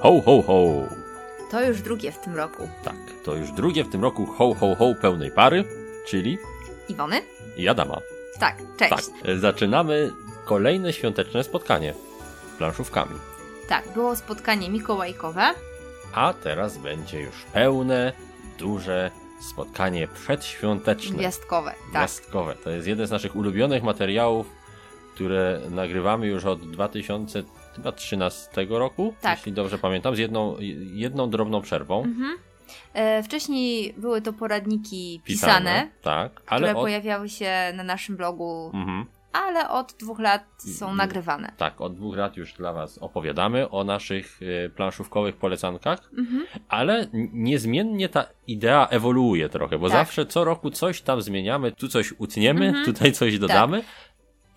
Ho, ho, ho! To już drugie w tym roku. Tak, to już drugie w tym roku ho, ho, ho pełnej pary, czyli Iwony? i Adama. Tak, cześć. Tak, zaczynamy kolejne świąteczne spotkanie planszówkami. Tak, było spotkanie mikołajkowe. A teraz będzie już pełne, duże spotkanie przedświąteczne. Gwiazdkowe, tak. Gwiazdkowe. To jest jeden z naszych ulubionych materiałów, które nagrywamy już od 2013 roku, Tak. jeśli dobrze pamiętam, z jedną, jedną drobną przerwą. Mhm. E, wcześniej były to poradniki pisane, tak, które ale od, pojawiały się na naszym blogu, mhm, ale od dwóch lat są nagrywane. tak, od dwóch lat już dla Was opowiadamy o naszych e, planszówkowych polecankach, Mhm. ale niezmiennie ta idea ewoluuje trochę, bo Tak. zawsze co roku coś tam zmieniamy, tu coś utniemy, Mhm. tutaj coś dodamy. Tak.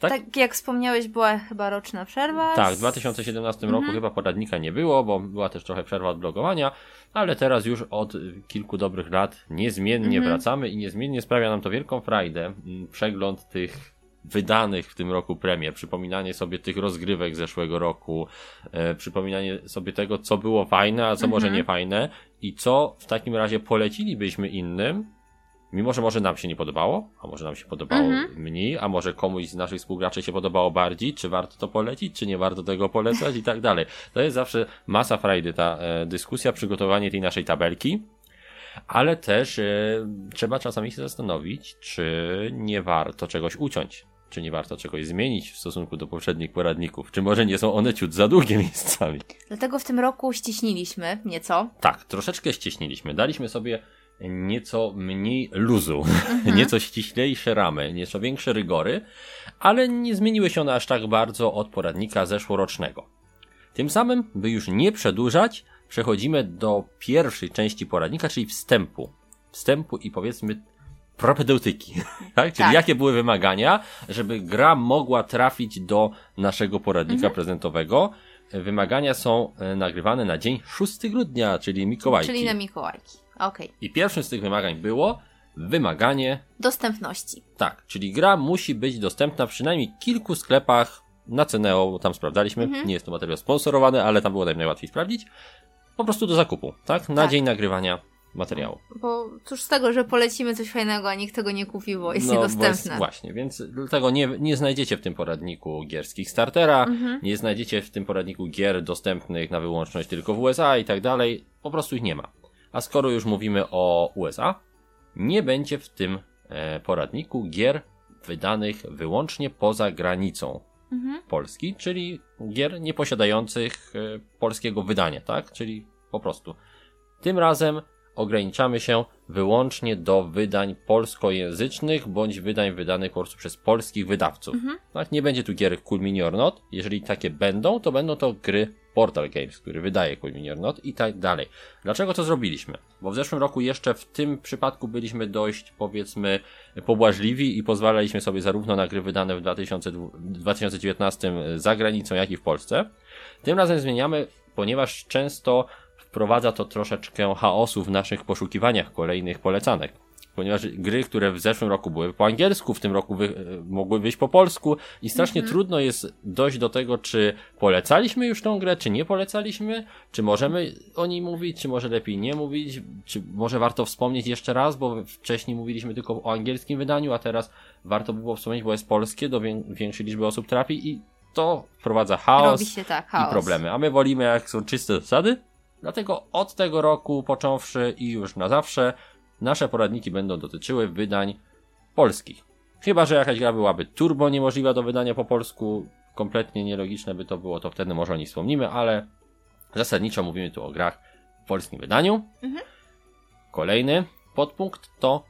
Tak jak wspomniałeś, była chyba roczna przerwa. Tak, w z- 2017 Mhm. roku chyba poradnika nie było, bo była też trochę przerwa od blogowania, ale teraz już od kilku dobrych lat niezmiennie Mhm. wracamy i niezmiennie sprawia nam to wielką frajdę. mm, Przegląd tych wydanych w tym roku premier, przypominanie sobie tych rozgrywek zeszłego roku, e, przypominanie sobie tego, co było fajne, a co może Mhm. nie fajne i co w takim razie polecilibyśmy innym, mimo że może nam się nie podobało, a może nam się podobało Mhm. mniej, a może komuś z naszych współgraczy się podobało bardziej, czy warto to polecić, czy nie warto tego polecać i tak dalej. To jest zawsze masa frajdy ta e, dyskusja, przygotowanie tej naszej tabelki. Ale też e, trzeba czasami się zastanowić, czy nie warto czegoś uciąć, czy nie warto czegoś zmienić w stosunku do poprzednich poradników, czy może nie są one ciut za długie miejscami. Dlatego w tym roku ściśniliśmy nieco. Tak, troszeczkę ścieśniliśmy. Daliśmy sobie nieco mniej luzu, nieco ściślejsze ramy, nieco większe rygory, ale nie zmieniły się one aż tak bardzo od poradnika zeszłorocznego. Tym samym, by już nie przedłużać, przechodzimy do pierwszej części poradnika, czyli wstępu. Wstępu i powiedzmy propedeutyki. Tak? Czyli Tak. jakie były wymagania, żeby gra mogła trafić do naszego poradnika prezentowego. Wymagania są e, nagrywane na dzień 6 grudnia, czyli Mikołajki. Czyli na Mikołajki. Okej. I pierwszym z tych wymagań było wymaganie, Dostępności. tak, czyli gra musi być dostępna w przynajmniej kilku sklepach na Ceneo, bo tam sprawdzaliśmy, Mhm. nie jest to materiał sponsorowany, ale tam było naj- najłatwiej sprawdzić, po prostu do zakupu, tak, na Tak. dzień nagrywania materiału. Bo cóż z tego, że polecimy coś fajnego, a nikt tego nie kupi, bo jest No, bo niedostępne. właśnie, więc dlatego nie, nie znajdziecie w tym poradniku gier z Kickstartera, Mhm. nie znajdziecie w tym poradniku gier dostępnych na wyłączność tylko w USA i tak dalej, po prostu ich nie ma. A skoro już mówimy o USA, nie będzie w tym e, poradniku gier wydanych wyłącznie poza granicą Mhm. Polski, czyli gier nieposiadających e, polskiego wydania, tak? Czyli po prostu. Tym razem ograniczamy się wyłącznie do wydań polskojęzycznych bądź wydań wydanych po prostu przez polskich wydawców. Mhm. Tak? Nie będzie tu gier Cool Mini or Not. Jeżeli takie będą, to będą to gry Portal Games, który wydaje Cool Mini or Not i tak dalej. Dlaczego to zrobiliśmy? Bo w zeszłym roku jeszcze w tym przypadku byliśmy dość, powiedzmy, pobłażliwi i pozwalaliśmy sobie zarówno na gry wydane w 2000 2019 za granicą, jak i w Polsce. Tym razem zmieniamy, ponieważ często wprowadza to troszeczkę chaosu w naszych poszukiwaniach kolejnych polecanek. Ponieważ gry, które w zeszłym roku były po angielsku, w tym roku wy, e, mogły wyjść po polsku i strasznie trudno jest dojść do tego, czy polecaliśmy już tą grę, czy nie polecaliśmy, czy możemy o niej mówić, czy może lepiej nie mówić, czy może warto wspomnieć jeszcze raz, bo wcześniej mówiliśmy tylko o angielskim wydaniu, a teraz warto by było wspomnieć, bo jest polskie, do wię- większej liczby osób trafi i to wprowadza chaos tak, i chaos. problemy. A my wolimy, jak są czyste zasady. Dlatego od tego roku począwszy i już na zawsze nasze poradniki będą dotyczyły wydań polskich. Chyba, że jakaś gra byłaby turbo niemożliwa do wydania po polsku, kompletnie nielogiczne by to było, to wtedy może o niej wspomnimy, ale zasadniczo mówimy tu o grach w polskim wydaniu. Mhm. Kolejny podpunkt to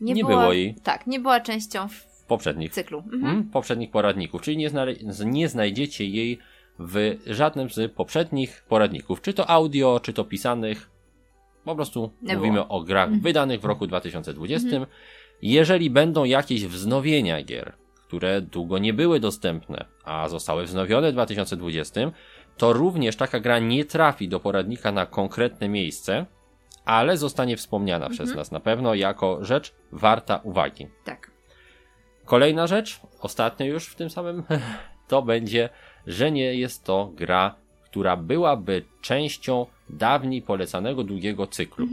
nie była, było jej. Tak, nie była częścią w poprzednich cyklu. Mhm. mm, poprzednich poradników, czyli nie, nie znajdziecie jej w żadnym z poprzednich poradników, czy to audio, czy to pisanych. Po prostu Nie mówimy było. o grach Mhm. wydanych w roku 2020. Jeżeli będą jakieś wznowienia gier, które długo nie były dostępne, a zostały wznowione w 2020, to również taka gra nie trafi do poradnika na konkretne miejsce, ale zostanie wspomniana Mhm. przez nas na pewno jako rzecz warta uwagi. Tak. Kolejna rzecz, ostatnia już w tym samym, to będzie, że nie jest to gra, która byłaby częścią dawniej polecanego długiego cyklu.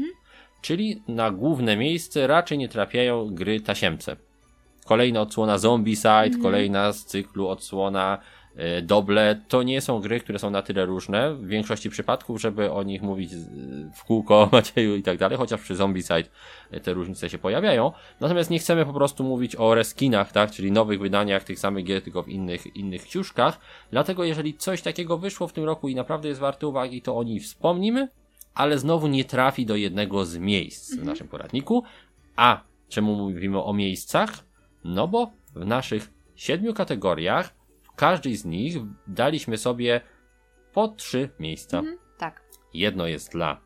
Czyli na główne miejsce raczej nie trafiają gry tasiemce. Kolejna odsłona Zombicide, kolejna z cyklu odsłona Doble, to nie są gry, które są na tyle różne w większości przypadków, żeby o nich mówić z- w kółko, Macieju i tak dalej, chociaż przy Zombicide e, te różnice się pojawiają. Natomiast nie chcemy po prostu mówić o reskinach, tak, czyli nowych wydaniach tych samych gier, tylko w innych, innych ciuszkach. Dlatego jeżeli coś takiego wyszło w tym roku i naprawdę jest warte uwagi, to o niej wspomnimy, ale znowu nie trafi do jednego z miejsc w naszym poradniku. A czemu mówimy o miejscach? No bo w naszych siedmiu kategoriach, każdej z nich daliśmy sobie po trzy miejsca. Mhm. Tak, Jedno jest dla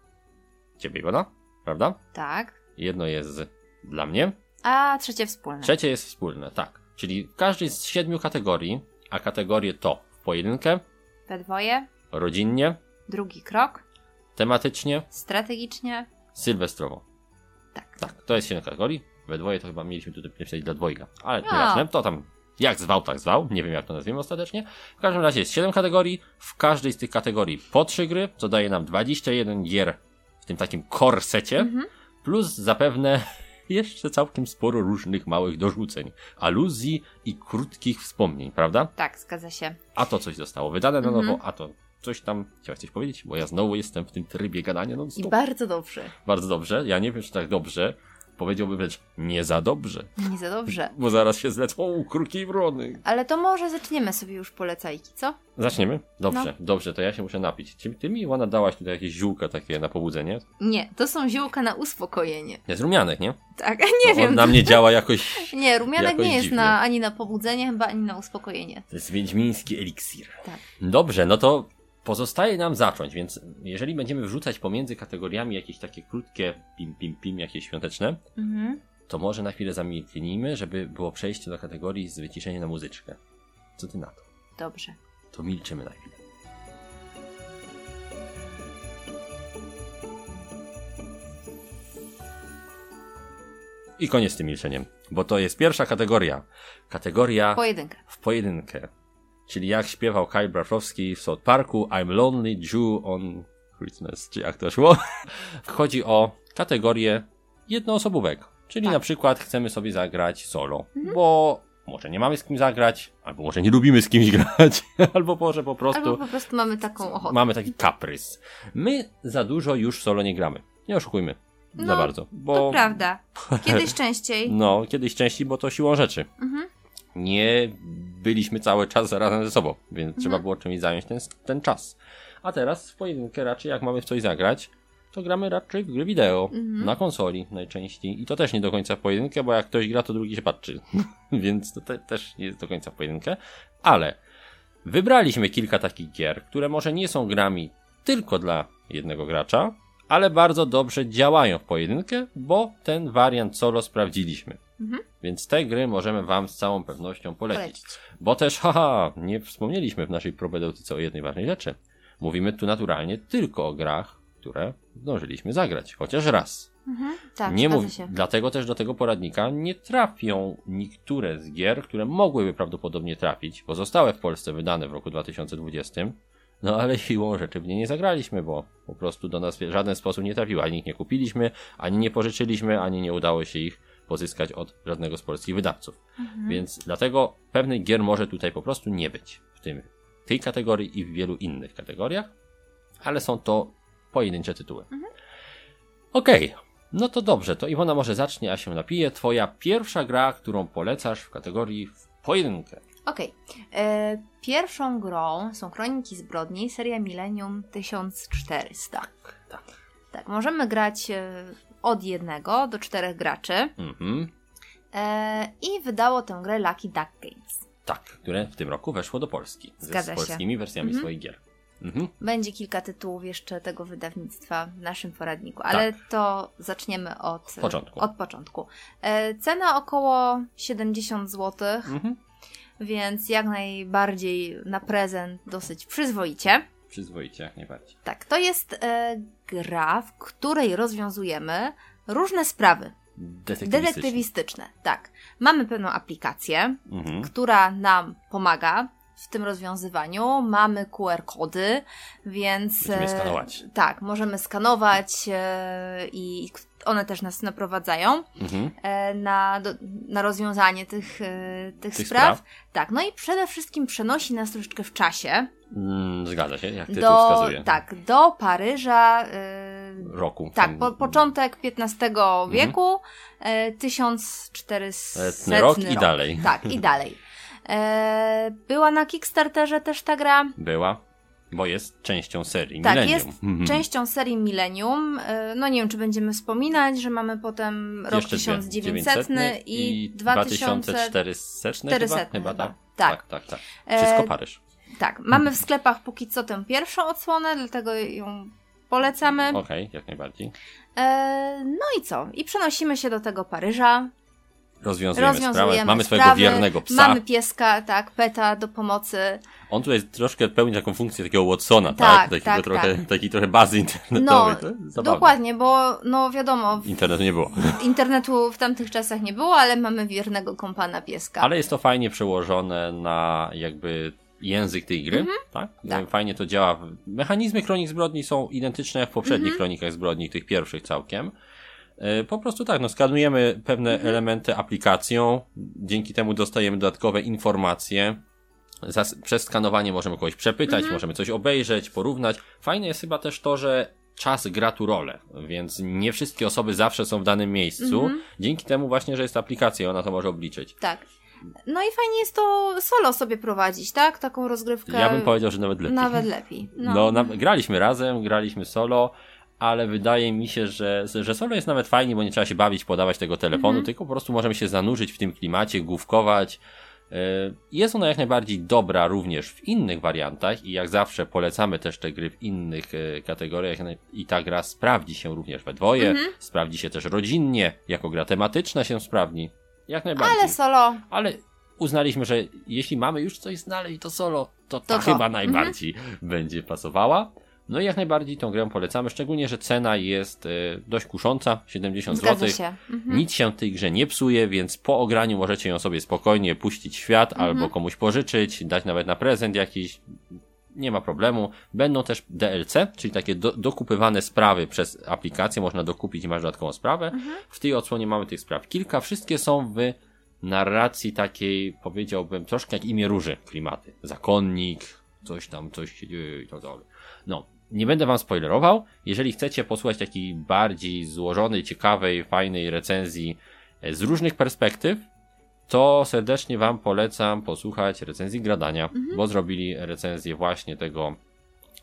ciebie, Iwona, prawda? tak. Jedno jest dla mnie. A trzecie wspólne. Trzecie jest wspólne, tak. Czyli w każdej z siedmiu kategorii, a kategorie to w pojedynkę, We dwoje, rodzinnie, drugi krok, tematycznie, strategicznie. sylwestrowo. Tak. Tak, to jest siedem kategorii. We dwoje to chyba mieliśmy tutaj napisać dla dwojga. Ale A. nieważne, to tam jak zwał, tak zwał. Nie wiem jak to nazwiemy ostatecznie. W każdym razie jest 7 kategorii. W każdej z tych kategorii po 3 gry, co daje nam 21 gier w tym takim korsecie. Mhm. Plus zapewne jeszcze całkiem sporo różnych małych dorzuceń, aluzji i krótkich wspomnień, prawda? Tak, zgadza się. A to coś zostało wydane na Mhm. nowo, a to coś tam chciałaś coś powiedzieć, bo ja znowu jestem w tym trybie gadania non I bardzo dobrze. Bardzo dobrze. Ja nie wiem, czy tak dobrze. Powiedziałbym wręcz nie za dobrze. Nie za dobrze. Bo zaraz się zlecą kruki i wrony. Ale to może zaczniemy sobie już polecajki, co? Zaczniemy? Dobrze, No. dobrze, to ja się muszę napić. Czy ty mi, Iwana, dałaś tutaj jakieś ziółka takie na pobudzenie? Nie, to są ziółka na uspokojenie. Jest rumianek, nie? Tak, nie To wiem. On na mnie działa jakoś... Nie, rumianek jakoś nie jest dziwnie. na, ani na pobudzenie, chyba ani na uspokojenie. To jest wiedźmiński eliksir. Tak. Dobrze, no to pozostaje nam zacząć, więc jeżeli będziemy wrzucać pomiędzy kategoriami jakieś takie krótkie pim pim pim, jakieś świąteczne, Mhm. to może na chwilę zamilknijmy, żeby było przejście do kategorii z wyciszeniem na muzyczkę. Co ty na to? Dobrze. To milczymy na chwilę. I koniec z tym milczeniem, bo to jest pierwsza kategoria. Kategoria Pojedynkę. w pojedynkę. Czyli jak śpiewał Kyle Brafowski w South Parku I'm Lonely Jew on Christmas, czy jak to szło. Chodzi o kategorię jednoosobówek. Czyli Tak. na przykład chcemy sobie zagrać solo, bo może nie mamy z kim zagrać, albo może nie lubimy z kimś grać, albo może po prostu Albo po prostu mamy taką ochotę. mamy taki kaprys. My za dużo już solo nie gramy. Nie oszukujmy. za No, bardzo. Bo To prawda. Kiedyś częściej. no, kiedyś częściej, bo to siłą rzeczy. Mhm. Nie byliśmy cały czas razem ze sobą, więc Mhm. trzeba było czymś zająć ten, ten czas. A teraz w pojedynkę raczej jak mamy w coś zagrać, to gramy raczej w gry wideo, Mhm. na konsoli najczęściej. I to też nie do końca w pojedynkę, bo jak ktoś gra, to drugi się patrzy. więc to te, też nie jest do końca w pojedynkę. Ale wybraliśmy kilka takich gier, które może nie są grami tylko dla jednego gracza, ale bardzo dobrze działają w pojedynkę, bo ten wariant solo sprawdziliśmy. Mhm. Więc te gry możemy Wam z całą pewnością polecić. Polecić. Bo też, haha, nie wspomnieliśmy w naszej probedeutyce o jednej ważnej rzeczy. Mówimy tu naturalnie tylko o grach, które zdążyliśmy zagrać, chociaż raz. Mhm. Tak, nie mów, się. dlatego też do tego poradnika nie trafią niektóre z gier, które mogłyby prawdopodobnie trafić, bo zostały w Polsce wydane w roku 2020. No ale siłą rzeczy w nie nie zagraliśmy, bo po prostu do nas w żaden sposób nie trafiły. Ani ich nie kupiliśmy, ani nie pożyczyliśmy, ani nie udało się ich pozyskać od żadnego z polskich wydawców. Mhm. Więc dlatego pewnych gier może tutaj po prostu nie być w tym, tej kategorii i w wielu innych kategoriach, ale są to pojedyncze tytuły. Okej, no to dobrze, to Iwona może zacznie, a się napije. Twoja pierwsza gra, którą polecasz w kategorii w pojedynkę. Okej. E, Pierwszą grą są Kroniki Zbrodni, seria Millennium 1400. Tak. Tak, możemy grać e, od jednego do czterech graczy. Mhm. E, I wydało tę grę Lucky Duck Games. Tak, które w tym roku weszło do Polski. Zgadza z się. polskimi wersjami Mhm. swoich gier. Mhm. Będzie kilka tytułów jeszcze tego wydawnictwa w naszym poradniku, ale to zaczniemy od Początku. Od początku. E, cena około 70 zł, więc jak najbardziej na prezent dosyć przyzwoicie. Przyzwoicie, jak najbardziej. Tak, to jest e, gra, w której rozwiązujemy różne sprawy Detektywistyczne. detektywistyczne. Tak, mamy pewną aplikację, Mhm. która nam pomaga w tym rozwiązywaniu. Mamy QR-kody, więc. Będziemy skanować. Tak, możemy skanować e, i one też nas naprowadzają Mhm. e, na, do, na rozwiązanie tych, e, tych, Tych spraw. spraw. Tak, no i przede wszystkim przenosi nas troszeczkę w czasie Mm, zgadza się, jak tytuł do, wskazuje. tak, do Paryża. e, Roku. tak, po, początek XV wieku, e, 1400 Setny rok i dalej. Tak, i dalej. Była na Kickstarterze też ta gra. Była, bo jest częścią serii Tak, Millennium. jest Mhm. częścią serii Millennium. E, No nie wiem, czy będziemy wspominać, że mamy potem rok Jeszcze dwie. 1900 i 2000. 2400 chyba? 400 chyba chyba. tak. Tak. tak, tak, tak. E, Wszystko Paryż. Tak, mamy w sklepach póki co tę pierwszą odsłonę, dlatego ją polecamy. Okej, jak najbardziej. E, no i co? I przenosimy się do tego Paryża. Rozwiązujemy, sprawę. Rozwiązujemy Mamy swojego sprawy, wiernego psa. Mamy pieska, tak, peta do pomocy. On tutaj troszkę pełni taką funkcję takiego Watsona, tak? Tak, Takiego tak, trochę, tak. Takiej trochę bazy internetowej. No, dokładnie, bo no wiadomo, Internetu nie było. internetu w tamtych czasach nie było, ale mamy wiernego kompana pieska. Ale jest to fajnie przełożone na jakby język tej gry, tak? Tak. Fajnie to działa. Mechanizmy Kronik Zbrodni są identyczne jak w poprzednich Mhm. Kronikach Zbrodni, tych pierwszych całkiem. E, Po prostu tak, no skanujemy pewne Mhm. elementy aplikacją, dzięki temu dostajemy dodatkowe informacje. Zas- przez skanowanie możemy kogoś przepytać, Mhm. możemy coś obejrzeć, porównać. Fajne jest chyba też to, że czas gra tu rolę, więc nie wszystkie osoby zawsze są w danym miejscu. Mhm. Dzięki temu właśnie, że jest aplikacja, ona to może obliczyć. Tak. No i fajnie jest to solo sobie prowadzić, tak? Taką rozgrywkę. Ja bym powiedział, że nawet lepiej. Nawet lepiej. No, No, na, graliśmy razem, graliśmy solo, ale wydaje mi się, że, że solo jest nawet fajnie, bo nie trzeba się bawić, podawać tego telefonu, Mhm. tylko po prostu możemy się zanurzyć w tym klimacie, główkować. Yy, Jest ona jak najbardziej dobra również w innych wariantach i jak zawsze polecamy też te gry w innych e, kategoriach naj- i ta gra sprawdzi się również we dwoje, Mhm. sprawdzi się też rodzinnie, jako gra tematyczna się sprawdzi. Jak najbardziej. ale solo. Ale uznaliśmy, że jeśli mamy już coś znaleźć, to solo, to ta To to. chyba Mhm. najbardziej będzie pasowała. No i jak najbardziej tą grę polecamy, szczególnie, że cena jest e, dość kusząca, 70 Zgadza zł. się. Mhm. Nic się tej grze nie psuje, więc po ograniu możecie ją sobie spokojnie puścić w świat Mhm. albo komuś pożyczyć, dać nawet na prezent jakiś. Nie ma problemu. Będą też DLC, czyli takie do, dokupywane sprawy przez aplikację. Można dokupić i masz dodatkową sprawę. Mhm. W tej odsłonie mamy tych spraw kilka. Wszystkie są w narracji takiej, powiedziałbym, troszkę jak imię róży klimaty. Zakonnik, coś tam, coś się dzieje i tak dalej. No, nie będę wam spoilerował. Jeżeli chcecie posłuchać takiej bardziej złożonej, ciekawej, fajnej recenzji e, z różnych perspektyw, to serdecznie wam polecam posłuchać recenzji Gradania, bo zrobili recenzję właśnie tego,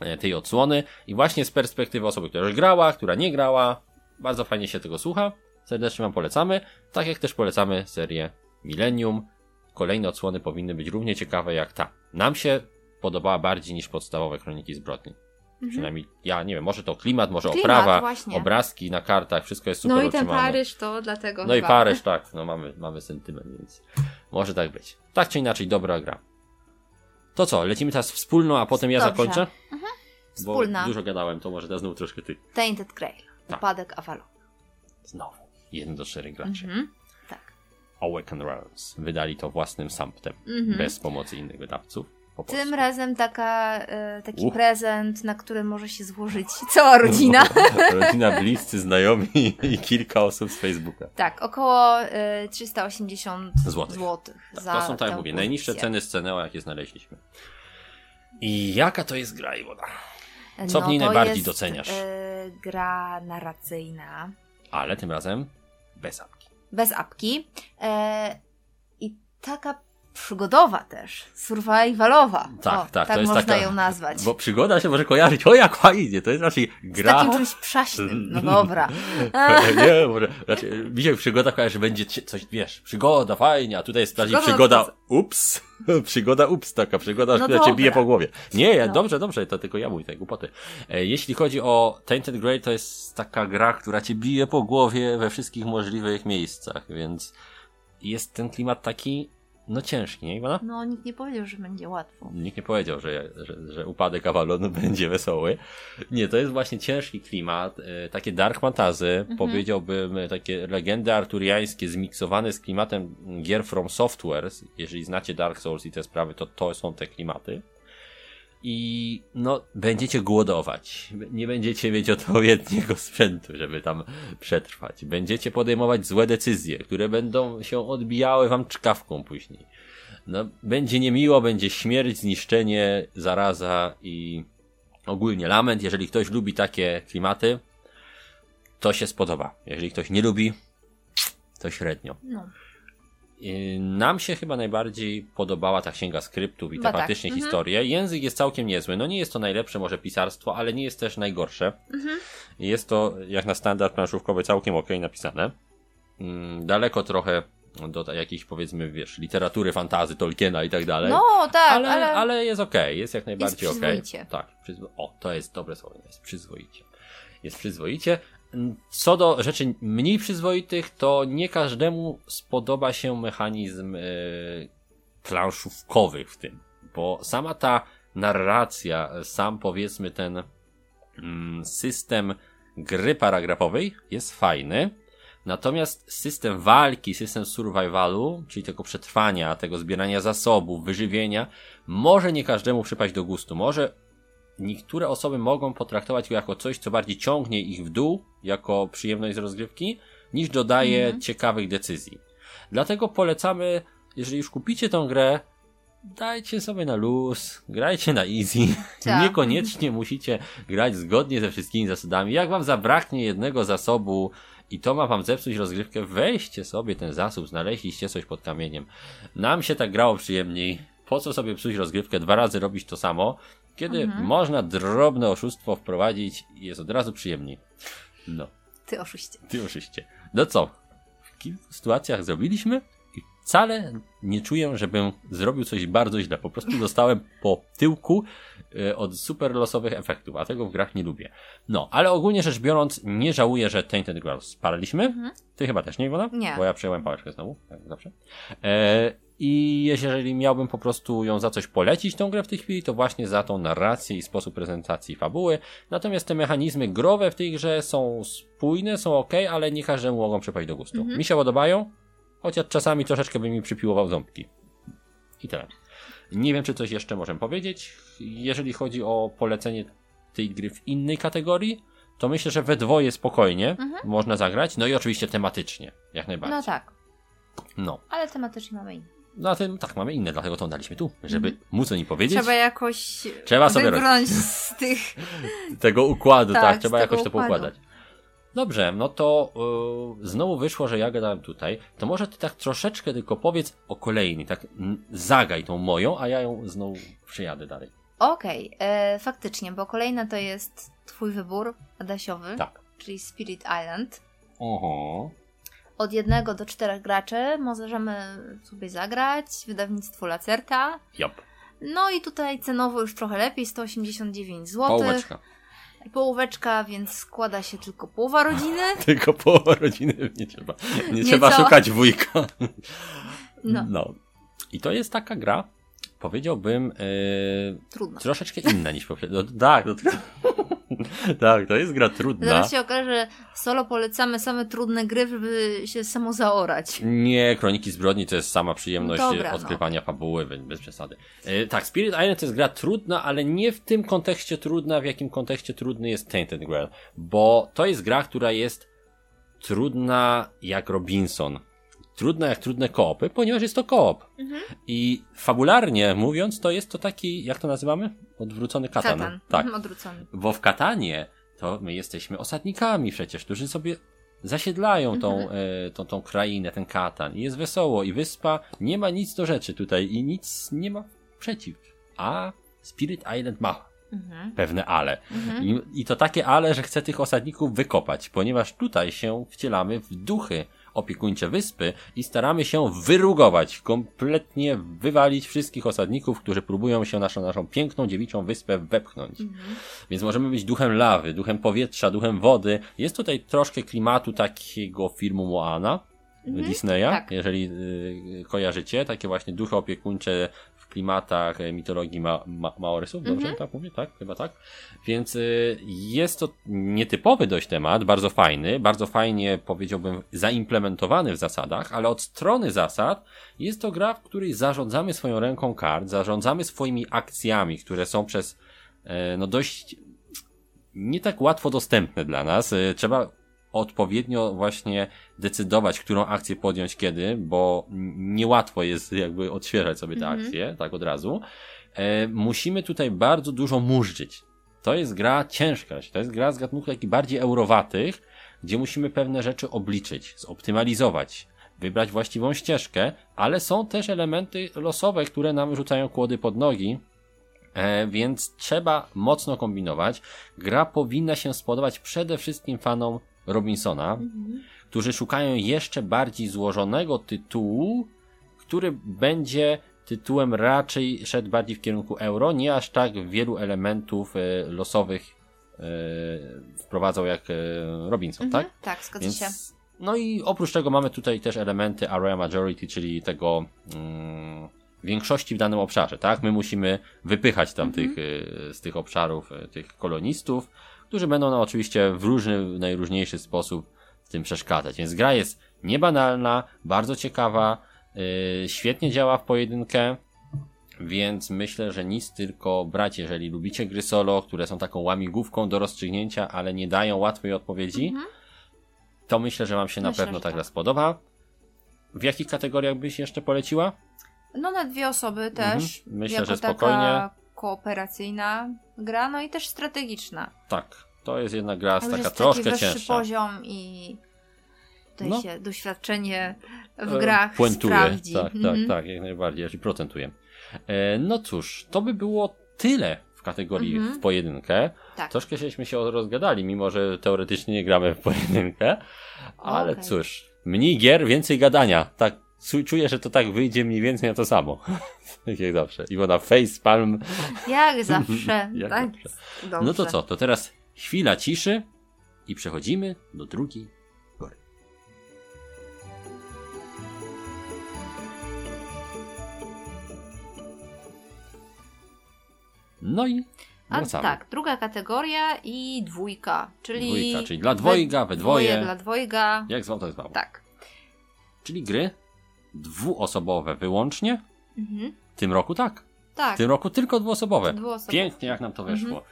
e, tej odsłony i właśnie z perspektywy osoby, która już grała, która nie grała, bardzo fajnie się tego słucha. Serdecznie wam polecamy, tak jak też polecamy serię Millennium. Kolejne odsłony powinny być równie ciekawe jak ta. Nam się podobała bardziej niż podstawowe Kroniki Zbrodni. Przynajmniej ja nie wiem, może to klimat, może Mhm. Klimat, oprawa, właśnie. obrazki na kartach, wszystko jest super No i ten utrzymane. Paryż to dlatego. No i chyba. Paryż, tak, no mamy, mamy sentyment, więc może tak być. Tak czy inaczej, dobra gra. To co, lecimy teraz wspólną, a potem ja Dobrze. zakończę? Bo Wspólna. dużo gadałem, to może teraz znów troszkę ty. Tainted Grail. Tak. Upadek Avalon. Znowu. Jeden do czterech graczy. Mhm. Tak. Awaken Realms. Wydali to własnym samptem, Mhm. bez pomocy innych wydawców. Po Tym polsku. razem taka, e, taki prezent, na który może się złożyć cała rodzina. Rodzina, bliscy, znajomi i kilka osób z Facebooka. tak, około e, 380 Złotych. złotych. Tak, za to są, tak jak mówię, najniższe ceny z Ceneo, jakie znaleźliśmy. I jaka to jest gra, Iwona? Co w No niej to najbardziej jest, doceniasz? E, gra narracyjna, Ale tym razem bez apki. bez apki. E, I taka przygodowa też, survivalowa. Tak, o, tak, tak to jest można taka- ją nazwać. Bo przygoda się może kojarzyć, o jak fajnie, to jest raczej Z gra... takim czymś przaśnym. No dobra. nie, może raczej, mi się przygoda kojarzy, że będzie coś, wiesz, przygoda, fajnie, a tutaj jest bardziej Przygoda przygoda, ups, przygoda ups, taka przygoda, No która cię bije po głowie. Nie, No. dobrze, dobrze, to tylko ja mówię tej głupoty. E, jeśli chodzi o Tainted Grail, to jest taka gra, która cię bije po głowie we wszystkich możliwych miejscach, więc jest ten klimat taki no ciężki, nie Iwana? No, nikt nie powiedział, że będzie łatwo. Nikt nie powiedział, że, że, że upadek Avalonu będzie wesoły. Nie, to jest właśnie ciężki klimat, e, takie dark fantasy, Mhm. powiedziałbym, e, takie legendy arturiańskie zmiksowane z klimatem gier From Software. Jeżeli znacie Dark Souls i te sprawy, to to są te klimaty. I no, będziecie głodować. Nie będziecie mieć odpowiedniego sprzętu, żeby tam przetrwać. Będziecie podejmować złe decyzje, które będą się odbijały wam czkawką później. No, będzie niemiło, będzie śmierć, zniszczenie, zaraza i ogólnie lament. Jeżeli ktoś lubi takie klimaty, to się spodoba. Jeżeli ktoś nie lubi, to średnio. No. Yy, Nam się chyba najbardziej podobała ta księga skryptów i te Chyba tak. faktycznie Mhm. historie. Język jest całkiem niezły. No nie jest to najlepsze może pisarstwo, ale nie jest też najgorsze. Mhm. Jest to jak na standard planszówkowy całkiem ok napisane. Mm, Daleko trochę do jakiejś powiedzmy, wiesz, literatury, fantazy, Tolkiena i tak dalej. No, tak, ale, ale, ale... jest okej, jest jak najbardziej okej. przyzwoicie. Tak, przyzwo... o, to jest dobre słowo, jest przyzwoicie. Jest przyzwoicie. Co do rzeczy mniej przyzwoitych, to nie każdemu spodoba się mechanizm yy, w tym, bo sama ta narracja, sam powiedzmy ten mm, system gry paragrafowej jest fajny, Natomiast system walki, system survivalu, czyli tego przetrwania, tego zbierania zasobów, wyżywienia, może nie każdemu przypaść do gustu. Może niektóre osoby mogą potraktować go jako coś, co bardziej ciągnie ich w dół, jako przyjemność z rozgrywki, niż dodaje Mhm. ciekawych decyzji. Dlatego polecamy, jeżeli już kupicie tą grę, dajcie sobie na luz, grajcie na easy. Tak. Niekoniecznie musicie grać zgodnie ze wszystkimi zasadami. Jak wam zabraknie jednego zasobu i to ma wam zepsuć rozgrywkę, weźcie sobie ten zasób, znaleźliście coś pod kamieniem. Nam się tak grało przyjemniej. Po co sobie psuć rozgrywkę, dwa razy robić to samo, kiedy Mhm. można drobne oszustwo wprowadzić i jest od razu przyjemniej. No. Ty oszuście. Ty oczywiście. No co? W kilku sytuacjach zrobiliśmy i wcale nie czuję, żebym zrobił coś bardzo źle. Po prostu dostałem po tyłku e, od super losowych efektów, a tego w grach nie lubię. No, ale ogólnie rzecz biorąc, nie żałuję, że Tainted Grail sparliśmy. Ty chyba też nie, Iwona? Nie. Bo ja przejąłem pałeczkę znowu, jak zawsze. E, I jeżeli miałbym po prostu ją za coś polecić, tą grę w tej chwili, to właśnie za tą narrację i sposób prezentacji fabuły. Natomiast te mechanizmy growe w tej grze są spójne, są ok, ale nie każdemu mogą przypaść do gustu. Mi się podobają, chociaż czasami troszeczkę by mi przypiłował ząbki. I tyle. Nie wiem, czy coś jeszcze możemy powiedzieć. Jeżeli chodzi o polecenie tej gry w innej kategorii, to myślę, że we dwoje spokojnie można zagrać. No i oczywiście tematycznie, jak najbardziej. No tak, No. ale tematycznie mamy inne. No a tym tak, mamy inne, dlatego to daliśmy tu, żeby móc o nim powiedzieć. Trzeba jakoś Trzeba sobie wybrnąć z tych... Tego układu, tak, Tak, trzeba jakoś to układu. poukładać. Dobrze, no to yy, znowu wyszło, że ja gadałem tutaj. To może ty tak troszeczkę tylko powiedz o kolejnej, tak zagaj tą moją, a ja ją znowu przyjadę dalej. Okej, e, faktycznie, bo kolejna to jest twój wybór, Adasiowy, Tak. czyli Spirit Island. Oho. Od jednego do czterech graczy możemy sobie zagrać, wydawnictwo Lacerta. Jop. No i tutaj cenowo już trochę lepiej, 189 zł. Połóweczka. Połóweczka, więc składa się tylko połowa rodziny. Tylko połowa rodziny nie trzeba. Nie Nieco. trzeba szukać wujka. No. I to jest taka gra, powiedziałbym, yy, Trudno. troszeczkę inna niż poprzednia. No, tak, no, tak, to jest gra trudna. Zaraz się okaże, że solo polecamy same trudne gry, żeby się samo zaorać. Nie, Kroniki Zbrodni to jest sama przyjemność No dobra, no. odkrywania fabuły, bez- bez przesady. E, tak, Spirit Island to jest gra trudna, ale nie w tym kontekście trudna, w jakim kontekście trudny jest Tainted Grail, bo to jest gra, która jest trudna jak Robinson. Trudna jak trudne koopy, ponieważ jest to koop. Mhm. I fabularnie mówiąc, to jest to taki, jak to nazywamy? Odwrócony katan. Katan. Tak. Mhm, Odwrócony. Bo w Katanie to my jesteśmy osadnikami przecież, którzy sobie zasiedlają tą, Mhm. e, tą, tą krainę, ten Katan. I jest wesoło i wyspa, nie ma nic do rzeczy tutaj i nic nie ma przeciw. A Spirit Island ma Mhm. pewne ale. Mhm. I, I to takie ale, że chce tych osadników wykopać, ponieważ tutaj się wcielamy w duchy opiekuńcze wyspy i staramy się wyrugować, kompletnie wywalić wszystkich osadników, którzy próbują się naszą, naszą piękną dziewiczą wyspę wepchnąć. Mhm. Więc możemy być duchem lawy, duchem powietrza, duchem wody. Jest tutaj troszkę klimatu takiego filmu Moana. Mhm, Disneya, tak. jeżeli y, kojarzycie, takie właśnie duchy opiekuńcze w klimatach e, mitologii ma, ma, Maorysów, dobrze Mhm. tak mówię? Tak, chyba tak. Więc y, jest to nietypowy dość temat, bardzo fajny, bardzo fajnie powiedziałbym zaimplementowany w zasadach, ale od strony zasad jest to gra, w której zarządzamy swoją ręką kart, zarządzamy swoimi akcjami, które są przez e, no dość nie tak łatwo dostępne dla nas. Trzeba odpowiednio właśnie decydować, którą akcję podjąć kiedy, bo niełatwo jest jakby odświeżać sobie te Mhm. akcje, tak od razu. E, musimy tutaj bardzo dużo murzyć. To jest gra ciężka, to jest gra z gatunków takich bardziej eurowatych, gdzie musimy pewne rzeczy obliczyć, zoptymalizować, wybrać właściwą ścieżkę, ale są też elementy losowe, które nam rzucają kłody pod nogi, E, więc trzeba mocno kombinować. Gra powinna się spodobać przede wszystkim fanom Robinsona, Mhm. którzy szukają jeszcze bardziej złożonego tytułu, który będzie tytułem raczej szedł bardziej w kierunku euro, nie aż tak wielu elementów e, losowych e, wprowadzał jak e, Robinson, Mhm. tak? Tak, zgadza Więc, się. no i oprócz tego mamy tutaj też elementy area majority, czyli tego mm, większości w danym obszarze, tak? My musimy wypychać tam Mhm. tych, z tych obszarów tych kolonistów, którzy będą no, oczywiście w różny, najróżniejszy sposób w tym przeszkadzać. Więc gra jest niebanalna, bardzo ciekawa, y, świetnie działa w pojedynkę. Więc myślę, że nic tylko brać, jeżeli lubicie gry solo, które są taką łamigłówką do rozstrzygnięcia, ale nie dają łatwej odpowiedzi, Mhm. to myślę, że Wam się na Myślę, pewno ta tak. gra spodoba. W jakich kategoriach byś jeszcze poleciła? No na dwie osoby też. Mhm. Myślę, że spokojnie. taka kooperacyjna gra, no i też strategiczna. Tak, to jest jedna gra z taka troszkę taki cięższa. poziom i tutaj No. się doświadczenie w E, grach Puentuje. sprawdzi. Tak, tak, Mhm. tak, jak najbardziej, jeżeli procentuje. No cóż, to by było tyle w kategorii Mhm. w pojedynkę. Tak. Troszkę żeśmy się rozgadali, mimo że teoretycznie nie gramy w pojedynkę. Ale Okej. cóż, mniej gier, więcej gadania. Tak, czuję, że to tak wyjdzie mniej więcej na to samo. tak jak zawsze. Iwona Facepalm. Jak zawsze. Jak tak. zawsze. No to co, to teraz chwila ciszy i przechodzimy do drugiej gory. No i A, wracamy. tak, druga kategoria i dwójka, czyli... Dwójka, czyli dla dwojga, we dwoje. dla dwojga. Jak zwał, to jest zwał. Tak. Czyli gry dwuosobowe wyłącznie. Mhm. W tym roku tak. Tak, W tym roku tylko dwuosobowe. dwuosobowe. Pięknie jak nam to weszło. Mhm.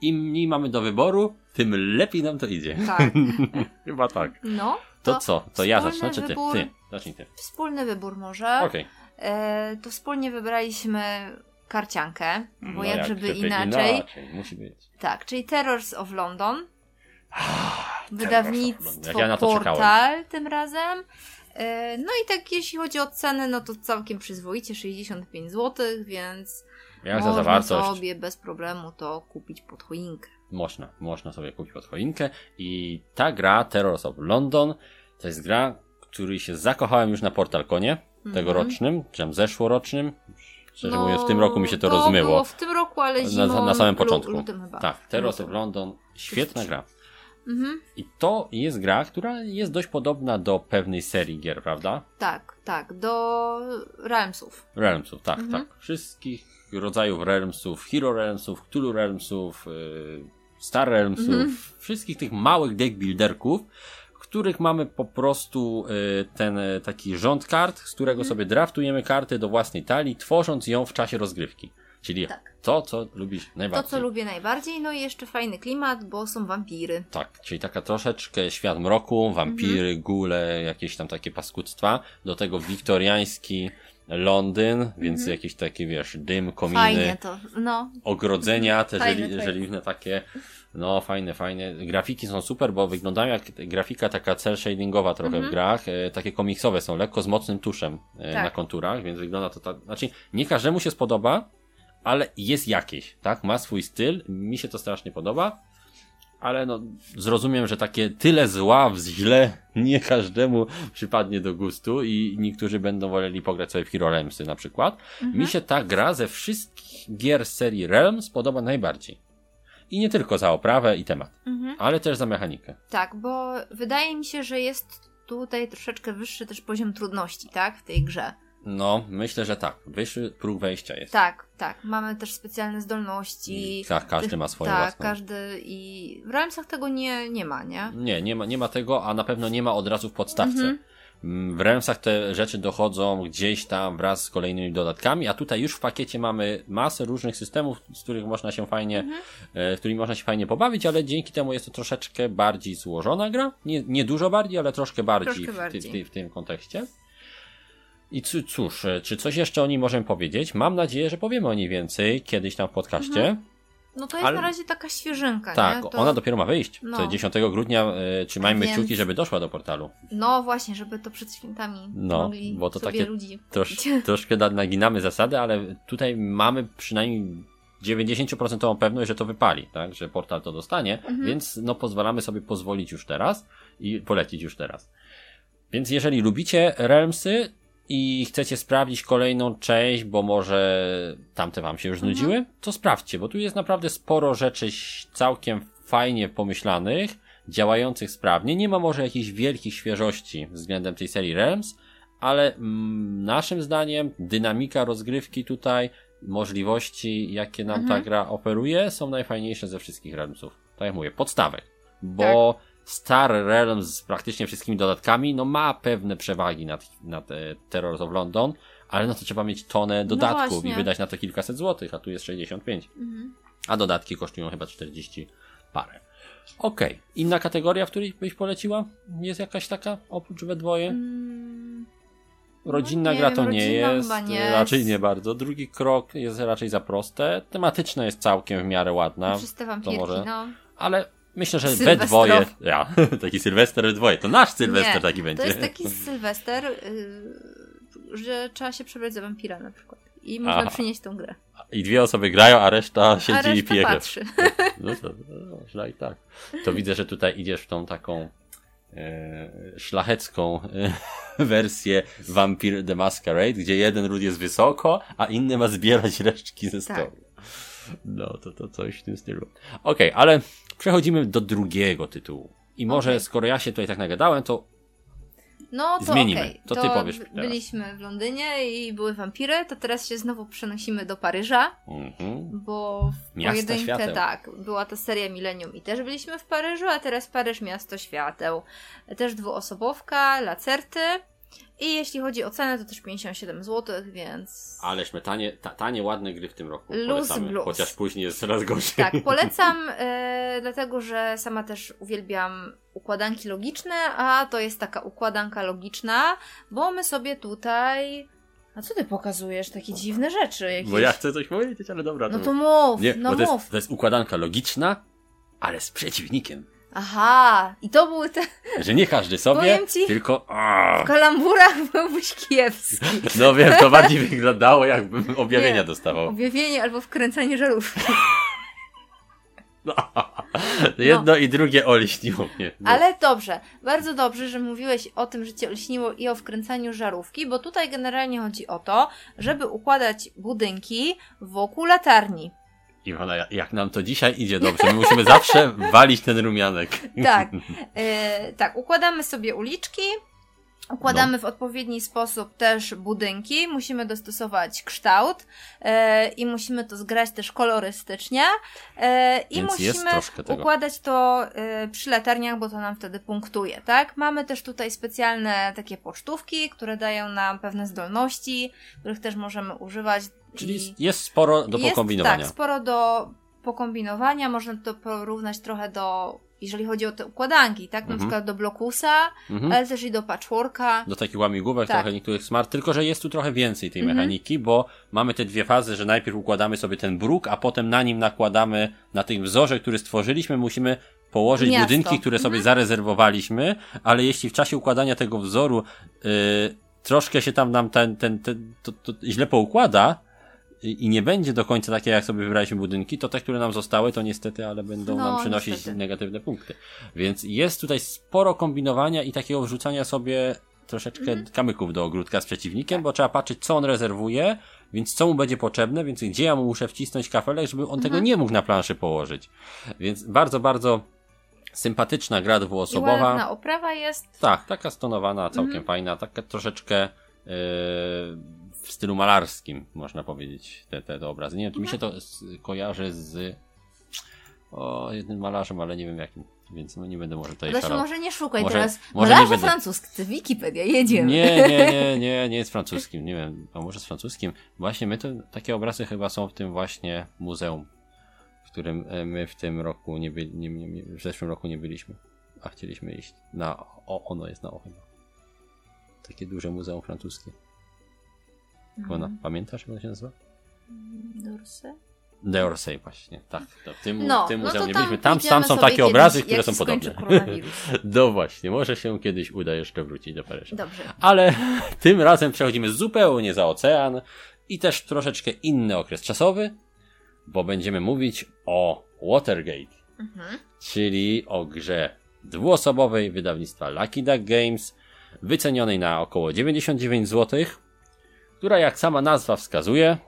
Im mniej mamy do wyboru, tym lepiej nam to idzie. Tak. Chyba tak. No, To co? To ja zacznę, czy ty? wybór. Ty, zacznij ty. Wspólny wybór może. Okej. E, to wspólnie wybraliśmy karciankę, bo No jak żeby żeby inaczej. inaczej. Musi być. Tak, czyli Terrors of London. Of Wydawnictwo ja na to czekałem. Portal tym razem. E, No i tak jeśli chodzi o cenę, no to całkiem przyzwoicie, 65 zł, więc Jak za można zawartość. sobie bez problemu to kupić pod choinkę. Można, można sobie kupić pod choinkę. I ta gra, Terrors of London, to jest gra, której się zakochałem już na Portalkonie tegorocznym, czy tam zeszłorocznym. Szczerze Mhm. No, mówiąc, w tym roku mi się to, to rozmyło. było w tym roku, ale Na- zimą, na samym lu- początku. Lutym chyba. Tak, Terrors of. London, świetna gra. Mhm. I to jest gra, która jest dość podobna do pewnej serii gier, prawda? Tak, tak, do Realmsów. Realmsów, tak, Mhm. tak. Wszystkich rodzajów Realmsów, Hero Realmsów, Cthulhu Realmsów, yy, Star Realmsów, Mhm. wszystkich tych małych deck builderków, których mamy po prostu yy, ten yy, taki rząd kart, z którego Mhm. sobie draftujemy karty do własnej talii, tworząc ją w czasie rozgrywki. Czyli Tak. to, co lubisz To, najbardziej. co lubię najbardziej, no i jeszcze fajny klimat, bo są wampiry. Tak, czyli taka troszeczkę świat mroku, wampiry, Mhm. góle, jakieś tam takie paskudztwa. Do tego wiktoriański Londyn, więc jakieś takie, wiesz, dym, kominy, Mhm. Fajnie to, no. ogrodzenia, te Fajne to żeliwne takie, no fajne, fajne. Grafiki są super, bo wyglądają jak grafika taka cel shadingowa trochę w Mhm. grach, e, takie komiksowe są, lekko z mocnym tuszem e, Tak. na konturach, więc wygląda to tak, znaczy nie każdemu się spodoba, ale jest jakieś, tak? Ma swój styl, mi się to strasznie podoba, ale no zrozumiem, że takie tyle zła w źle nie każdemu przypadnie do gustu i niektórzy będą woleli pograć sobie w Hero Realmsy na przykład. Mhm. Mi się ta gra ze wszystkich gier z serii Realms podoba najbardziej. I nie tylko za oprawę i temat, Mhm. ale też za mechanikę. Tak, bo wydaje mi się, że jest tutaj troszeczkę wyższy też poziom trudności, tak? W tej grze. No, myślę, że tak. Wyższy próg wejścia jest. Tak, tak. Mamy też specjalne zdolności. Ka- każdy Tych- ma swoją Tak, własną. każdy i w Realmsach tego nie, nie ma, nie? Nie, nie ma, nie ma tego, a na pewno nie ma od razu w podstawce. Mhm. Mm, W Realmsach te rzeczy dochodzą gdzieś tam wraz z kolejnymi dodatkami, a tutaj już w pakiecie mamy masę różnych systemów, z których można się fajnie, Mhm. e, którymi można się fajnie pobawić, ale dzięki temu jest to troszeczkę bardziej złożona gra. Nie, nie dużo bardziej, ale troszkę bardziej, Troszkę w, bardziej. Ty, w tym kontekście. I cóż, e, czy coś jeszcze o niej możemy powiedzieć? Mam nadzieję, że powiemy o niej więcej kiedyś tam w podcaście. No to jest Ale- na razie taka świeżynka, Tak? To... ona dopiero ma wyjść. No. To 10 grudnia e, trzymajmy Więc- kciuki, żeby doszła do portalu. No właśnie, żeby to przed świętami No, mogli bo to takie ludzi Trosz, troszkę na- naginamy zasady, ale tutaj mamy przynajmniej 90% pewność, że to wypali, tak? Że portal to dostanie, Mhm. więc no pozwalamy sobie pozwolić już teraz i polecić już teraz. Więc jeżeli lubicie Realmsy i chcecie sprawdzić kolejną część, bo może tamte wam się już Mhm. znudziły, to sprawdźcie, bo tu jest naprawdę sporo rzeczy całkiem fajnie pomyślanych, działających sprawnie. Nie ma może jakichś wielkich świeżości względem tej serii Realms, ale mm, naszym zdaniem dynamika rozgrywki tutaj, możliwości, jakie nam Mhm. ta gra oferuje, są najfajniejsze ze wszystkich Realmsów. Tak jak mówię, podstawek. Bo Star Realms z praktycznie wszystkimi dodatkami, no ma pewne przewagi nad, nad e, Terror of London, ale no to trzeba mieć tonę dodatków i właśnie. wydać na to kilkaset złotych, a tu jest 65. Mhm. A dodatki kosztują chyba 40 parę. Okej. Inna kategoria, w której byś poleciła? Jest jakaś taka, oprócz we dwoje? Mm, Rodzinna no gra wiem, to nie jest, nie raczej jest. nie bardzo. Drugi krok jest raczej za proste. Tematyczna jest całkiem w miarę ładna, Czyste wampirki, może. no. ale myślę, że we dwoje. Ja, taki Sylwester we dwoje. To nasz Sylwester Nie, taki będzie. To jest taki Sylwester, yy, że trzeba się przebrać za wampira na przykład. I można Aha. przynieść tą grę. I dwie osoby grają, a reszta siedzi A reszta i pije krew. patrzy. No to, no, źle i tak. To widzę, że tutaj idziesz w tą taką e, szlachecką e, wersję Vampire the Masquerade, gdzie jeden ród jest wysoko, a inny ma zbierać resztki ze Tak. stołu. No, to, to coś w tym stylu. Okej, ale przechodzimy do drugiego tytułu. I może, Okej. skoro ja się tutaj tak nagadałem, to No to Zmienimy. okej. To ty powiesz teraz. Byliśmy w Londynie i były wampiry, to teraz się znowu przenosimy do Paryża, mhm. bo w Miasta pojedynkę, świateł. tak, była to seria Millennium i też byliśmy w Paryżu, a teraz Paryż Miasto Świateł. Też dwuosobowka, lacerty i jeśli chodzi o cenę, to też 57 zł, więc aleśmy tanie, ta, tanie, ładne gry w tym roku Luz polecamy, blues. chociaż później jest coraz gorzej. tak, polecam, e, dlatego że sama też uwielbiam układanki logiczne, a to jest taka układanka logiczna, bo my sobie tutaj... A co ty pokazujesz? Takie dziwne rzeczy jakieś. Bo ja chcę coś powiedzieć, ale dobra. No to mów, Nie, no to mów. jest, to jest układanka logiczna, ale z przeciwnikiem. Aha, i to były te... Że nie każdy sobie, ci- tylko... W kalamburach byłbyś kiepski. No wiem, to bardziej wyglądało jakbym objawienia Nie. dostawał. Objawienie albo wkręcanie żarówki. No. Jedno i drugie oliśniło mnie. No. Ale dobrze, bardzo dobrze, że mówiłeś o tym, że cię olśniło i o wkręcaniu żarówki, bo tutaj generalnie chodzi o to, żeby układać budynki wokół latarni. Iwona, jak- nam to dzisiaj idzie dobrze, my musimy zawsze walić ten rumianek. Tak, e, tak, układamy sobie uliczki, układamy No. w odpowiedni sposób też budynki, musimy dostosować kształt e, i musimy to zgrać też kolorystycznie e, i Więc musimy układać to e, przy latarniach, bo to nam wtedy punktuje, tak? Mamy też tutaj specjalne takie pocztówki, które dają nam pewne zdolności, których też możemy używać. Czyli jest- jest sporo do jest, pokombinowania. Tak, sporo do pokombinowania. Można to porównać trochę do, jeżeli chodzi o te układanki, tak? Na Mhm. przykład do blokusa, Mhm. ale też i do patchworka. do takich łamigłówek, Tak. trochę niektórych smart, tylko że jest tu trochę więcej tej Mhm. mechaniki, bo mamy te dwie fazy, że najpierw układamy sobie ten bruk, a potem na nim nakładamy, na tym wzorze, który stworzyliśmy, musimy położyć Miasto. budynki, które sobie zarezerwowaliśmy, ale jeśli w czasie układania tego wzoru yy, troszkę się tam nam ten, ten, ten to, to źle poukłada, i i nie będzie do końca takie, jak sobie wybraliśmy budynki, to te, które nam zostały, to niestety, ale będą No, nam przynosić niestety. negatywne punkty. Więc jest tutaj sporo kombinowania i takiego wrzucania sobie troszeczkę Mhm. kamyków do ogródka z Tak. przeciwnikiem, bo trzeba patrzeć, co on rezerwuje, więc co mu będzie potrzebne, więc gdzie ja mu muszę wcisnąć kafelek, żeby on Mhm. tego nie mógł na planszy położyć. Więc bardzo, bardzo Sympatyczna gra I dwuosobowa. ładna oprawa jest. Tak, taka stonowana, całkiem Mhm. fajna, taka troszeczkę yy, w stylu malarskim, można powiedzieć, te, te, te obrazy. Nie wiem, czy mi się to z, kojarzy z o, jednym malarzem, ale nie wiem jakim, więc no nie będę może tutaj Zresztą może nie szukaj Może- teraz. może nie Malarze będę. francuscy, Wikipedia, jedziemy. Nie, nie, nie, nie, nie jest francuskim, nie wiem, a może z francuskim. Właśnie my to, takie obrazy chyba są w tym właśnie muzeum, w którym e, my w tym roku nie byli, nie, nie, nie, w zeszłym roku nie byliśmy, a chcieliśmy iść na, o, ono jest na O chyba. Takie duże muzeum francuskie. Mhm. Ona, pamiętasz jak ono się nazywa? Dorsey? D'Orsay właśnie, tak. To w tym, No, w tym no muzeum nie tam byliśmy. Tam, tam są takie kiedyś, obrazy, które są podobne. No właśnie, może się kiedyś uda jeszcze wrócić do Paryża. Dobrze. Ale tym razem przechodzimy zupełnie za ocean i też troszeczkę inny okres czasowy, bo będziemy mówić o Watergate, Mhm. czyli o grze dwuosobowej wydawnictwa Lucky Duck Games, wycenionej na około 99 zł, która jak sama nazwa wskazuje,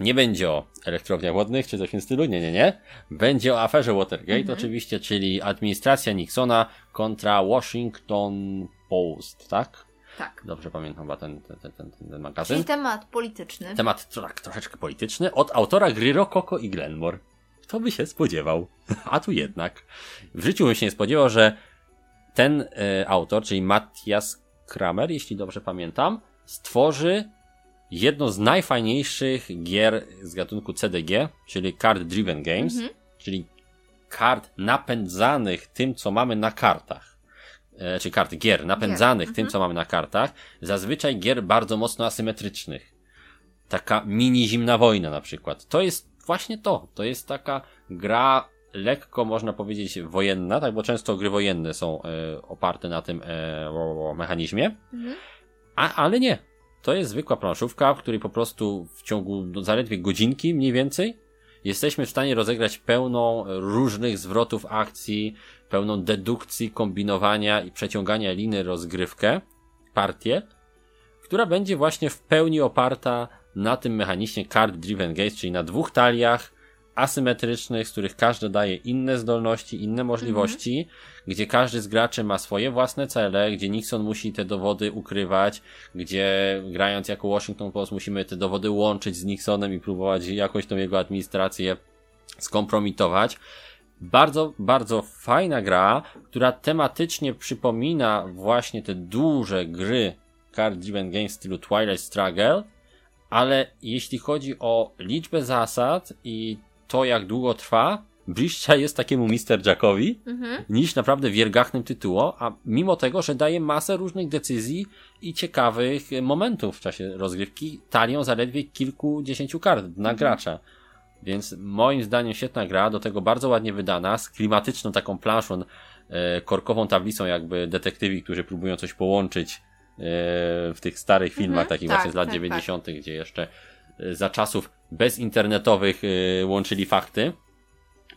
nie będzie o elektrowniach wodnych czy coś w tym stylu, nie, nie, nie. Będzie o aferze Watergate Mhm. oczywiście, czyli administracja Nixona kontra Washington Post, tak? Tak. Dobrze pamiętam chyba ten, ten, ten, ten, magazyn. Czyli temat polityczny. Temat tak, troszeczkę polityczny od autora gry Rococo i Glenmore. Kto by się spodziewał? A tu jednak. W życiu bym się nie spodziewał, że ten e, autor, czyli Matthias Kramer, jeśli dobrze pamiętam, stworzy jedno z najfajniejszych gier z gatunku CDG, czyli Card Driven Games, Mhm. czyli kart napędzanych tym, co mamy na kartach. E, czy kart gier napędzanych Gier, tym, mhm. co mamy na kartach. Zazwyczaj gier bardzo mocno asymetrycznych. Taka mini zimna wojna na przykład. To jest właśnie to. To jest taka gra lekko można powiedzieć wojenna, tak, bo często gry wojenne są e, oparte na tym e, o, o mechanizmie. Mhm. A, ale nie. To jest zwykła planszówka, w której po prostu w ciągu no, zaledwie godzinki mniej więcej jesteśmy w stanie rozegrać pełną różnych zwrotów akcji, pełną dedukcji, kombinowania i przeciągania liny rozgrywkę, partię, która będzie właśnie w pełni oparta na tym mechanizmie card driven games, czyli na dwóch taliach asymetrycznych, z których każdy daje inne zdolności, inne możliwości, gdzie każdy z graczy ma swoje własne cele, gdzie Nixon musi te dowody ukrywać, gdzie grając jako Washington Post musimy te dowody łączyć z Nixonem i próbować jakoś tą jego administrację skompromitować. Bardzo, bardzo fajna gra, która tematycznie przypomina właśnie te duże gry card driven games w stylu Twilight Struggle, ale jeśli chodzi o liczbę zasad i to jak długo trwa, bliższa jest takiemu Mr. Jackowi Mhm. niż naprawdę wielgachnym tytułu, a mimo tego, że daje masę różnych decyzji i ciekawych momentów w czasie rozgrywki, talią zaledwie kilkudziesięciu kart na gracza. Więc moim zdaniem świetna gra, do tego bardzo ładnie wydana, z klimatyczną taką planszą, e, korkową tablicą jakby detektywi, którzy próbują coś połączyć e, w tych starych filmach, Mhm, takich tak, właśnie z lat tak, 90., gdzie jeszcze za czasów bezinternetowych e, łączyli fakty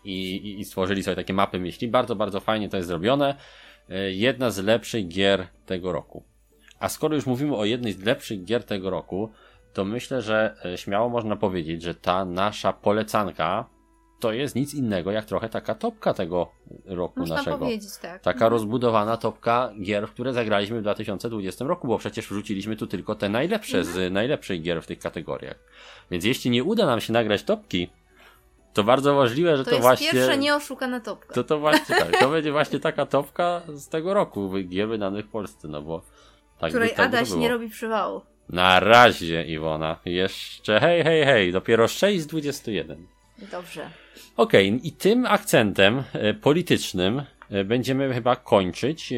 i, i, stworzyli sobie takie mapy myśli. Bardzo, bardzo fajnie to jest zrobione. E, Jedna z lepszych gier tego roku. A skoro już mówimy o jednej z lepszych gier tego roku, to myślę, że śmiało można powiedzieć, że ta nasza polecanka to jest nic innego jak trochę taka topka tego roku Można naszego. powiedzieć tak. Taka rozbudowana topka gier, które zagraliśmy w 2020 roku, bo przecież wrzuciliśmy tu tylko te najlepsze z najlepszych gier w tych kategoriach. Więc jeśli nie uda nam się nagrać topki, to bardzo możliwe, że To to, jest właśnie. pierwsza nieoszukana topka. To to właśnie tak. To będzie właśnie taka topka z tego roku gier wydanych w Polsce, no bo tak której by, tak by Adaś to było. nie robi przywału. Na razie, Iwona. Jeszcze hej, hej, hej. Dopiero 6 z 21. Dobrze. Okej, i tym akcentem e, politycznym e, będziemy chyba kończyć e,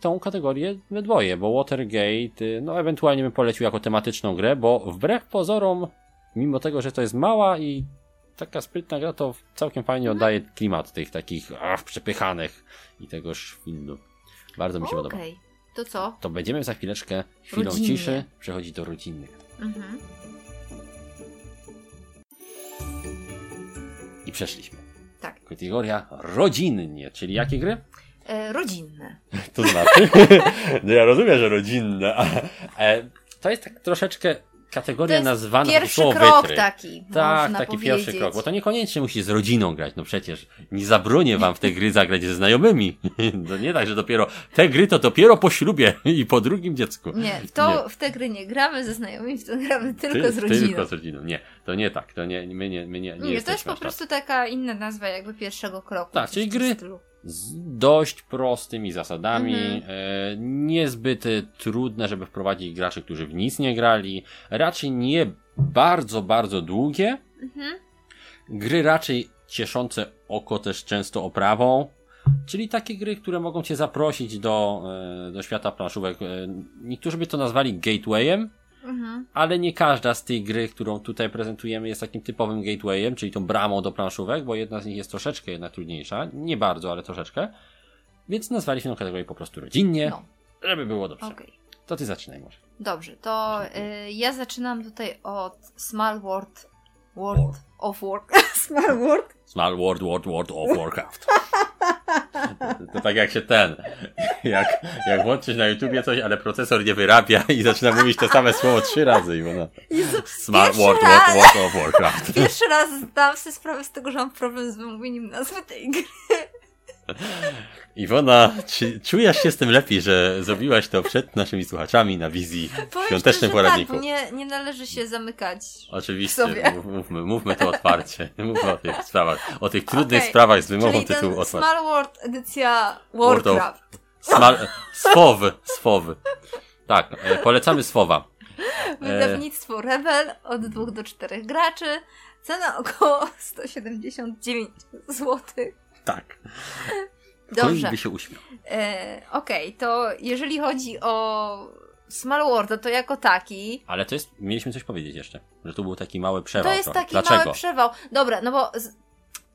tą kategorię we dwoje, bo Watergate, no ewentualnie bym polecił jako tematyczną grę, bo wbrew pozorom, mimo tego, że to jest mała i taka sprytna gra, to całkiem fajnie oddaje klimat tych takich ach, przepychanych i tego szwindu. Bardzo mi się podoba. Okej. To co? To będziemy za chwileczkę chwilą Rodzinnie. ciszy przechodzić do rodzinnych. Mhm. Przeszliśmy. Tak. Kategoria rodzinnie, czyli jakie gry? E, rodzinne. To znaczy? no ja rozumiem, że rodzinne, ale e, to jest tak troszeczkę kategoria nazwana Pierwszy krok wytry. taki, Tak, taki powiedzieć. pierwszy krok, bo to niekoniecznie musi z rodziną grać, no przecież nie zabronię wam w te gry zagrać ze znajomymi. To nie tak, że dopiero te gry to dopiero po ślubie i po drugim dziecku. Nie, w, to, Nie. w te gry nie gramy ze znajomymi, w to gramy tylko Ty- z rodziną. Tylko z rodziną. Nie, to nie tak, to nie, my nie, my nie, nie, Nie, to jest po prostu taka inna nazwa jakby pierwszego kroku. Tak, czyli gry-. Z dość prostymi zasadami, Mhm. e, niezbyt trudne, żeby wprowadzić graczy, którzy w nic nie grali, raczej nie bardzo, bardzo długie, Mhm. gry raczej cieszące oko też często oprawą, czyli takie gry, które mogą cię zaprosić do, e, do świata planszówek. E, Niektórzy by to nazwali gatewayem, Mhm. ale nie każda z tych gry, którą tutaj prezentujemy, jest takim typowym gatewayem, czyli tą bramą do planszówek, bo jedna z nich jest troszeczkę jednak trudniejsza. Nie bardzo, ale troszeczkę. Więc nazwaliśmy tę kategorię po prostu rodzinnie, No, żeby było dobrze. okej. To ty zaczynaj może. Dobrze, to y, ja zaczynam tutaj od Small World, World War. Of War. Small World? Small World, World, World of Warcraft. To, to tak jak się ten, jak, jak włączysz na YouTubie coś, ale procesor nie wyrabia i zaczyna mówić to same słowo trzy razy i ona... Pierwszy World. World, World of Warcraft. Pierwszy raz zdałam sobie sprawę z tego, że mam problem z wymówieniem nazwy tej gry. Iwona, czy czujesz się z tym lepiej, że zrobiłaś to przed naszymi słuchaczami na wizji w Powiem świątecznym szczerze, poradniku? Tak, nie, nie należy się zamykać. Oczywiście, sobie. mów- mówmy, mówmy to otwarcie. Mówmy o tych sprawach, o tych trudnych Okej, sprawach z wymową Czyli tytułu otwarcie. Small World edycja Warcraft. Smal, swowy, swowy. Tak, e, polecamy słowa. Wydawnictwo Rebel od 2 do 4 graczy. Cena około 179 zł. Tak. Dobrze. Ktoś by się uśmiał. E, Okej, to jeżeli chodzi o Small World, to jako taki. Ale to jest, mieliśmy coś powiedzieć jeszcze, że tu był taki mały przewał. To jest trochę. taki Dlaczego? mały przewał. Dobra, no bo z,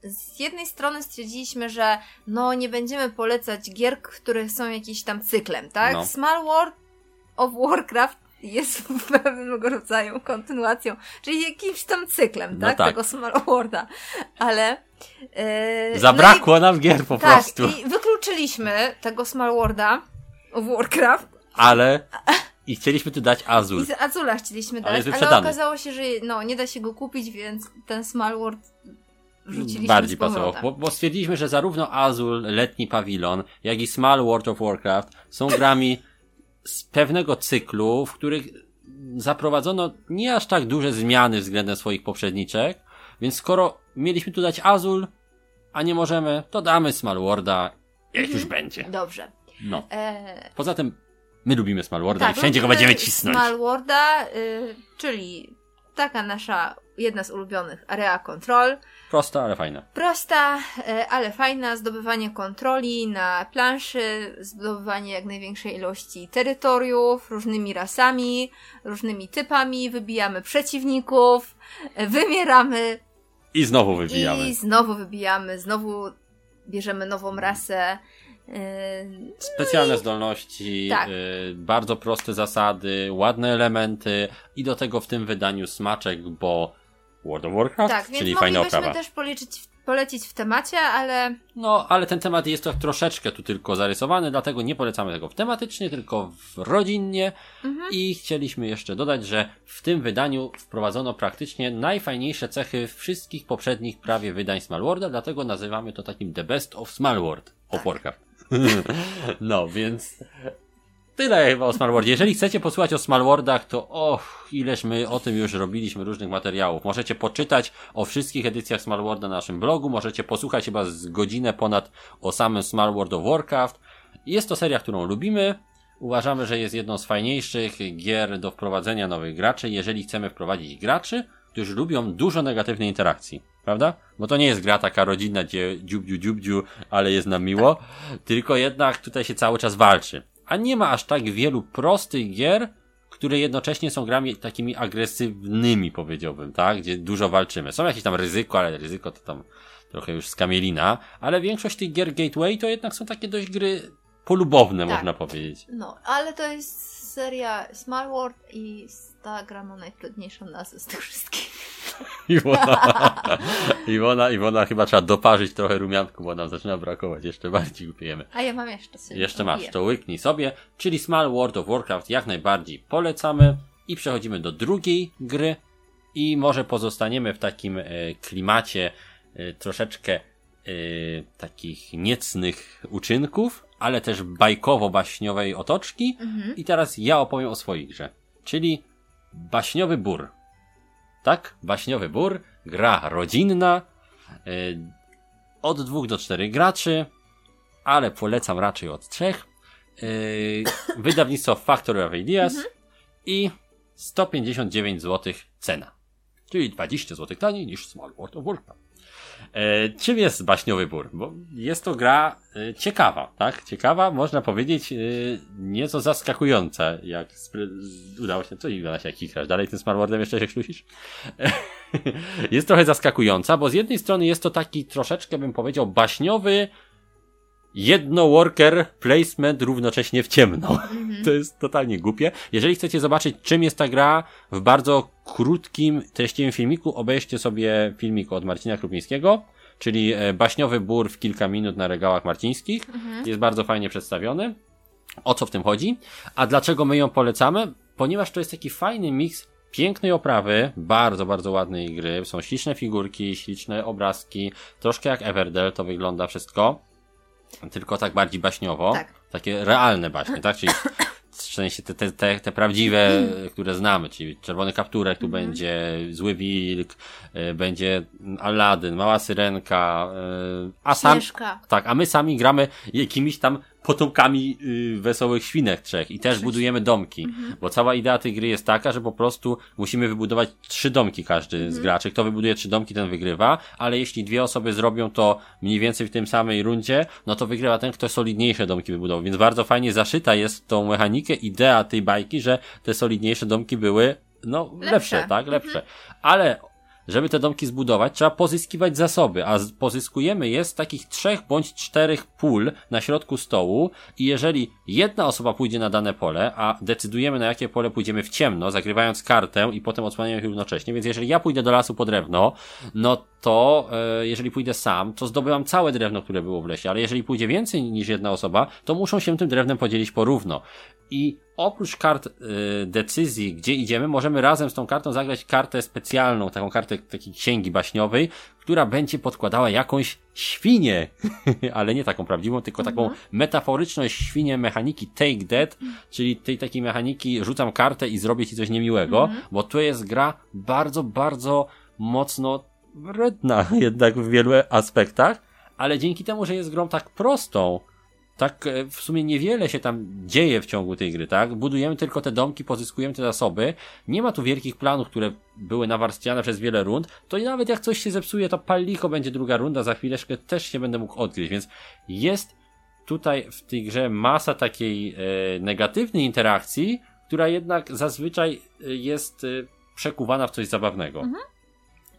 z jednej strony stwierdziliśmy, że no nie będziemy polecać gier, które są jakimś tam cyklem, tak? No. Small World of Warcraft jest pewnego rodzaju kontynuacją, czyli jakimś tam cyklem, No tak? tak. Tego Small Worlda. Ale. e, Zabrakło nam gier po no i, tak, prostu. i wykluczyliśmy tego Small Worlda of Warcraft Ale i chcieliśmy tu dać Azul. i z Azula chcieliśmy Ale dać, ale, wyprzedany. okazało się, że no, nie da się go kupić, więc ten Small World wrzuciliśmy Bardziej pasował, bo, bo stwierdziliśmy, że zarówno Azul, letni pawilon, jak i Small World of Warcraft są grami z pewnego cyklu, w których zaprowadzono nie aż tak duże zmiany względem swoich poprzedniczek, więc skoro mieliśmy tu dać Azul, a nie możemy, to damy Small Worlda, jak Mhm. już będzie. Dobrze. No. E, Poza tym, my lubimy Small Worlda tak, i wszędzie go będziemy cisnąć. Small Worlda, y, czyli taka nasza, jedna z ulubionych area control. Prosta, ale fajna. Prosta, e, ale fajna, zdobywanie kontroli na planszy, zdobywanie jak największej ilości terytoriów, różnymi rasami, różnymi typami, wybijamy przeciwników, e, wymieramy I znowu wybijamy. i znowu wybijamy, znowu bierzemy nową rasę. E, Specjalne zdolności, Tak. bardzo proste zasady, ładne elementy i do tego w tym wydaniu smaczek, bo World of Warcraft, Tak, czyli fajna moglibyśmy oprawa. też policzyć, polecić w temacie, ale No, ale ten temat jest to troszeczkę tu tylko zarysowany, dlatego nie polecamy tego w tematycznie, tylko w rodzinnie Mhm. i chcieliśmy jeszcze dodać, że w tym wydaniu wprowadzono praktycznie najfajniejsze cechy wszystkich poprzednich prawie wydań Small Worlda, dlatego nazywamy to takim The Best of Small World of Tak. Warcraft. no, więc tyle o Small Worldzie. Jeżeli chcecie posłuchać o Small Worldach, to och, ileż my o tym już robiliśmy różnych materiałów. Możecie poczytać o wszystkich edycjach Small Worlda na naszym blogu, możecie posłuchać chyba z godzinę ponad o samym Small World of Warcraft. Jest to seria, którą lubimy. Uważamy, że jest jedną z fajniejszych gier do wprowadzenia nowych graczy, jeżeli chcemy wprowadzić graczy, którzy lubią dużo negatywnej interakcji. Prawda? Bo to nie jest gra taka rodzinna, gdzie dziubdziu dziubdziu, ale jest nam miło, tylko jednak tutaj się cały czas walczy. A nie ma aż tak wielu prostych gier, które jednocześnie są grami takimi agresywnymi, powiedziałbym, tak? Gdzie dużo walczymy. Są jakieś tam ryzyko, ale ryzyko to tam trochę już skamielina, ale większość tych gier Gateway to jednak są takie dość gry polubowne, Tak. można powiedzieć. no, ale to jest seria Small World i ta gra ma najtrudniejszą nazwę z tych wszystkich. Iwona, Iwona, Iwona chyba trzeba doparzyć trochę rumianku, bo nam zaczyna brakować. Jeszcze bardziej głupiejemy. A ja mam jeszcze sobie. Jeszcze masz, to łyknij sobie. Czyli Small World of Warcraft jak najbardziej polecamy. I przechodzimy do drugiej gry i może pozostaniemy w takim e, klimacie e, troszeczkę e, takich niecnych uczynków, ale też bajkowo-baśniowej otoczki. Mhm. I teraz ja opowiem o swojej grze, czyli Baśniowy Bór. Tak? Baśniowy Bór, gra rodzinna, y, od dwóch do czterech graczy, ale polecam raczej od trzech. Y, wydawnictwo Factory of Ideas i 159 zł cena. Czyli 20 zł taniej niż Small World of Warcraft. E, czym jest Baśniowy Bór? Bo jest to gra e, ciekawa, tak? Ciekawa, można powiedzieć, e, nieco zaskakująca, jak udało się, co Iwana się jak kikrasz, dalej tym Smartwordem jeszcze się ślusisz? jest trochę zaskakująca, bo z jednej strony jest to taki troszeczkę, bym powiedział, baśniowy jedno-worker placement równocześnie w ciemno. To jest totalnie głupie. Jeżeli chcecie zobaczyć, czym jest ta gra, w bardzo krótkim, treściwym filmiku obejrzcie sobie filmik od Marcina Krupińskiego, czyli e, baśniowy bór w kilka minut na regałach marcińskich. Jest bardzo fajnie przedstawiony. O co w tym chodzi? A dlaczego my ją polecamy? Ponieważ to jest taki fajny miks pięknej oprawy, bardzo, bardzo ładnej gry. Są śliczne figurki, śliczne obrazki, troszkę jak Everdell to wygląda wszystko. Tylko tak bardziej baśniowo. Tak. Takie realne baśnie, tak? Czyli w sensie te, te, te, te prawdziwe, które znamy, czyli czerwony kapturek, tu będzie zły wilk, y, będzie Aladdin, mała syrenka, y, a sam, Śnieżka. tak, a my sami gramy jakimiś tam potomkami y, wesołych świnek trzech i też budujemy domki, bo cała idea tej gry jest taka, że po prostu musimy wybudować trzy domki każdy z graczy. Kto wybuduje trzy domki, ten wygrywa, ale jeśli dwie osoby zrobią to mniej więcej w tym samej rundzie, no to wygrywa ten, kto solidniejsze domki wybudował. Więc bardzo fajnie zaszyta jest tą mechanikę idea tej bajki, że te solidniejsze domki były no lepsze, Lepsze. tak, lepsze. Ale żeby te domki zbudować, trzeba pozyskiwać zasoby, a pozyskujemy je z takich trzech bądź czterech pól na środku stołu i jeżeli jedna osoba pójdzie na dane pole, a decydujemy na jakie pole pójdziemy w ciemno, zagrywając kartę i potem odsłaniając równocześnie, więc jeżeli ja pójdę do lasu po drewno, no to e, jeżeli pójdę sam, to zdobywam całe drewno, które było w lesie, ale jeżeli pójdzie więcej niż jedna osoba, to muszą się tym drewnem podzielić porówno. I oprócz kart y, decyzji, gdzie idziemy, możemy razem z tą kartą zagrać kartę specjalną, taką kartę takiej księgi baśniowej, która będzie podkładała jakąś świnię, ale nie taką prawdziwą, tylko taką metaforyczną świnię mechaniki Take That, czyli tej takiej mechaniki rzucam kartę i zrobię ci coś niemiłego, bo to jest gra bardzo, bardzo mocno wredna jednak w wielu aspektach, ale dzięki temu, że jest grą tak prostą, tak e, w sumie niewiele się tam dzieje w ciągu tej gry, tak? Budujemy tylko te domki, pozyskujemy te zasoby. Nie ma tu wielkich planów, które były nawarstwiane przez wiele rund. To i nawet jak coś się zepsuje, to paliko będzie druga runda, za chwileczkę też się będę mógł odgryźć, więc jest tutaj w tej grze masa takiej e, negatywnej interakcji, która jednak zazwyczaj e, jest e, przekuwana w coś zabawnego.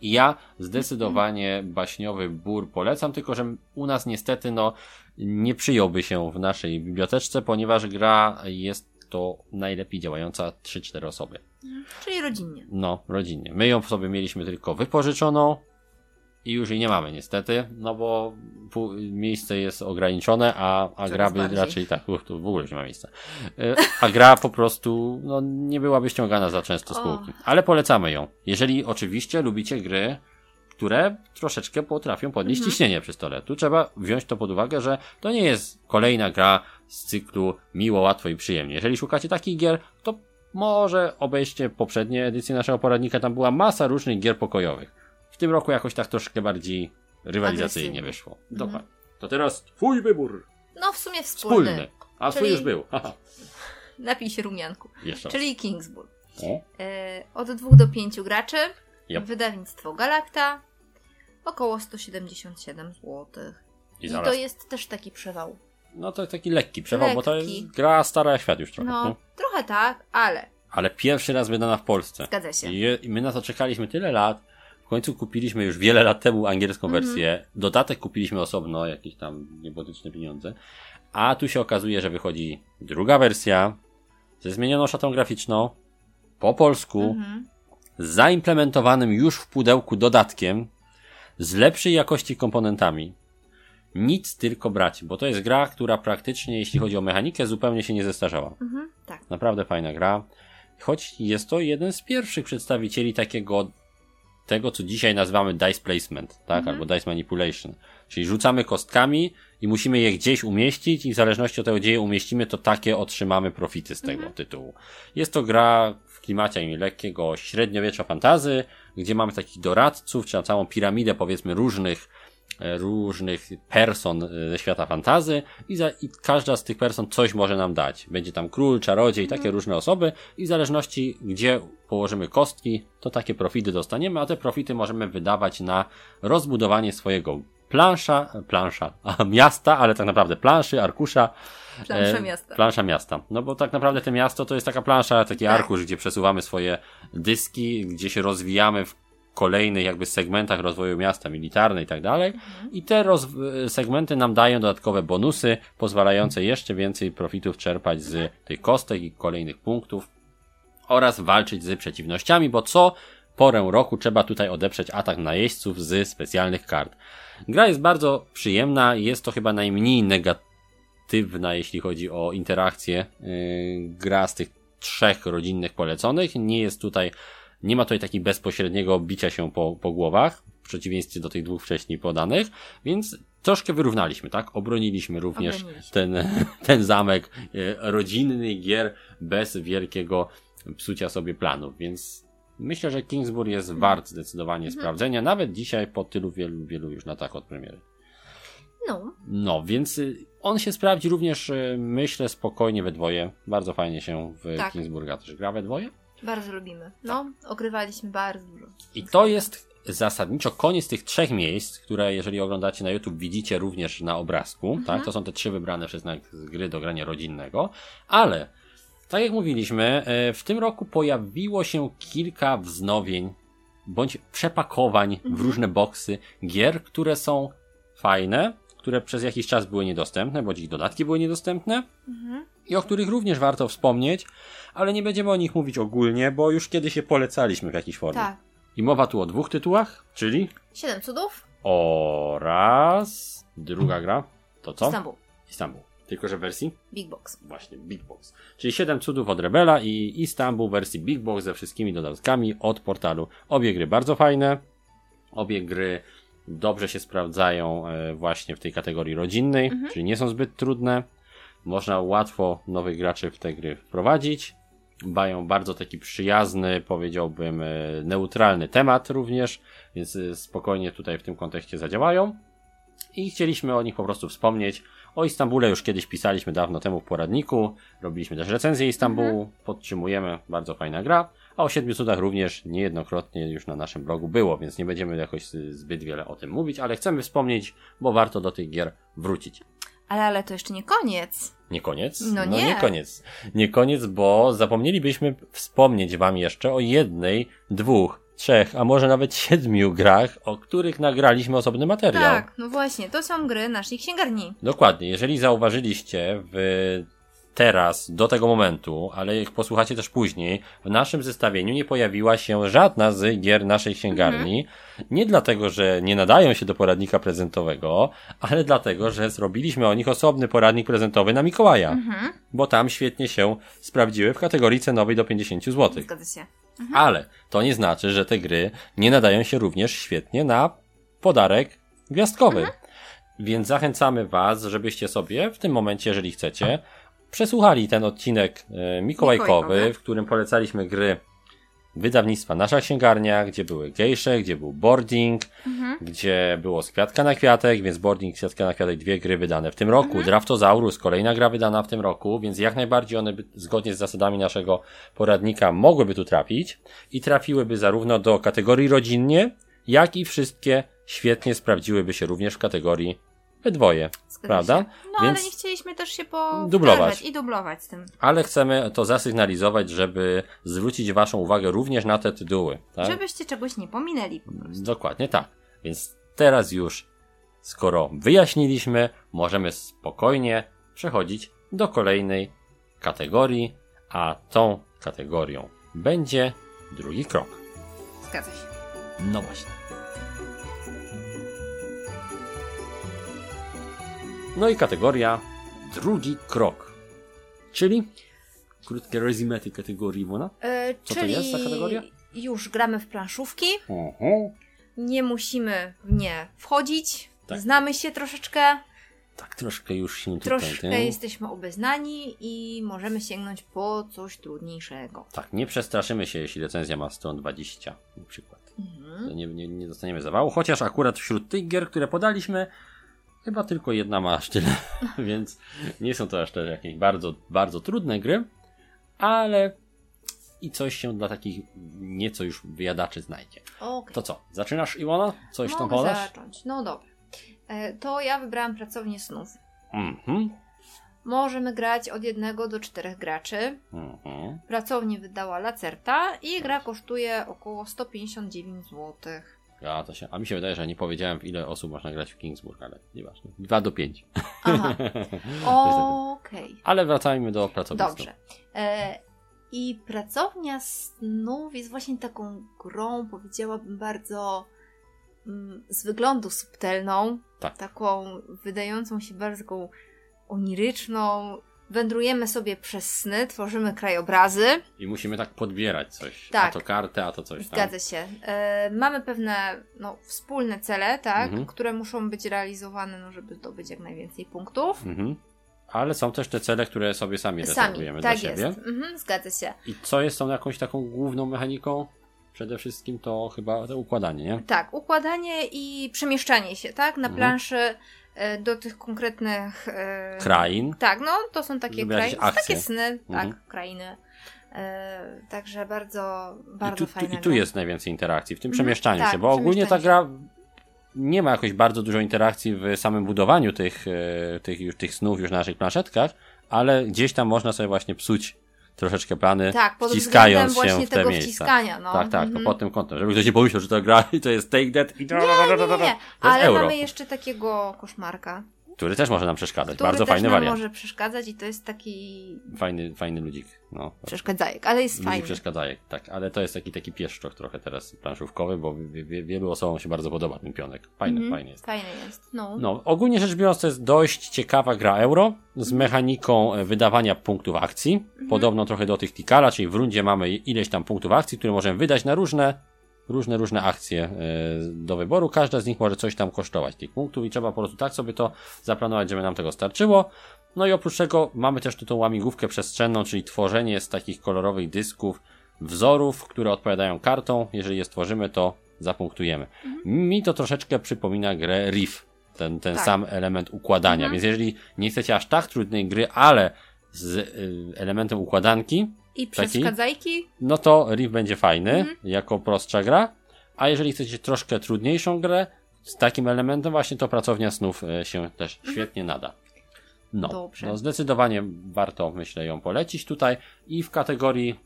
I ja zdecydowanie baśniowy bór polecam, tylko że u nas niestety no nie przyjąłby się w naszej biblioteczce, ponieważ gra jest to najlepiej działająca 3-4 osoby. Czyli rodzinnie. No, rodzinnie. My ją sobie mieliśmy tylko wypożyczoną i już jej nie mamy niestety, no bo miejsce jest ograniczone, a, a gra by bardziej. raczej tak, uch, tu w ogóle nie ma miejsca. Y, A gra po prostu no, nie byłaby ściągana za często z półki. Ale polecamy ją. Jeżeli oczywiście lubicie gry, które troszeczkę potrafią podnieść Mhm. ciśnienie przy stole. Tu trzeba wziąć to pod uwagę, że to nie jest kolejna gra z cyklu miło, łatwo i przyjemnie. Jeżeli szukacie takich gier, to może obejście poprzednie edycje naszego poradnika, tam była masa różnych gier pokojowych. Tym roku jakoś tak troszkę bardziej rywalizacyjnie Agresywnie. wyszło. Dokładnie. To teraz twój wybór. No w sumie wspólny. Wspólny. A twój Czyli- już był. Haha. Napij się rumianku. Jeszcze raz. Czyli Kingsbull. O, E, od dwóch do pięciu graczy. Yep. Wydawnictwo Galacta. Około 177 zł. I I zaraz. to jest też taki przewał. No to taki lekki przewał, bo to Lekki. jest gra stara jak świat już trochę. No, nie? trochę tak, ale Ale pierwszy raz wydana w Polsce. zgadza się. I my na to czekaliśmy tyle lat. W końcu kupiliśmy już wiele lat temu angielską Mhm. wersję. Dodatek kupiliśmy osobno, jakieś tam niebotyczne pieniądze. A tu się okazuje, że wychodzi druga wersja ze zmienioną szatą graficzną, po polsku, Mhm. z zaimplementowanym już w pudełku dodatkiem, z lepszej jakości komponentami. Nic tylko brać, bo to jest gra, która praktycznie, jeśli chodzi o mechanikę, zupełnie się nie zestarzała. Mhm. Tak. Naprawdę fajna gra. choć jest to jeden z pierwszych przedstawicieli takiego tego, co dzisiaj nazywamy dice placement, tak, Mhm. albo dice manipulation. Czyli rzucamy kostkami i musimy je gdzieś umieścić i w zależności od tego, gdzie je umieścimy, to takie otrzymamy profity z tego Mhm. tytułu. Jest to gra w klimacie lekkiego średniowiecza fantazy, gdzie mamy takich doradców, czy na całą piramidę powiedzmy różnych różnych person e, ze świata fantazy i, za, i każda z tych person coś może nam dać. Będzie tam król, czarodziej, takie różne osoby i w zależności gdzie położymy kostki, to takie profity dostaniemy, a te profity możemy wydawać na rozbudowanie swojego plansza, plansza, a, miasta, ale tak naprawdę planszy, arkusza. Plansza e, miasta. Plansza miasta. No bo tak naprawdę to miasto to jest taka plansza, taki Tak. arkusz, gdzie przesuwamy swoje dyski, gdzie się rozwijamy w kolejnych jakby segmentach rozwoju miasta, militarne i tak dalej. I te segmenty nam dają dodatkowe bonusy, pozwalające jeszcze więcej profitów czerpać z tych kostek i kolejnych punktów oraz walczyć z przeciwnościami, bo co porę roku trzeba tutaj odeprzeć atak najeźdźców z specjalnych kart. Gra jest bardzo przyjemna, jest to chyba najmniej negatywna, jeśli chodzi o interakcję. Yy, gra z tych trzech rodzinnych poleconych. Nie jest tutaj, nie ma tutaj takiego bezpośredniego bicia się po, po głowach, w przeciwieństwie do tych dwóch wcześniej podanych, więc troszkę wyrównaliśmy, tak? Obroniliśmy również Obroniliśmy. ten, ten zamek e, rodzinny gier bez wielkiego psucia sobie planów, więc myślę, że Kingsburg jest wart zdecydowanie sprawdzenia, nawet dzisiaj po tylu wielu, wielu już latach od premiery. No, No, więc y, on się sprawdzi również, y, myślę, spokojnie we dwoje. Bardzo fajnie się w Tak. Kingsburga też gra we dwoje. Bardzo lubimy. No, ogrywaliśmy bardzo dużo. I to jest zasadniczo koniec tych trzech miejsc, które jeżeli oglądacie na YouTube widzicie również na obrazku, tak? To są te trzy wybrane przez nas z gry do grania rodzinnego, ale tak jak mówiliśmy, e, w tym roku pojawiło się kilka wznowień bądź przepakowań w różne boksy gier, które są fajne, które przez jakiś czas były niedostępne, bądź ich dodatki były niedostępne i o których również warto wspomnieć, ale nie będziemy o nich mówić ogólnie, bo już kiedyś je polecaliśmy w jakiejś formie. Tak. I mowa tu o dwóch tytułach, czyli Siedem cudów? oraz druga gra. To co? Istanbul. Istanbul. Tylko, że w wersji Big Box. właśnie Big Box. Czyli 7 cudów od Rebela i Istanbul w wersji Big Box ze wszystkimi dodatkami od portalu. Obie gry bardzo fajne. Obie gry dobrze się sprawdzają e, właśnie w tej kategorii rodzinnej, czyli nie są zbyt trudne. Można łatwo nowych graczy w te gry wprowadzić. Mają bardzo taki przyjazny, powiedziałbym, e, neutralny temat również, więc e, spokojnie tutaj w tym kontekście zadziałają. I chcieliśmy o nich po prostu wspomnieć. O Istambule już kiedyś pisaliśmy dawno temu w poradniku. Robiliśmy też recenzję Istambułu. Podtrzymujemy. Bardzo fajna gra. A o Siedmiu Cudach również niejednokrotnie już na naszym blogu było, więc nie będziemy jakoś y, zbyt wiele o tym mówić, ale chcemy wspomnieć, bo warto do tych gier wrócić. Ale, ale to jeszcze nie koniec. Nie koniec? No nie. nie koniec. Nie koniec, bo zapomnielibyśmy wspomnieć Wam jeszcze o jednej, dwóch, trzech, a może nawet siedmiu grach, o których nagraliśmy osobny materiał. Tak, no właśnie, to są gry naszej księgarni. Dokładnie. Jeżeli zauważyliście w teraz, do tego momentu, ale jak posłuchacie też później, w naszym zestawieniu nie pojawiła się żadna z gier naszej księgarni. Nie dlatego, że nie nadają się do poradnika prezentowego, ale dlatego, że zrobiliśmy o nich osobny poradnik prezentowy na Mikołaja. Bo tam świetnie się sprawdziły w kategorii cenowej do 50 zł. Zgadza się. Ale to nie znaczy, że te gry nie nadają się również świetnie na podarek gwiazdkowy. Więc zachęcamy Was, żebyście sobie w tym momencie, jeżeli chcecie, przesłuchali ten odcinek e, mikołajkowy, w którym polecaliśmy gry wydawnictwa Nasza Księgarnia, gdzie były gejsze, gdzie był boarding, gdzie było z kwiatka na kwiatek, więc boarding, kwiatka na kwiatek, dwie gry wydane w tym roku. Draftozaurus, kolejna gra wydana w tym roku, więc jak najbardziej one by, zgodnie z zasadami naszego poradnika mogłyby tu trafić i trafiłyby zarówno do kategorii rodzinnie, jak i wszystkie świetnie sprawdziłyby się również w kategorii we dwoje. Zgadza Prawda? Się. No Więc- ale nie chcieliśmy też się po Dublować. i dublować z tym. Ale chcemy to zasygnalizować, żeby zwrócić Waszą uwagę również na te tytuły. Tak? Żebyście czegoś nie pominęli po prostu. Dokładnie tak. Więc teraz już, skoro wyjaśniliśmy, możemy spokojnie przechodzić do kolejnej kategorii, a tą kategorią będzie drugi krok. Zgadza się. No właśnie. No i kategoria drugi krok. Czyli krótkie resume tej kategorii Iwona? E, Co to czyli jest za kategoria? już gramy w planszówki, Oho. nie musimy w nie wchodzić, Tak. znamy się troszeczkę, Tak, troszkę już się tutaj... troszkę nie? jesteśmy obeznani i możemy sięgnąć po coś trudniejszego. Tak, nie przestraszymy się, jeśli recenzja ma stron 20 na przykład. Mhm. To nie, nie, nie dostaniemy zawału, chociaż akurat wśród tych gier, które podaliśmy, chyba tylko jedna ma aż tyle, więc nie są to aż też jakieś bardzo, bardzo trudne gry, ale i coś się dla takich nieco już wyjadaczy znajdzie. Okej. To co, zaczynasz Iwona? Coś tam Mogę podasz? zacząć. No dobra. E, to ja wybrałam pracownię snów. Mhm, Możemy grać od jednego do czterech graczy. mhm. Pracownię wydała Lacerta i gra kosztuje około 159 zł. Ja to się, a mi się wydaje, że nie powiedziałem w ile osób można grać w Kingsburg, ale nieważne. 2 do 5. Aha, okej. Ale wracajmy do pracownictwa. Dobrze. E, I pracownia snów jest właśnie taką grą, powiedziałabym, bardzo mm, z wyglądu subtelną. Tak. Taką wydającą się bardzo oniryczną. Wędrujemy sobie przez sny, tworzymy krajobrazy. I musimy tak podbierać coś. Tak. A to kartę, a to coś tam. Zgadza się. E, mamy pewne no, wspólne cele, tak, Mhm. które muszą być realizowane, no, żeby zdobyć jak najwięcej punktów. Mhm. Ale są też te cele, które sobie sami rezerwujemy tak dla jest. siebie. Mhm, zgadza się. I co jest tą jakąś taką główną mechaniką? Przede wszystkim to chyba to układanie, nie? Tak, układanie i przemieszczanie się, tak, na Mhm. planszy do tych konkretnych... E, Krain. Tak, no, to są takie krainy, takie sny, tak, Mhm. krainy. E, także bardzo, I bardzo tu, tu, fajne. I tu jest najwięcej interakcji, w tym Mhm, przemieszczaniu tak, się, bo ogólnie ta gra nie ma jakoś bardzo dużo interakcji w samym budowaniu tych, e, tych, już, tych snów już na naszych planszetkach, ale gdzieś tam można sobie właśnie psuć troszeczkę plany, Tak, pod wciskając się w te tego miejsca. wciskania, no. Tak, tak, Mhm. to pod tym kątem, żeby ktoś nie pomyślał, że to gra i to jest Take That i Nie, nie, nie, nie. Ale euro. mamy jeszcze takiego koszmarka, który też może nam przeszkadzać. który Bardzo też fajny nam wariant. może przeszkadzać i to jest taki Fajny, fajny ludzik. No. przeszkadzajek, ale jest Ludzik fajny. przeszkadzaje, tak, ale to jest taki taki pieszczok trochę teraz planszówkowy, bo wie, wie, wielu osobom się bardzo podoba ten pionek. Fajny, Mhm, fajny jest. Fajny jest, no. No, ogólnie rzecz biorąc, to jest dość ciekawa gra euro z mechaniką e, wydawania punktów akcji. Mhm. Podobno trochę do tych Tikala, czyli w rundzie mamy ileś tam punktów akcji, które możemy wydać na różne, różne, różne akcje e, do wyboru. Każda z nich może coś tam kosztować tych punktów i trzeba po prostu tak sobie to zaplanować, żeby nam tego starczyło. No i oprócz tego mamy też tu tą łamigłówkę przestrzenną, czyli tworzenie z takich kolorowych dysków wzorów, które odpowiadają kartom. Jeżeli je stworzymy, to zapunktujemy. Mi to troszeczkę przypomina grę Riff. Ten, ten Tak. sam element układania. Mhm. Więc jeżeli nie chcecie aż tak trudnej gry, ale z y, elementem układanki, I przeszkadzajki? no to Riff będzie fajny Mhm. jako prostsza gra. A jeżeli chcecie troszkę trudniejszą grę z takim elementem, właśnie to pracownia snów y, się też świetnie nada. No, Dobrze. no, zdecydowanie warto, myślę, ją polecić tutaj. I w kategorii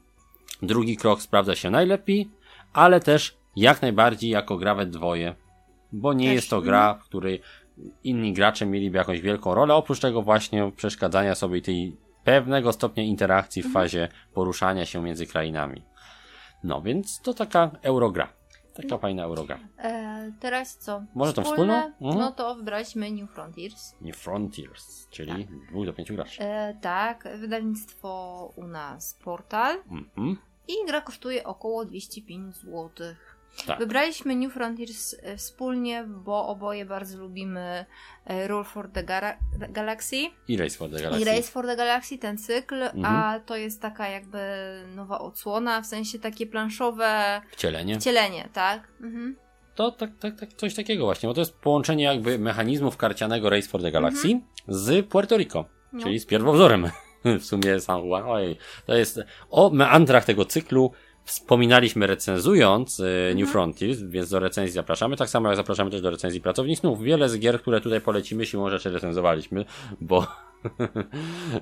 drugi krok sprawdza się najlepiej, ale też jak najbardziej jako gra we dwoje, bo nie Też, jest to mhm. gra, w której inni gracze mieliby jakąś wielką rolę, oprócz tego właśnie przeszkadzania sobie tej pewnego stopnia interakcji w fazie poruszania się między krainami. No, więc to taka eurogra. Taka No. fajna eurogra. E, teraz co? Może tą Wspólne? wspólną? Mhm. No to wybraliśmy New Frontiers. New Frontiers, czyli dwóch do pięciu graczy. E, tak, wydawnictwo u nas Portal Mhm. i gra kosztuje około 205 zł. Tak. Wybraliśmy New Frontiers e, wspólnie, bo oboje bardzo lubimy e, Roll for the Galaxy I Race for the i Galaxy. Race for the Galaxy, ten cykl, Mhm. a to jest taka jakby nowa odsłona, w sensie takie planszowe Wcielenie. wcielenie, tak? Mhm. To tak, tak, tak, coś takiego właśnie, bo to jest połączenie jakby mechanizmów karcianego Race for the Galaxy z Puerto Rico, Mhm. No. czyli z pierwowzorem. w sumie San Juan. Oj, to jest o meandrach tego cyklu wspominaliśmy recenzując y, Mhm. New Frontiers, więc do recenzji zapraszamy. Tak samo jak zapraszamy też do recenzji pracowni snów. Wiele z gier, które tutaj polecimy, siłą rzeczy recenzowaliśmy, bo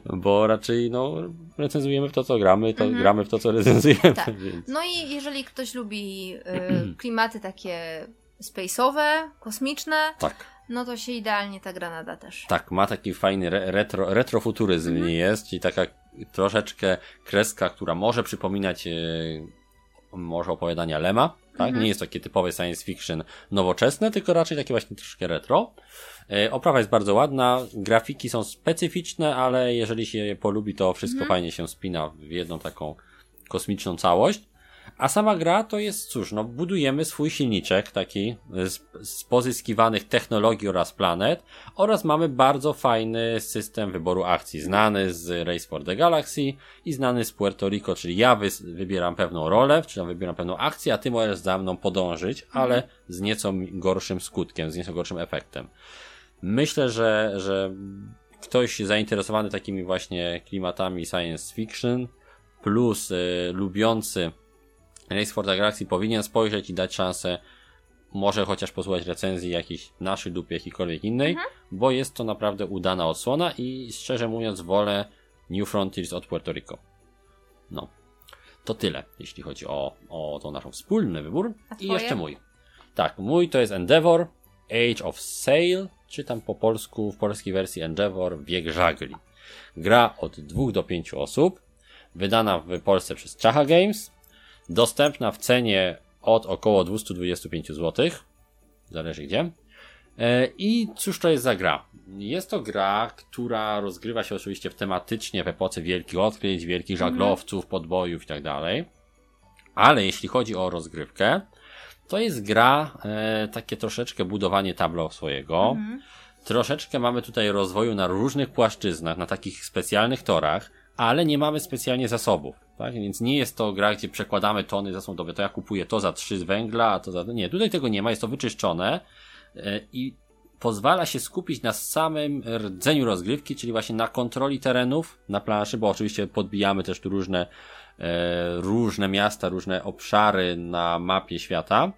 bo raczej no recenzujemy w to, co gramy, to Mhm. gramy w to, co recenzujemy. Tak. Więc... No i jeżeli ktoś lubi y, klimaty takie space'owe, kosmiczne, Tak. No to się idealnie ta gra nada też. Tak, ma taki fajny re retro, retrofuturyzm Mhm. w niej jest, czyli taka troszeczkę kreska, która może przypominać e, może opowiadania Lema, tak? Nie jest takie typowe science fiction nowoczesne, tylko raczej takie właśnie troszkę retro. E, Oprawa jest bardzo ładna, grafiki są specyficzne, ale jeżeli się je polubi, to wszystko fajnie się spina w jedną taką kosmiczną całość. A sama gra to jest, cóż, no, budujemy swój silniczek taki z, z pozyskiwanych technologii oraz planet oraz mamy bardzo fajny system wyboru akcji, znany z Race for the Galaxy i znany z Puerto Rico, czyli ja wy, wybieram pewną rolę, czyli ja wybieram pewną akcję, a ty możesz za mną podążyć, ale z nieco gorszym skutkiem, z nieco gorszym efektem. Myślę, że, że ktoś zainteresowany takimi właśnie klimatami science fiction plus y, lubiący Race for the Galaxy powinien spojrzeć i dać szansę może chociaż posłuchać recenzji jakiejś naszej lub jakiejkolwiek innej, bo jest to naprawdę udana odsłona i szczerze mówiąc wolę New Frontiers od Puerto Rico. No. To tyle, jeśli chodzi o, o to naszą wspólny wybór. I jeszcze mój. Tak, mój to jest Endeavor, Age of Sail, czytam po polsku, w polskiej wersji Endeavor, Wiek Żagli. Gra od 2 do 5 osób, wydana w Polsce przez Czacha Games, dostępna w cenie od około 225 zł, zależy gdzie. E, I cóż to jest za gra? Jest to gra, która rozgrywa się oczywiście w tematycznie w epoce wielkich odkryć, wielkich żaglowców, podbojów i tak dalej. Ale jeśli chodzi o rozgrywkę, to jest gra, e, takie troszeczkę budowanie tableau swojego. Troszeczkę mamy tutaj rozwoju na różnych płaszczyznach, na takich specjalnych torach, ale nie mamy specjalnie zasobów. Tak? Więc nie jest to gra, gdzie przekładamy tony zasobowe. To ja kupuję to za 3 z węgla, a to za. Nie, tutaj tego nie ma, jest to wyczyszczone e, i pozwala się skupić na samym rdzeniu rozgrywki, czyli właśnie na kontroli terenów na planszy, bo oczywiście podbijamy też tu różne, e, różne miasta, różne obszary na mapie świata,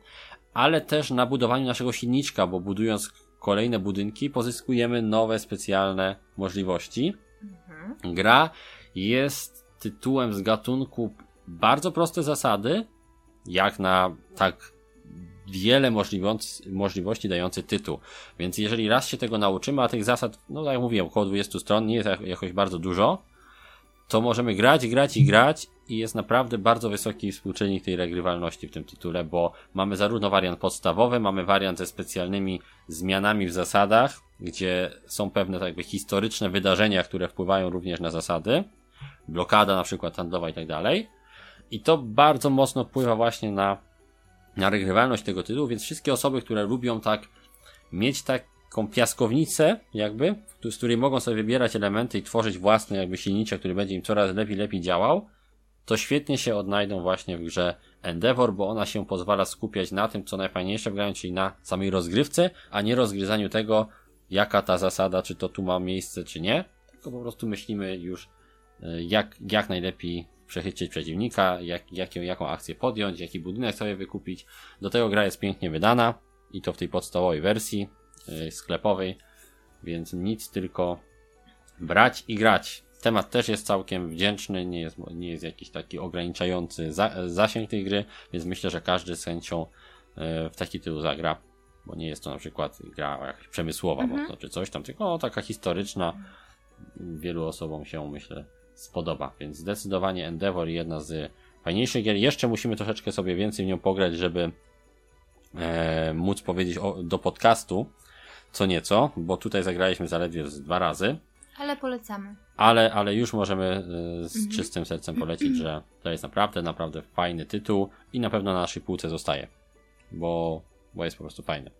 ale też na budowaniu naszego silniczka, bo budując kolejne budynki pozyskujemy nowe specjalne możliwości. Gra jest tytułem z gatunku bardzo proste zasady, jak na tak wiele możliwości, dający tytuł. Więc jeżeli raz się tego nauczymy, a tych zasad, no tak jak mówiłem, około 20 stron, nie jest jak- jakoś bardzo dużo, to możemy grać, grać i grać i jest naprawdę bardzo wysoki współczynnik tej regrywalności w tym tytule, bo mamy zarówno wariant podstawowy, mamy wariant ze specjalnymi zmianami w zasadach, gdzie są pewne tak jakby historyczne wydarzenia, które wpływają również na zasady, blokada na przykład handlowa i tak dalej. I to bardzo mocno wpływa właśnie na, na regrywalność tego tytułu, więc wszystkie osoby, które lubią tak mieć taką piaskownicę, jakby, z której mogą sobie wybierać elementy i tworzyć własny jakby silniczek, który będzie im coraz lepiej, lepiej działał, to świetnie się odnajdą właśnie w grze Endeavor, bo ona się pozwala skupiać na tym, co najfajniejsze w czyli na samej rozgrywce, a nie rozgryzaniu tego, jaka ta zasada, czy to tu ma miejsce, czy nie, tylko po prostu myślimy już, jak, jak najlepiej przechycić przeciwnika, jak, jaką, jaką akcję podjąć, jaki budynek sobie wykupić. Do tego gra jest pięknie wydana i to w tej podstawowej wersji yy, sklepowej, więc nic tylko brać i grać. Temat też jest całkiem wdzięczny, nie jest, nie jest jakiś taki ograniczający za, zasięg tej gry, więc myślę, że każdy z chęcią yy, w taki tytuł zagra, bo nie jest to na przykład gra jakaś przemysłowa mocno, czy coś tam, tylko no, taka historyczna. Wielu osobom się, myślę, spodoba, więc zdecydowanie Endeavor jedna z fajniejszych gier. Jeszcze musimy troszeczkę sobie więcej w nią pograć, żeby e, móc powiedzieć o, do podcastu co nieco, bo tutaj zagraliśmy zaledwie z dwa razy, Ale polecamy. ale, ale już możemy e, z czystym sercem polecić, że to jest naprawdę, naprawdę fajny tytuł i na pewno na naszej półce zostaje, bo, bo jest po prostu fajny.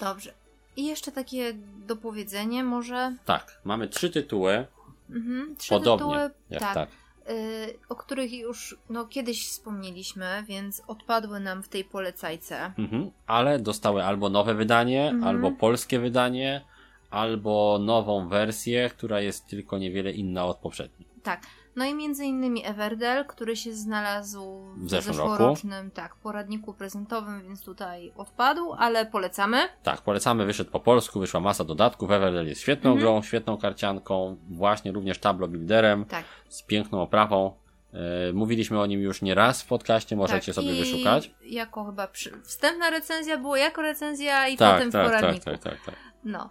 Dobrze. I jeszcze takie dopowiedzenie może. Tak, mamy trzy tytuły, Mhm, trzy podobnie, tytuły, jak tak, tak. y, o których już no, kiedyś wspomnieliśmy, więc odpadły nam w tej polecajce. Mhm, ale dostały albo nowe wydanie, Mhm. albo polskie wydanie, albo nową wersję, która jest tylko niewiele inna od poprzedniej. Tak. No i między innymi Everdell, który się znalazł w, W zeszłym roku. zeszłorocznym tak, poradniku prezentowym, więc tutaj odpadł, ale polecamy. Tak, polecamy, wyszedł po polsku, wyszła masa dodatków, Everdell jest świetną Mhm. grą, świetną karcianką, właśnie również tablo builderem, Tak. z piękną oprawą. E, mówiliśmy o nim już nie raz w podcaście, możecie tak. sobie wyszukać. Jako chyba przy... wstępna recenzja było jako recenzja i Tak, potem w tak, tak, poradniku. tak, tak, tak. No.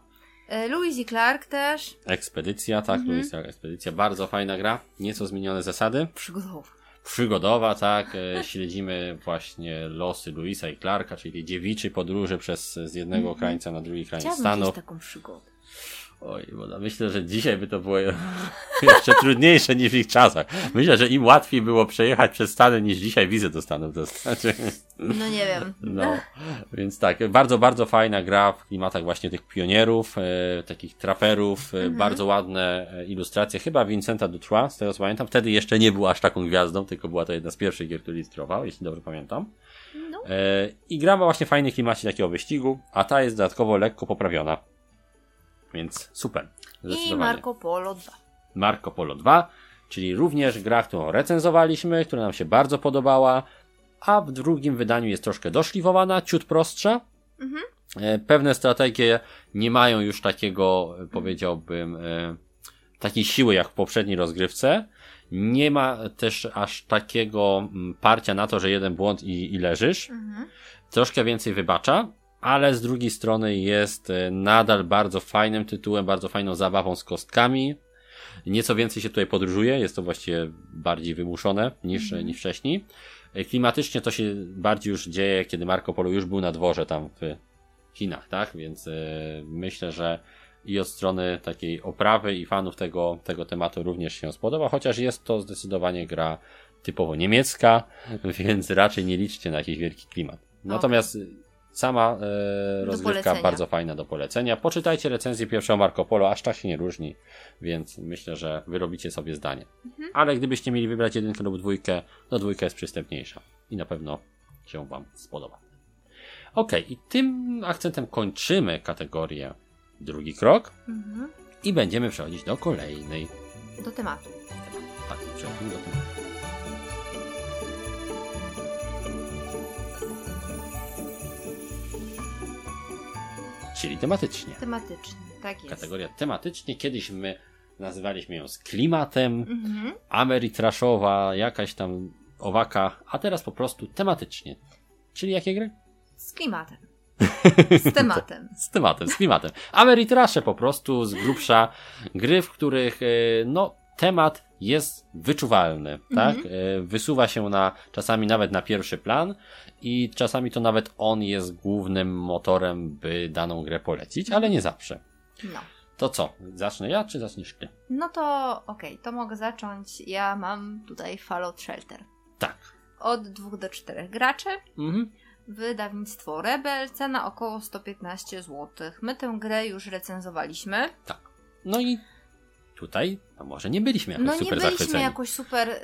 E, Louis i Clark też. Ekspedycja, tak, Mhm. Louis Ekspedycja, bardzo fajna gra, nieco zmienione zasady. Przygodowo. przygodowa, tak. E, śledzimy właśnie losy Louisa i Clarka, czyli tej dziewiczej podróży przez z jednego krańca na drugi krańc Stanów. taką przygodę. Oj, bo no, myślę, że dzisiaj by to było jeszcze trudniejsze niż w ich czasach. Myślę, że im łatwiej było przejechać przez Stany niż dzisiaj wizę do Stanów dostać. No nie wiem. No, więc tak, bardzo, bardzo fajna gra w klimatach właśnie tych pionierów, e, takich traperów, e, bardzo ładne e, ilustracje, chyba Vincenta Dutrois, z tego co pamiętam. Wtedy jeszcze nie był aż taką gwiazdą, tylko była to jedna z pierwszych gier, które ilustrował, jeśli dobrze pamiętam. No. E, I gra ma właśnie fajny klimacie takiego wyścigu, a ta jest dodatkowo lekko poprawiona. Więc super. I. Marco Polo 2. Marco Polo 2, czyli również gra, którą recenzowaliśmy, która nam się bardzo podobała, a w drugim wydaniu jest troszkę doszlifowana, ciut prostsza. E, Pewne strategie nie mają już takiego, e, powiedziałbym, e, takiej siły jak w poprzedniej rozgrywce. Nie ma też aż takiego mm, parcia na to, że jeden błąd i, i leżysz. Troszkę więcej wybacza, ale z drugiej strony jest e, nadal bardzo fajnym tytułem, bardzo fajną zabawą z kostkami. Nieco więcej się tutaj podróżuje, jest to właściwie bardziej wymuszone niż, niż wcześniej. E, Klimatycznie to się bardziej już dzieje, kiedy Marco Polo już był na dworze tam w Chinach, tak? Więc e, myślę, że i od strony takiej oprawy i fanów tego, tego tematu również się spodoba, chociaż jest to zdecydowanie gra typowo niemiecka, więc raczej nie liczcie na jakiś wielki klimat. Natomiast sama e, rozgrywka polecenia. bardzo fajna do polecenia. Poczytajcie recenzję pierwszego Marco Polo, aż tak się nie różni, więc myślę, że wyrobicie sobie zdanie. Ale gdybyście mieli wybrać jedynkę lub dwójkę, to dwójka jest przystępniejsza i na pewno się Wam spodoba. Ok, i tym akcentem kończymy kategorię drugi krok Mhm. i będziemy przechodzić do kolejnej. Do tematu. Tak, przechodzimy do tematu. Czyli tematycznie. Tematycznie, tak jest. Kategoria tematycznie. Kiedyś my nazywaliśmy ją z klimatem, Mhm. Ameritraszowa, jakaś tam owaka, a teraz po prostu tematycznie. Czyli jakie gry? Z klimatem. Z tematem. Z tematem, z klimatem. Ameritrasze po prostu, z grubsza gry, w których e, no, temat jest wyczuwalny, tak? E, Wysuwa się na, czasami nawet na pierwszy plan i czasami to nawet on jest głównym motorem, by daną grę polecić, ale nie zawsze. No. To co? Zacznę ja, czy zaczniesz ty? No to okej, to mogę zacząć. Ja mam tutaj Fallout Shelter. Tak. Od 2 do 4 graczy. Mhm. Wydawnictwo Rebel, cena około 115 zł. My tę grę już recenzowaliśmy. Tak. No i tutaj, no może nie byliśmy jakoś No nie super byliśmy zachwyceni. jakoś super yy,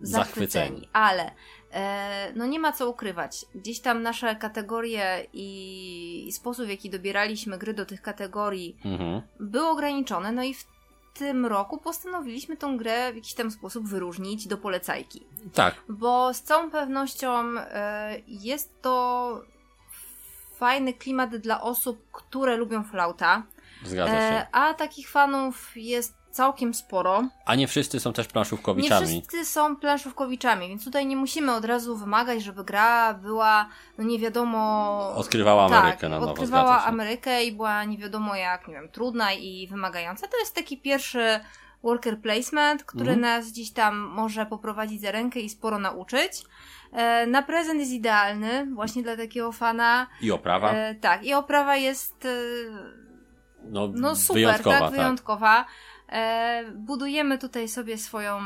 Zachwyceni. zachwyceni, ale e, no nie ma co ukrywać. Gdzieś tam nasze kategorie i, i sposób, w jaki dobieraliśmy gry do tych kategorii Mhm. był ograniczony, no i w tym roku postanowiliśmy tą grę w jakiś tam sposób wyróżnić do polecajki. Tak, Bo z całą pewnością e, jest to fajny klimat dla osób, które lubią Fallouta, zgadza się. e, a takich fanów jest całkiem sporo. A nie wszyscy są też Nie planszówkowiczami. wszyscy są planszówkowiczami, więc tutaj nie musimy od razu wymagać, żeby gra była, no nie wiadomo... Odkrywała Amerykę tak, na nowo, odkrywała. Amerykę i była nie wiadomo jak, nie wiem, trudna i wymagająca. To jest taki pierwszy worker placement, który Mhm. nas gdzieś tam może poprowadzić za rękę i sporo nauczyć. E, na prezent jest idealny, właśnie dla takiego fana. I oprawa, E, tak, i oprawa jest e, no, no super, wyjątkowa, tak, tak. wyjątkowa. E, budujemy tutaj sobie swoją,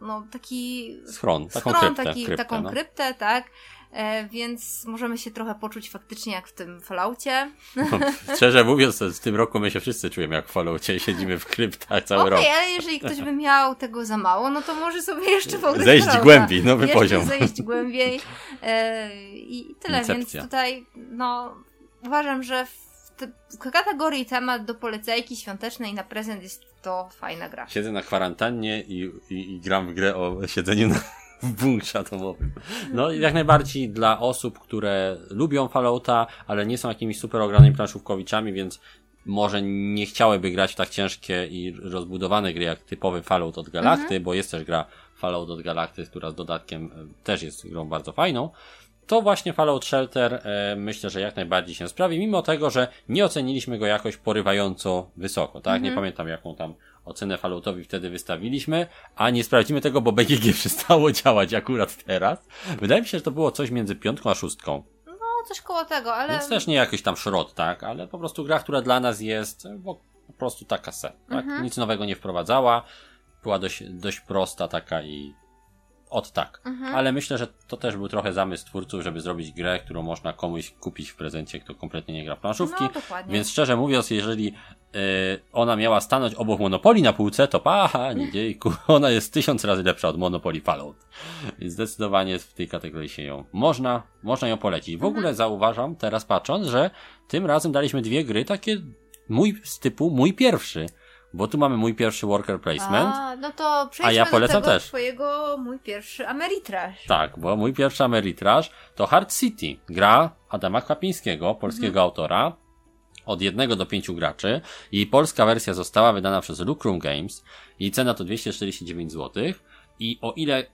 no taki Schron, taką schron, kryptę, taki, kryptę, taką no. kryptę, tak. E, więc możemy się trochę poczuć faktycznie jak w tym Falloutie. Szczerze mówiąc, w tym roku my się wszyscy czujemy jak w Falloutie i siedzimy w kryptach cały Okej, rok. ale jeżeli ktoś by miał tego za mało, no to może sobie jeszcze pograć Zejść Fallouta. głębiej, nowy jeszcze poziom. zejść głębiej. E, I tyle, Incepcja. więc tutaj no uważam, że w, te, w kategorii temat do polecajki świątecznej na prezent jest to fajna gra. Siedzę na kwarantannie i, i, i gram w grę o siedzeniu na, w bunkrze atomowym. No i jak najbardziej dla osób, które lubią Fallouta, ale nie są jakimiś super ogranymi planszówkowiczami, więc może nie chciałyby grać w tak ciężkie i rozbudowane gry jak typowy Fallout od Galakty, Mhm. bo jest też gra Fallout od Galakty, która z dodatkiem e, też jest grą bardzo fajną. To właśnie Fallout Shelter e, myślę, że jak najbardziej się sprawi, mimo tego, że nie oceniliśmy go jakoś porywająco wysoko, tak? Nie pamiętam jaką tam ocenę Falloutowi wtedy wystawiliśmy, a nie sprawdzimy tego, bo BGG przestało działać akurat teraz. Wydaje mi się, że to było coś między piątką a szóstką. No, coś koło tego, ale... Więc też nie jakiś tam szrot, tak? Ale po prostu gra, która dla nas jest e, po prostu taka se, tak? Mhm. Nic nowego nie wprowadzała. Była dość, dość prosta taka i od tak. Mhm. Ale myślę, że to też był trochę zamysł twórców, żeby zrobić grę, którą można komuś kupić w prezencie, kto kompletnie nie gra w planszówki. No, dokładnie. Więc szczerze mówiąc, jeżeli y, ona miała stanąć obok Monopoli na półce, to paha, nie dziejku, ona jest tysiąc razy lepsza od Monopoli Fallout. Więc zdecydowanie w tej kategorii się ją można, można ją polecić. W ogóle zauważam, teraz patrząc, że tym razem daliśmy dwie gry takie mój z typu mój pierwszy. Bo tu mamy mój pierwszy worker placement. A, no to przejdźmy ja polecam też. twojego, mój pierwszy Ameritrash. Tak, bo mój pierwszy Ameritrash to Hard City, gra Adama Kapińskiego, polskiego autora, od jednego do pięciu graczy. Jej polska wersja została wydana przez Lucrum Games. Jej cena to 249 zł. I o ile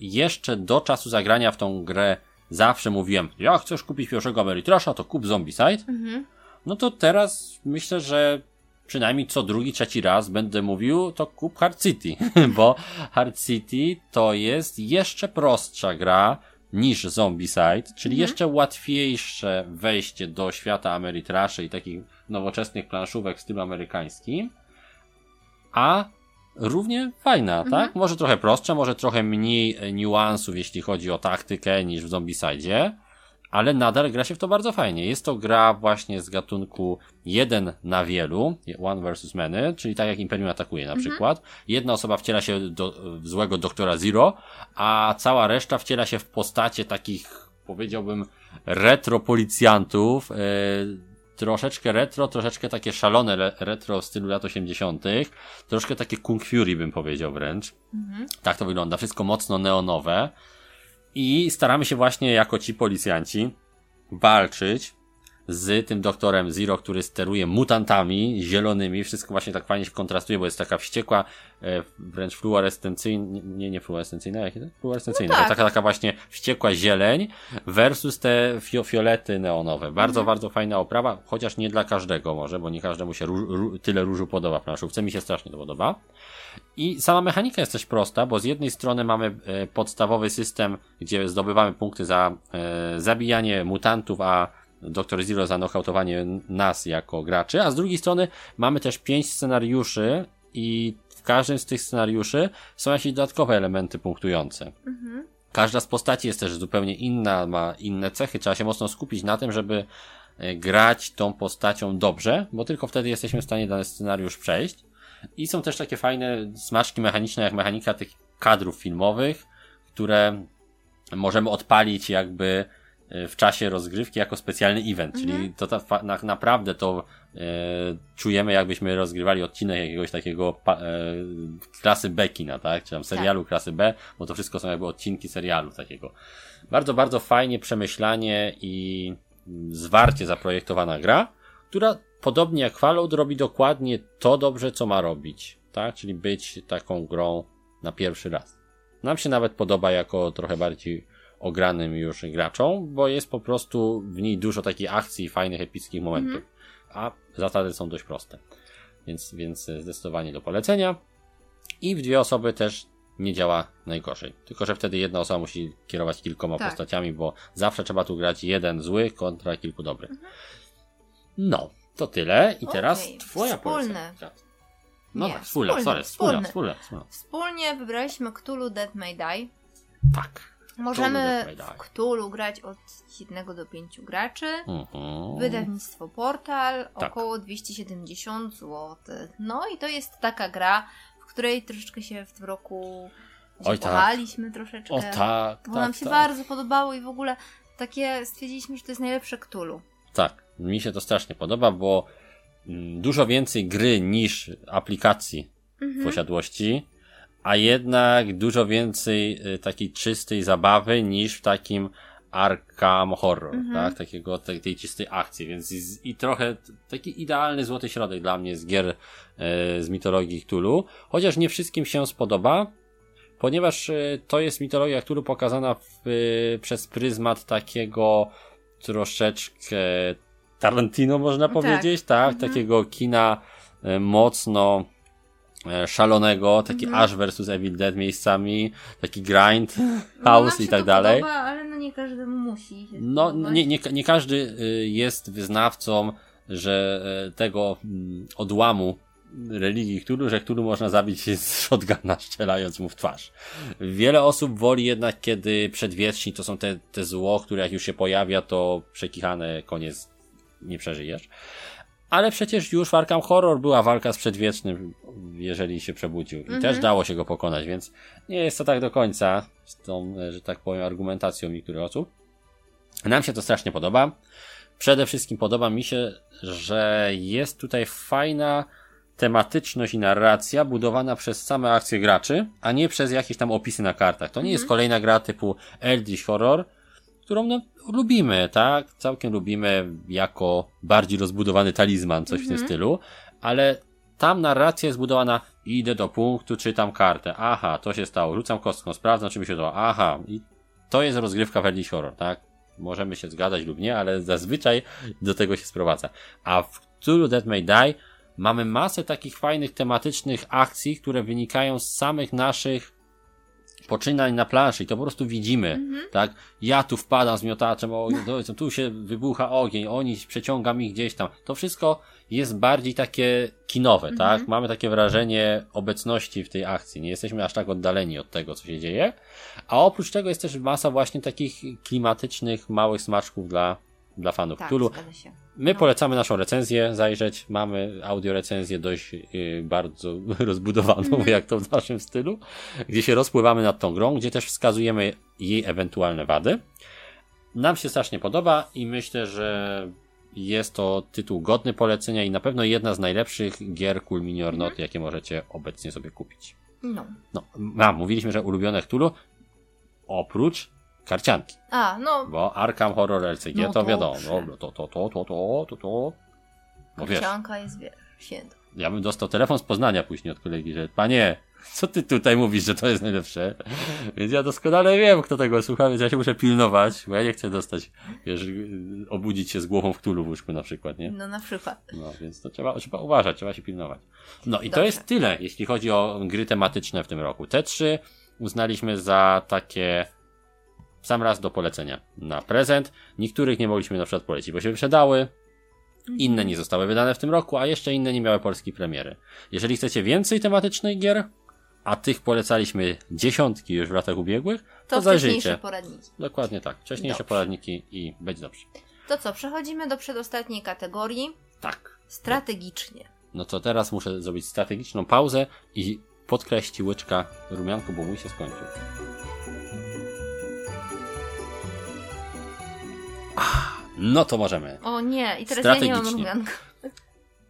jeszcze do czasu zagrania w tą grę zawsze mówiłem, jak chcesz kupić pierwszego Ameritrasha, to kup Zombicide, Mhm. no to teraz myślę, że przynajmniej co drugi, trzeci raz będę mówił, to kup Hard City, bo Hard City to jest jeszcze prostsza gra niż Zombicide, czyli jeszcze łatwiejsze wejście do świata Ameritraszy i takich nowoczesnych planszówek w stylu amerykańskim, a równie fajna, tak? Może trochę prostsza, może trochę mniej e, niuansów, jeśli chodzi o taktykę niż w Zombicide, ale nadal gra się w to bardzo fajnie. Jest to gra właśnie z gatunku jeden na wielu, one versus many, czyli tak jak Imperium atakuje na przykład. Jedna osoba wciela się do złego doktora Zero, a cała reszta wciela się w postacie takich, powiedziałbym, retro policjantów, e, troszeczkę retro, troszeczkę takie szalone retro w stylu lat 80., troszkę takie Kung Fury bym powiedział wręcz. Mhm. Tak to wygląda, wszystko mocno neonowe. I staramy się właśnie jako ci policjanci walczyć z tym doktorem Zero, który steruje mutantami zielonymi. Wszystko właśnie tak fajnie się kontrastuje, bo jest taka wściekła, e, wręcz fluorescencyjna, nie, nie fluorescencyjna, jakie to? Fluorescencyjna. No tak. taka, taka właśnie wściekła zieleń versus te fio, fiolety neonowe. Bardzo, bardzo fajna oprawa, chociaż nie dla każdego może, bo nie każdemu się ró, ró, tyle różu podoba w planszówce. Mi się strasznie to podoba. I sama mechanika jest też prosta, bo z jednej strony mamy e, podstawowy system, gdzie zdobywamy punkty za e, zabijanie mutantów, a Dr. Zero za nokautowanie nas jako graczy, a z drugiej strony mamy też pięć scenariuszy i w każdym z tych scenariuszy są jakieś dodatkowe elementy punktujące. Mhm. Każda z postaci jest też zupełnie inna, ma inne cechy. Trzeba się mocno skupić na tym, żeby e, grać tą postacią dobrze, bo tylko wtedy jesteśmy w stanie dany scenariusz przejść. I są też takie fajne smaczki mechaniczne, jak mechanika tych kadrów filmowych, które możemy odpalić jakby w czasie rozgrywki jako specjalny event, czyli to ta, na, naprawdę to e, czujemy jakbyśmy rozgrywali odcinek jakiegoś takiego pa, e, klasy B kina, tak? Czy tam serialu klasy B, bo to wszystko są jakby odcinki serialu takiego. Bardzo, bardzo fajnie, przemyślanie i zwarcie zaprojektowana gra, która podobnie jak Fallout robi dokładnie to dobrze, co ma robić, tak? Czyli być taką grą na pierwszy raz. Nam się nawet podoba jako trochę bardziej ogranym już graczom, bo jest po prostu w niej dużo takiej akcji i fajnych, epickich momentów. A zasady są dość proste. Więc, więc zdecydowanie do polecenia. I w dwie osoby też nie działa najgorzej. Tylko, że wtedy jedna osoba musi kierować kilkoma Tak. postaciami, bo zawsze trzeba tu grać jeden zły kontra kilku dobrych. No, to tyle. I teraz Okej, twoja wspólne. polecenia. No Nie, tak, wspólne, wspólne, sorry, wspólne, wspólne. wspólne. Wspólnie wybraliśmy Cthulhu Dead May Die. Tak. Możemy w Cthulhu grać od 1 do 5 graczy. Mhm. Wydawnictwo Portal Tak. około 270 zł. No i to jest taka gra, w której troszeczkę się w tym roku Oj, tak. zakochaliśmy troszeczkę. O tak, Bo tak, nam się tak. bardzo podobało i w ogóle takie stwierdziliśmy, że to jest najlepsze Cthulhu. Tak, mi się to strasznie podoba, bo mm, dużo więcej gry niż aplikacji w posiadłości, a jednak dużo więcej y, takiej czystej zabawy niż w takim Arkham Horror, tak? Takiego, tej, tej czystej akcji, więc i, z- i trochę taki idealny złoty środek dla mnie z gier e, z mitologii Cthulhu, chociaż nie wszystkim się spodoba, ponieważ e, to jest mitologia Cthulhu pokazana w, e, przez pryzmat takiego troszeczkę Tarantino można Tak. powiedzieć, tak? Takiego kina mocno szalonego, taki Mhm. Ash vs Evil Dead miejscami, taki grind, No, house i tak dalej. Podoba, ale no nie każdemu musi się No, podobać. nie, nie, nie każdy y, jest wyznawcą, że e, tego mm, odłamu religii Cthulhu, że Cthulhu można zabić z shotguna strzelając mu w twarz. Wiele osób woli jednak, kiedy przedwieczni to są te, te zło, które jak już się pojawia, to przekichane, koniec, nie przeżyjesz. Ale przecież już w Arkham Horror była walka z przedwiecznym, jeżeli się przebudził. I Mhm. też dało się go pokonać, więc nie jest to tak do końca z tą, że tak powiem, argumentacją niektórych osób. Nam się to strasznie podoba. Przede wszystkim podoba mi się, że jest tutaj fajna tematyczność i narracja budowana przez same akcje graczy, a nie przez jakieś tam opisy na kartach. To nie jest kolejna gra typu Eldritch Horror, którą no, lubimy, tak? Całkiem lubimy jako bardziej rozbudowany talizman, coś w tym stylu, ale tam narracja jest budowana, idę do punktu, czytam kartę, aha, to się stało, rzucam kostką, sprawdzam, czy mi się udało, aha, i to jest rozgrywka w Eldritch Horror, tak? Możemy się zgadzać lub nie, ale zazwyczaj do tego się sprowadza. A w Cthulhu Dead May Die mamy masę takich fajnych tematycznych akcji, które wynikają z samych naszych poczynań na planszy i to po prostu widzimy, tak? Ja tu wpadam z miotaczem, o, tu się wybucha ogień, oni przeciągam ich gdzieś tam. To wszystko jest bardziej takie kinowe, tak? Mamy takie wrażenie obecności w tej akcji. Nie jesteśmy aż tak oddaleni od tego, co się dzieje. A oprócz tego jest też masa właśnie takich klimatycznych, małych smaczków dla, dla fanów Tak, Cthulhu. My No. polecamy naszą recenzję zajrzeć. Mamy audiorecenzję dość yy, bardzo rozbudowaną, Mhm. jak to w naszym stylu, gdzie się rozpływamy nad tą grą, gdzie też wskazujemy jej ewentualne wady. Nam się strasznie podoba i myślę, że jest to tytuł godny polecenia i na pewno jedna z najlepszych gier Cool Mhm. Jakie możecie obecnie sobie kupić. No. No, a, mówiliśmy, że ulubione Cthulhu oprócz karcianki, A, no, bo Arkham Horror LCG No to wiadomo, no, to, to, to, to, to, to, to. Wiesz, karcianka jest, wiesz, święto. ja bym dostał telefon z Poznania później od kolegi, że panie, co ty tutaj mówisz, że to jest najlepsze? Więc ja doskonale wiem, kto tego słucha, więc ja się muszę pilnować, bo ja nie chcę dostać, wiesz, obudzić się z głową w tulu w łóżku na przykład, nie? No na przykład. No, więc to trzeba, trzeba uważać, trzeba się pilnować. No i to Dobrze. jest tyle, jeśli chodzi o gry tematyczne w tym roku. Te trzy uznaliśmy za takie w sam raz do polecenia na prezent. Niektórych nie mogliśmy na przykład polecić, bo się wyprzedały. Inne nie zostały wydane w tym roku, a jeszcze inne nie miały polskiej premiery. Jeżeli chcecie więcej tematycznych gier, a tych polecaliśmy dziesiątki już w latach ubiegłych, to, To zajrzyjcie. wcześniejsze poradniki. Dokładnie tak. Wcześniejsze Dobrze. poradniki i będzie dobrze. To co, przechodzimy do przedostatniej kategorii. Tak. Strategicznie. No to teraz muszę zrobić strategiczną pauzę i podkreślić łyczka rumianku, bo mój się skończył. No to możemy. O nie, i teraz ja nie mam rumianka.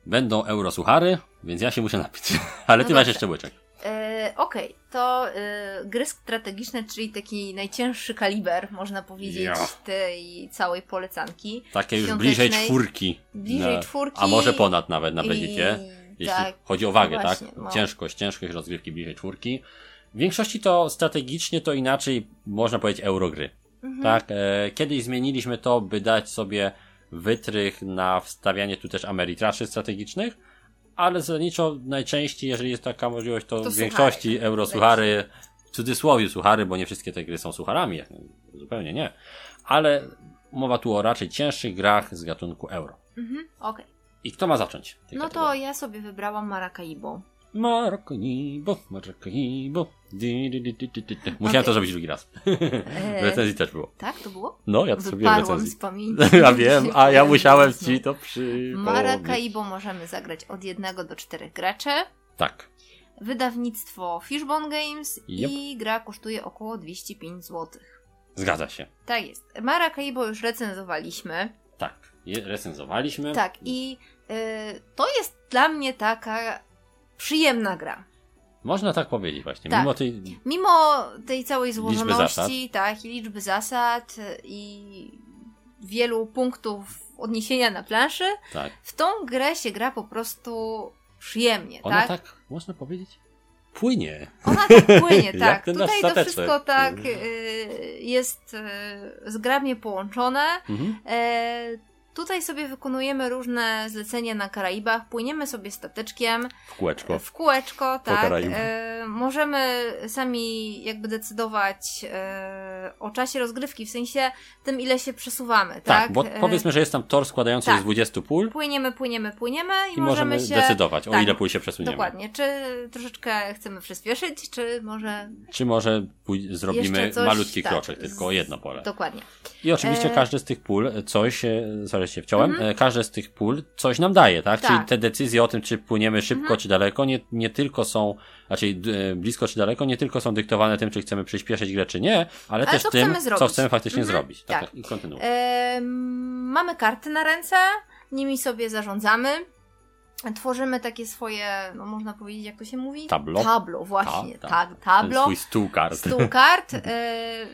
Będą eurosuchary, więc ja się muszę napić. Ale ty No masz jeszcze łyczek. E, Okej, to e, gry strategiczne, czyli taki najcięższy kaliber, można powiedzieć, Ja. tej całej polecanki. Takie już bliżej czwórki. Bliżej Na- czwórki A może ponad nawet na i-. Jeśli tak, chodzi o wagę, właśnie, tak? no. Ciężkość, ciężkość rozgrywki bliżej czwórki. W większości to strategicznie to inaczej można powiedzieć eurogry. Mhm. Tak, e, kiedyś zmieniliśmy to, by dać sobie wytrych na wstawianie tu też Ameritraszy strategicznych, ale zasadniczo najczęściej, jeżeli jest taka możliwość, to, To w większości suchary. eurosuchary, w cudzysłowie suchary, bo nie wszystkie te gry są sucharami, zupełnie nie, ale mowa tu o raczej cięższych grach z gatunku euro. Mhm, Okej. I kto ma zacząć? No to kategorii? ja sobie wybrałam Maracaibo. Di, di, di, di. Musiałem to zrobić drugi raz. W E, recenzji też było. tak, to było? No, ja to zrobiłem w recenzji. z pamięci. Ja wiem, a ja musiałem ci to przypomnieć. Maracaibo możemy zagrać od jednego do czterech graczy. Tak. Wydawnictwo Fishbone Games Yep. i gra kosztuje około 205 zł. Zgadza się. Tak jest. Maracaibo już recenzowaliśmy. Tak. Je recenzowaliśmy. Tak, i y, to jest dla mnie taka przyjemna gra. Można tak powiedzieć właśnie. Tak. Mimo tej... Mimo tej całej złożoności, tak, i liczby zasad y, i wielu punktów odniesienia na planszy, Tak. w tą grę się gra po prostu przyjemnie, Ona tak? tak, można powiedzieć, płynie. Ona tak płynie, tak. Tutaj to wszystko tak y, jest y, zgrabnie połączone. Mhm. E, tutaj sobie wykonujemy różne zlecenia na Karaibach, płyniemy sobie stateczkiem W kółeczko. w kółeczko, tak. E, możemy sami jakby decydować e, o czasie rozgrywki, w sensie tym, ile się przesuwamy, tak? Tak, bo E, powiedzmy, że jest tam tor składający się tak. z 20 pól Płyniemy, płyniemy, płyniemy i, i możemy się... decydować, o tak, ile pól się przesuniemy. Dokładnie. Czy troszeczkę chcemy przyspieszyć, czy może Czy może pój- zrobimy coś, malutki tak, kroczek, tylko o jedno pole. dokładnie. I oczywiście E- każdy z tych pól coś, e, się wciąłem, e, każdy z tych pól coś nam daje, tak? Mhm. Tak. Czyli te decyzje o tym, czy płyniemy szybko, Mhm. czy daleko, nie, nie tylko są, raczej e, blisko, czy daleko, nie tylko są dyktowane tym, czy chcemy przyspieszyć grę, czy nie, ale, też co tym, chcemy co chcemy faktycznie Mhm. zrobić. Tak, Tak. tak. I kontynuuj. E, mamy karty na ręce, nimi sobie zarządzamy. Tworzymy takie swoje, no można powiedzieć, jak to się mówi? Tablo. Tablo, właśnie, Ta- tak, Ten tablo. Swój stół kart. Stół kart. E,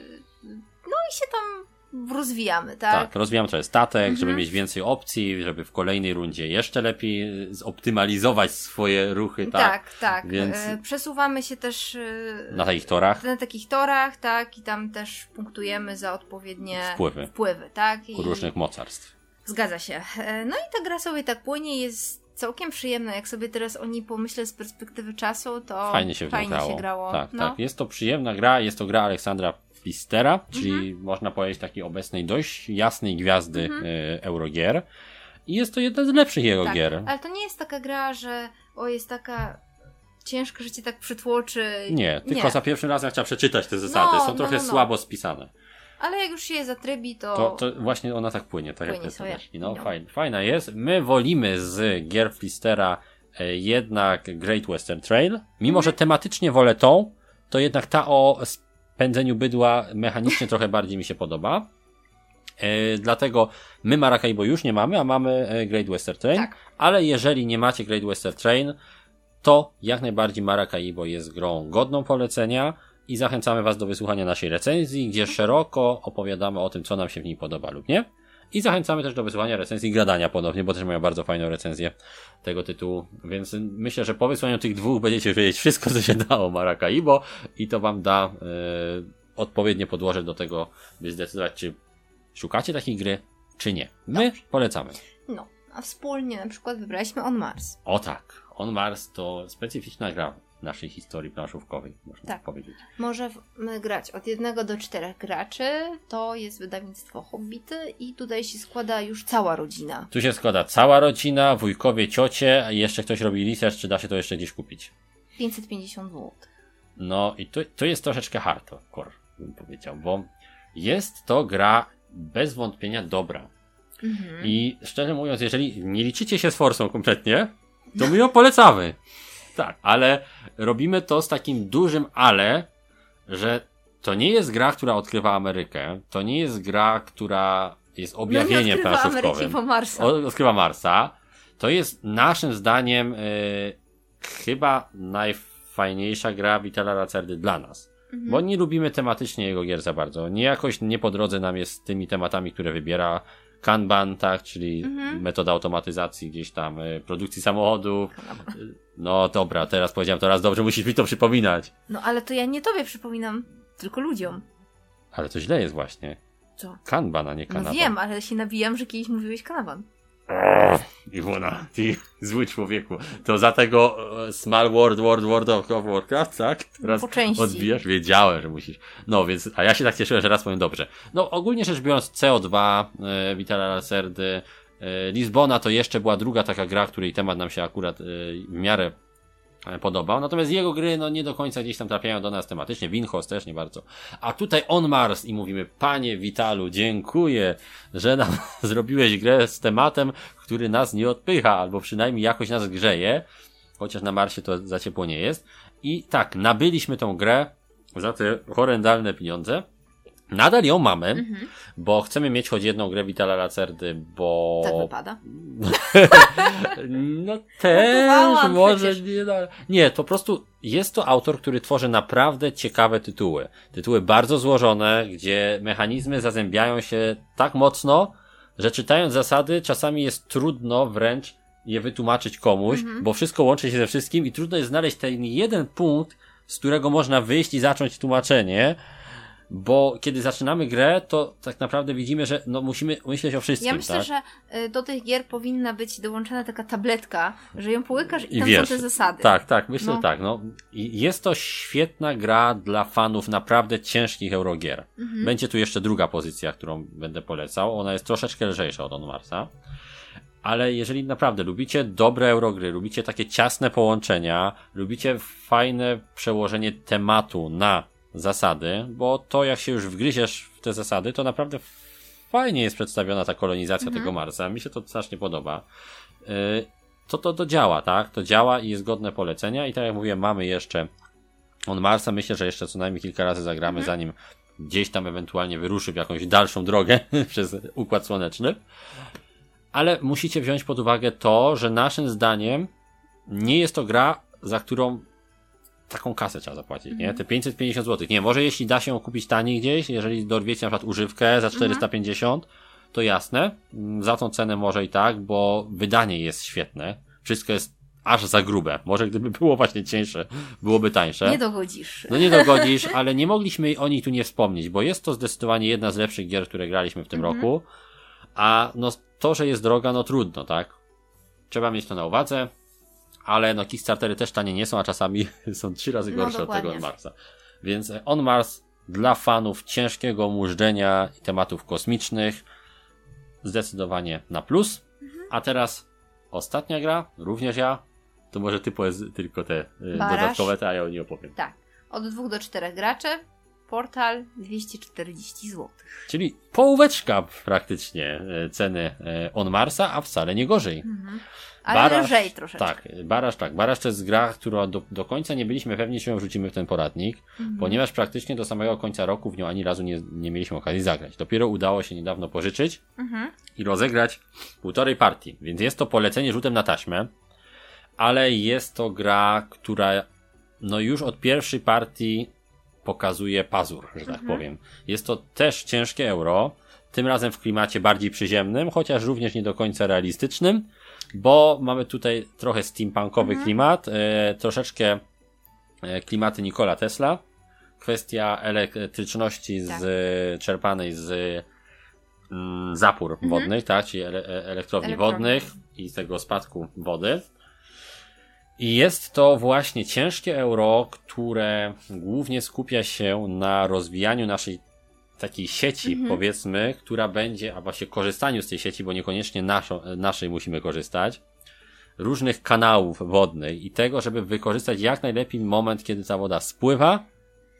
no i się tam rozwijamy, tak? Tak, rozwijam trochę statek, żeby Mhm. mieć więcej opcji, żeby w kolejnej rundzie jeszcze lepiej zoptymalizować swoje ruchy, tak? tak. tak. Więc- E, przesuwamy się też e, Na takich torach. na takich torach, tak, i tam też punktujemy za odpowiednie Wpływy. wpływy tak? I różnych mocarstw. Zgadza się. E, No i ta gra sobie tak płynie, jest całkiem przyjemna. Jak sobie teraz o niej pomyślę z perspektywy czasu, to Fajnie się fajnie grało. się grało. Tak, no. tak. Jest to przyjemna gra, jest to gra Aleksandra Pistera, czyli Mhm. można powiedzieć takiej obecnej dość jasnej gwiazdy Mhm. y, Eurogier. I jest to jedna z lepszych jego Tak, gier. Ale to nie jest taka gra, że o, jest taka ciężka, że cię tak przytłoczy. Nie, tylko za pierwszym razem trzeba przeczytać te zasady. No, Są no, trochę no, no. słabo spisane. Ale jak już się je zatrybi, to... To, to właśnie ona tak płynie, tak jak Płynie sobie. powiedziałeś. No, No. fajna, fajna jest. My wolimy z gier Flistera e, jednak Great Western Trail. Mimo, Mhm. że tematycznie wolę tą, to jednak ta o spędzeniu bydła mechanicznie trochę bardziej mi się podoba. E, dlatego my Maracaibo już nie mamy, a mamy e, Great Western Train. Tak. Ale jeżeli nie macie Great Western Train, to jak najbardziej Maracaibo jest grą godną polecenia i zachęcamy Was do wysłuchania naszej recenzji, gdzie szeroko opowiadamy o tym, co nam się w niej podoba lub nie. I zachęcamy też do wysłuchania recenzji Gradania ponownie, bo też mają bardzo fajną recenzję tego tytułu. Więc myślę, że po wysłaniu tych dwóch będziecie wiedzieć wszystko, co się da o Maracaibo i to Wam da e, odpowiednie podłoże do tego, by zdecydować, czy szukacie takiej gry, czy nie. My polecamy. No, a wspólnie na przykład wybraliśmy On Mars. O tak, On Mars to specyficzna gra naszej historii planszówkowej, można Tak. powiedzieć. Możemy grać od jednego do czterech graczy. To jest wydawnictwo Hobbity i tutaj się składa już cała rodzina. Tu się składa cała rodzina, wujkowie, ciocie, a jeszcze ktoś robi research, czy da się to jeszcze gdzieś kupić. 550 zł. No i to, to jest troszeczkę hardcore, bym powiedział, bo jest to gra bez wątpienia dobra. Mhm. I szczerze mówiąc, jeżeli nie liczycie się z forsą kompletnie, to my ją polecamy. Tak, ale robimy to z takim dużym ale, że to nie jest gra, która odkrywa Amerykę. To nie jest gra, która jest objawieniem no planszówkowym. po Marsa. Odkrywa Marsa. To jest naszym zdaniem y, chyba najfajniejsza gra Vitala Lacerdy dla nas. Mhm. Bo nie lubimy tematycznie jego gier za bardzo. Nie jakoś nie po drodze nam jest z tymi tematami, które wybiera Kanban, tak, czyli Mhm. metoda automatyzacji gdzieś tam, y, produkcji samochodów. Y, No dobra, teraz powiedziałem to raz dobrze, musisz mi to przypominać. No ale to ja nie tobie przypominam, tylko ludziom. Ale to źle jest właśnie. Co? Kanban, a nie No Kanaba. wiem, ale się nabijam, że kiedyś mówiłeś kanawan. Iwona, ty zły człowieku. To za tego e, Small World, World, World of Warcraft, tak? Teraz Po części. odbijasz? Wiedziałem, że musisz. No, więc, a ja się tak cieszyłem, że raz powiem dobrze. No, ogólnie rzecz biorąc, CO2, e, Vitala Lacerdy, e, Lizbona to jeszcze była druga taka gra, której temat nam się akurat e, w miarę podobał. Natomiast jego gry, no nie do końca gdzieś tam trafiają do nas tematycznie. Winhouse też nie bardzo. A tutaj On Mars i mówimy, panie Witalu, dziękuję, że nam zrobiłeś grę z tematem, który nas nie odpycha, albo przynajmniej jakoś nas grzeje. Chociaż na Marsie to za ciepło nie jest. I tak, nabyliśmy tą grę za te horrendalne pieniądze. Nadal ją mamy, Mhm. bo chcemy mieć choć jedną grę Vitala Lacerdy, bo... Tak wypada. No też, może przecież. nie, no, nie, to po prostu jest to autor, który tworzy naprawdę ciekawe tytuły. Tytuły bardzo złożone, gdzie mechanizmy zazębiają się tak mocno, że czytając zasady czasami jest trudno wręcz je wytłumaczyć komuś, Mhm. bo wszystko łączy się ze wszystkim i trudno jest znaleźć ten jeden punkt, z którego można wyjść i zacząć tłumaczenie. Bo kiedy zaczynamy grę, to tak naprawdę widzimy, że no musimy myśleć o wszystkim. Ja myślę, tak? że y, do tych gier powinna być dołączona taka tabletka, że ją połykasz i, I tam wiesz, są te zasady. Tak, tak, myślę No. tak. No. Jest to świetna gra dla fanów naprawdę ciężkich Eurogier. Mhm. Będzie tu jeszcze druga pozycja, którą będę polecał. Ona jest troszeczkę lżejsza od On Marsa. Ale jeżeli naprawdę lubicie dobre Eurogry, lubicie takie ciasne połączenia, lubicie fajne przełożenie tematu na zasady, bo to jak się już wgryziesz w te zasady, to naprawdę fajnie jest przedstawiona ta kolonizacja Mhm. tego Marsa. Mi się to strasznie podoba. Yy, to, to to działa, tak? To działa i jest godne polecenia. I tak jak mówiłem, mamy jeszcze on Marsa. Myślę, że jeszcze co najmniej kilka razy zagramy, Mhm. zanim gdzieś tam ewentualnie wyruszy w jakąś dalszą drogę przez Układ Słoneczny. Ale musicie wziąć pod uwagę to, że naszym zdaniem nie jest to gra, za którą taką kasę trzeba zapłacić, nie? Mhm. Te 550 zł. Nie, może jeśli da się kupić taniej gdzieś, jeżeli dorwiecie na przykład używkę za 450, to jasne, mm, za tą cenę może i tak, bo wydanie jest świetne. Wszystko jest aż za grube. Może gdyby było właśnie cieńsze, byłoby tańsze. Nie dogodzisz. No nie dogodzisz, ale nie mogliśmy o niej tu nie wspomnieć, bo jest to zdecydowanie jedna z lepszych gier, które graliśmy w tym Mhm. roku. A no to, że jest droga, no trudno, tak? Trzeba mieć to na uwadze, ale no Kickstartery też tanie nie są, a czasami są trzy razy No, gorsze od tego. On Marsa. Więc On Mars dla fanów ciężkiego mużdżenia i tematów kosmicznych zdecydowanie na plus. Mhm. A teraz ostatnia gra, również ja. To może ty powiedz tylko te y, Baraż. dodatkowe, te, a ja o niej opowiem. Tak. Od dwóch do czterech graczy. Portal 240 zł. Czyli połóweczka praktycznie e, ceny e, On Marsa, a wcale nie gorzej. Mhm. Ale lżej troszeczkę. Tak, Baraż tak. Baraż to jest gra, która do, do końca nie byliśmy pewni, czy ją wrzucimy w ten poradnik, Mhm. ponieważ praktycznie do samego końca roku w nią ani razu nie, nie mieliśmy okazji zagrać. Dopiero udało się niedawno pożyczyć Mhm. i rozegrać półtorej partii. Więc jest to polecenie rzutem na taśmę, ale jest to gra, która no już od pierwszej partii pokazuje pazur, że tak Mhm. powiem. Jest to też ciężkie euro, tym razem w klimacie bardziej przyziemnym, chociaż również nie do końca realistycznym, bo mamy tutaj trochę steampunkowy Mhm. klimat, e, troszeczkę e, klimaty Nikola Tesla, kwestia elektryczności z, Tak. czerpanej z mm, zapór Mhm. wodnych, tak, czyli ele, e- elektrowni Elektrowni. wodnych i tego spadku wody. I jest to właśnie ciężkie euro, które głównie skupia się na rozwijaniu naszej takiej sieci, Mhm. powiedzmy, która będzie, a właśnie korzystaniu z tej sieci, bo niekoniecznie naszą, naszej musimy korzystać, różnych kanałów wodnych i tego, żeby wykorzystać jak najlepiej moment, kiedy ta woda spływa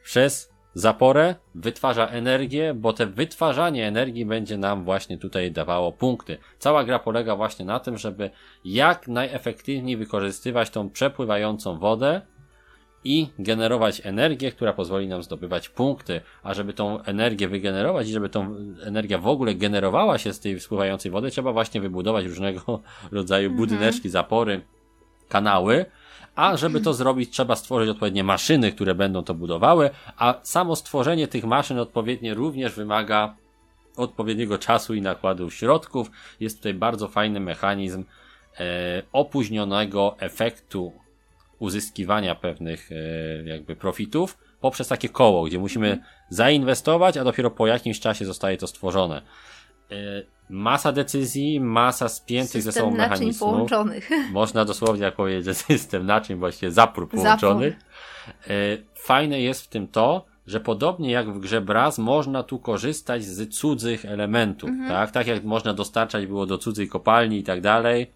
przez zaporę, wytwarza energię, bo te wytwarzanie energii będzie nam właśnie tutaj dawało punkty. Cała gra polega właśnie na tym, żeby jak najefektywniej wykorzystywać tą przepływającą wodę i generować energię, która pozwoli nam zdobywać punkty. A żeby tą energię wygenerować i żeby tą energię w ogóle generowała się z tej spływającej wody, trzeba właśnie wybudować różnego rodzaju Mhm. budyneczki, zapory, kanały. A żeby to zrobić, trzeba stworzyć odpowiednie maszyny, które będą to budowały, a samo stworzenie tych maszyn odpowiednie również wymaga odpowiedniego czasu i nakładów środków. Jest tutaj bardzo fajny mechanizm e, opóźnionego efektu uzyskiwania pewnych e, jakby profitów poprzez takie koło, gdzie musimy zainwestować, a dopiero po jakimś czasie zostaje to stworzone. E, masa decyzji, masa spiętych ze sobą naczyń mechanizmów. połączonych. Można dosłownie jak powiedzieć, system naczyń, właściwie zapór połączonych. E, Fajne jest w tym to, że podobnie jak w grze Braz, można tu korzystać z cudzych elementów, Mhm. tak? Tak jak można dostarczać było do cudzej kopalni i tak dalej.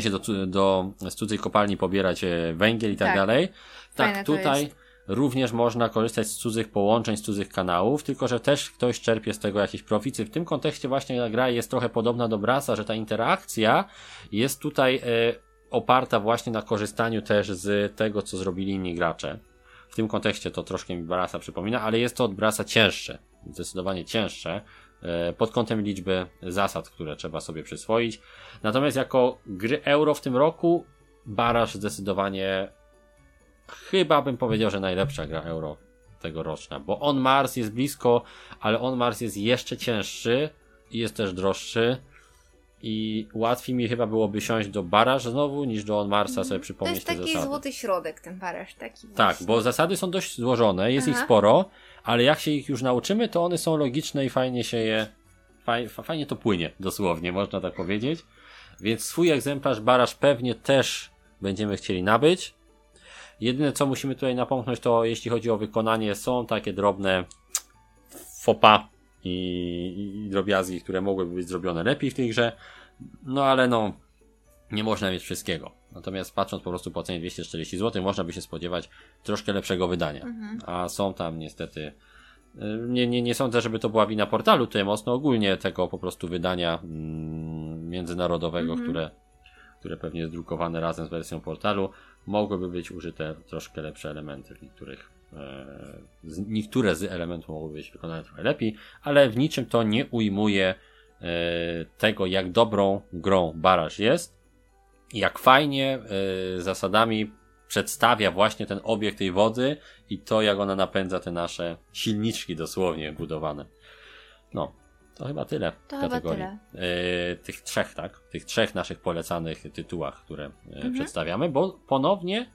W sensie do, do, z cudzej kopalni pobierać węgiel i tak, Tak. dalej. Fajne Tak, to tutaj również można korzystać z cudzych połączeń, z cudzych kanałów, tylko że też ktoś czerpie z tego jakieś profity. W tym kontekście właśnie ta gra jest trochę podobna do Brasa, że ta interakcja jest tutaj e, oparta właśnie na korzystaniu też z tego, co zrobili inni gracze. W tym kontekście to troszkę mi Brasa przypomina, ale jest to od Brasa cięższe, zdecydowanie cięższe pod kątem liczby zasad, które trzeba sobie przyswoić. Natomiast jako gry euro w tym roku Baraż zdecydowanie chyba bym powiedział, że najlepsza gra euro tegoroczna, bo On Mars jest blisko, ale On Mars jest jeszcze cięższy i jest też droższy I łatwiej mi chyba byłoby siąść do baraż znowu, niż do On Marsa sobie To przypomnieć jest te taki zasady. złoty środek, ten baraż taki. Tak, właśnie. bo zasady są dość złożone, jest ich Aha. sporo, ale jak się ich już nauczymy, to one są logiczne i fajnie się je. Faj, fa- fajnie to płynie, dosłownie, można tak powiedzieć. Więc swój egzemplarz baraż pewnie też będziemy chcieli nabyć. Jedyne co musimy tutaj napomknąć, to jeśli chodzi o wykonanie, są takie drobne fopa i, i drobiazgi, które mogłyby być zrobione lepiej w tej grze. No ale no, nie można mieć wszystkiego. Natomiast patrząc po prostu po cenie 240 zł, można by się spodziewać troszkę lepszego wydania. Mhm. A są tam niestety. y, Nie, nie, nie sądzę, żeby to była wina portalu, tutaj mocno ogólnie tego po prostu wydania mm, międzynarodowego, Mhm. które, które pewnie jest drukowane razem z wersją portalu, mogłyby być użyte troszkę lepsze elementy, w niektórych, e, z, niektóre z elementów mogłyby być wykonane trochę lepiej, ale w niczym to nie ujmuje e, tego, jak dobrą grą Baraż jest, jak fajnie e, zasadami przedstawia właśnie ten obiekt tej wody i to, jak ona napędza te nasze silniczki dosłownie budowane. No, to chyba tyle To chyba kategorii. E, tych trzech, tak? Tych trzech naszych polecanych tytułach, które e, Mhm. przedstawiamy, bo ponownie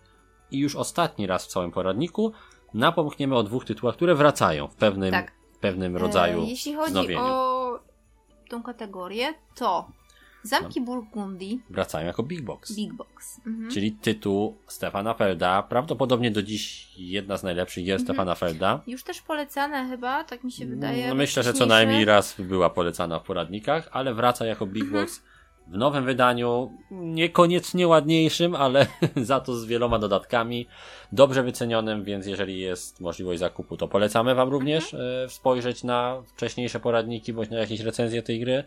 i już ostatni raz w całym poradniku napomkniemy o dwóch tytułach, które wracają w pewnym, Tak. pewnym rodzaju E, jeśli chodzi wznowieniu. o tą kategorię, to Zamki Burgundii, Wracają jako Big Box. Big Box. Mhm. Czyli tytuł Stefana Felda. Prawdopodobnie do dziś jedna z najlepszych jest Mhm. Stefana Felda. Już też polecane chyba, tak mi się wydaje. No, myślę, że co najmniej raz była polecana w poradnikach, ale wraca jako Big Mhm. Box w nowym wydaniu. Niekoniecznie ładniejszym, ale za to z wieloma dodatkami. Dobrze wycenionym, więc jeżeli jest możliwość zakupu, to polecamy Wam również Mhm. e, spojrzeć na wcześniejsze poradniki bądź na jakieś recenzje tej gry.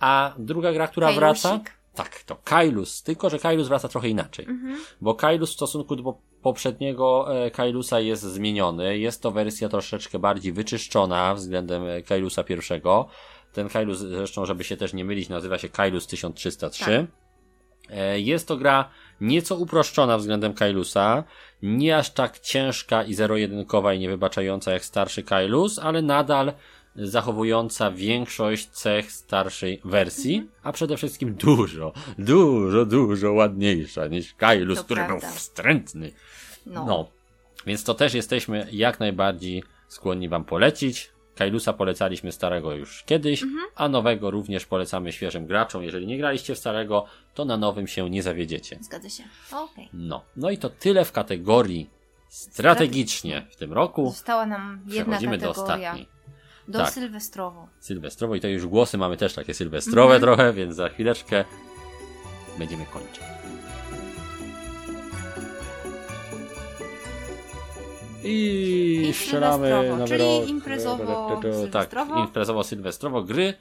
A druga gra, która Kailusik. wraca. Tak, to Kailus. Tylko, że Kailus wraca trochę inaczej. Mhm. Bo Kailus w stosunku do po- poprzedniego e, Kailusa jest zmieniony. Jest to wersja troszeczkę bardziej wyczyszczona względem e, Kailusa pierwszego. Ten Kailus, zresztą, żeby się też nie mylić, nazywa się Kailus 1303. E, Jest to gra nieco uproszczona względem Kailusa, nie aż tak ciężka i zero-jedynkowa i niewybaczająca jak starszy Kailus, ale nadal zachowująca większość cech starszej wersji, a przede wszystkim dużo, dużo, dużo ładniejsza niż Kailus, To który prawda. był wstrętny. No. No. Więc to też jesteśmy jak najbardziej skłonni Wam polecić. Kailusa polecaliśmy starego już kiedyś, Mhm. a nowego również polecamy świeżym graczom. Jeżeli nie graliście w starego, to na nowym się nie zawiedziecie. Zgadza się. Okej. No. No i to tyle w kategorii strategicznie w tym roku. Została nam jedna Przechodzimy do kategoria. ostatniej. Do Tak. sylwestrowo. Sylwestrowo i to już głosy mamy też takie sylwestrowe Mhm. trochę, więc za chwileczkę będziemy kończyć. I I strzelamy czyli rok. imprezowo- Tak, sylwestrowo. imprezowo-sylwestrowo gry,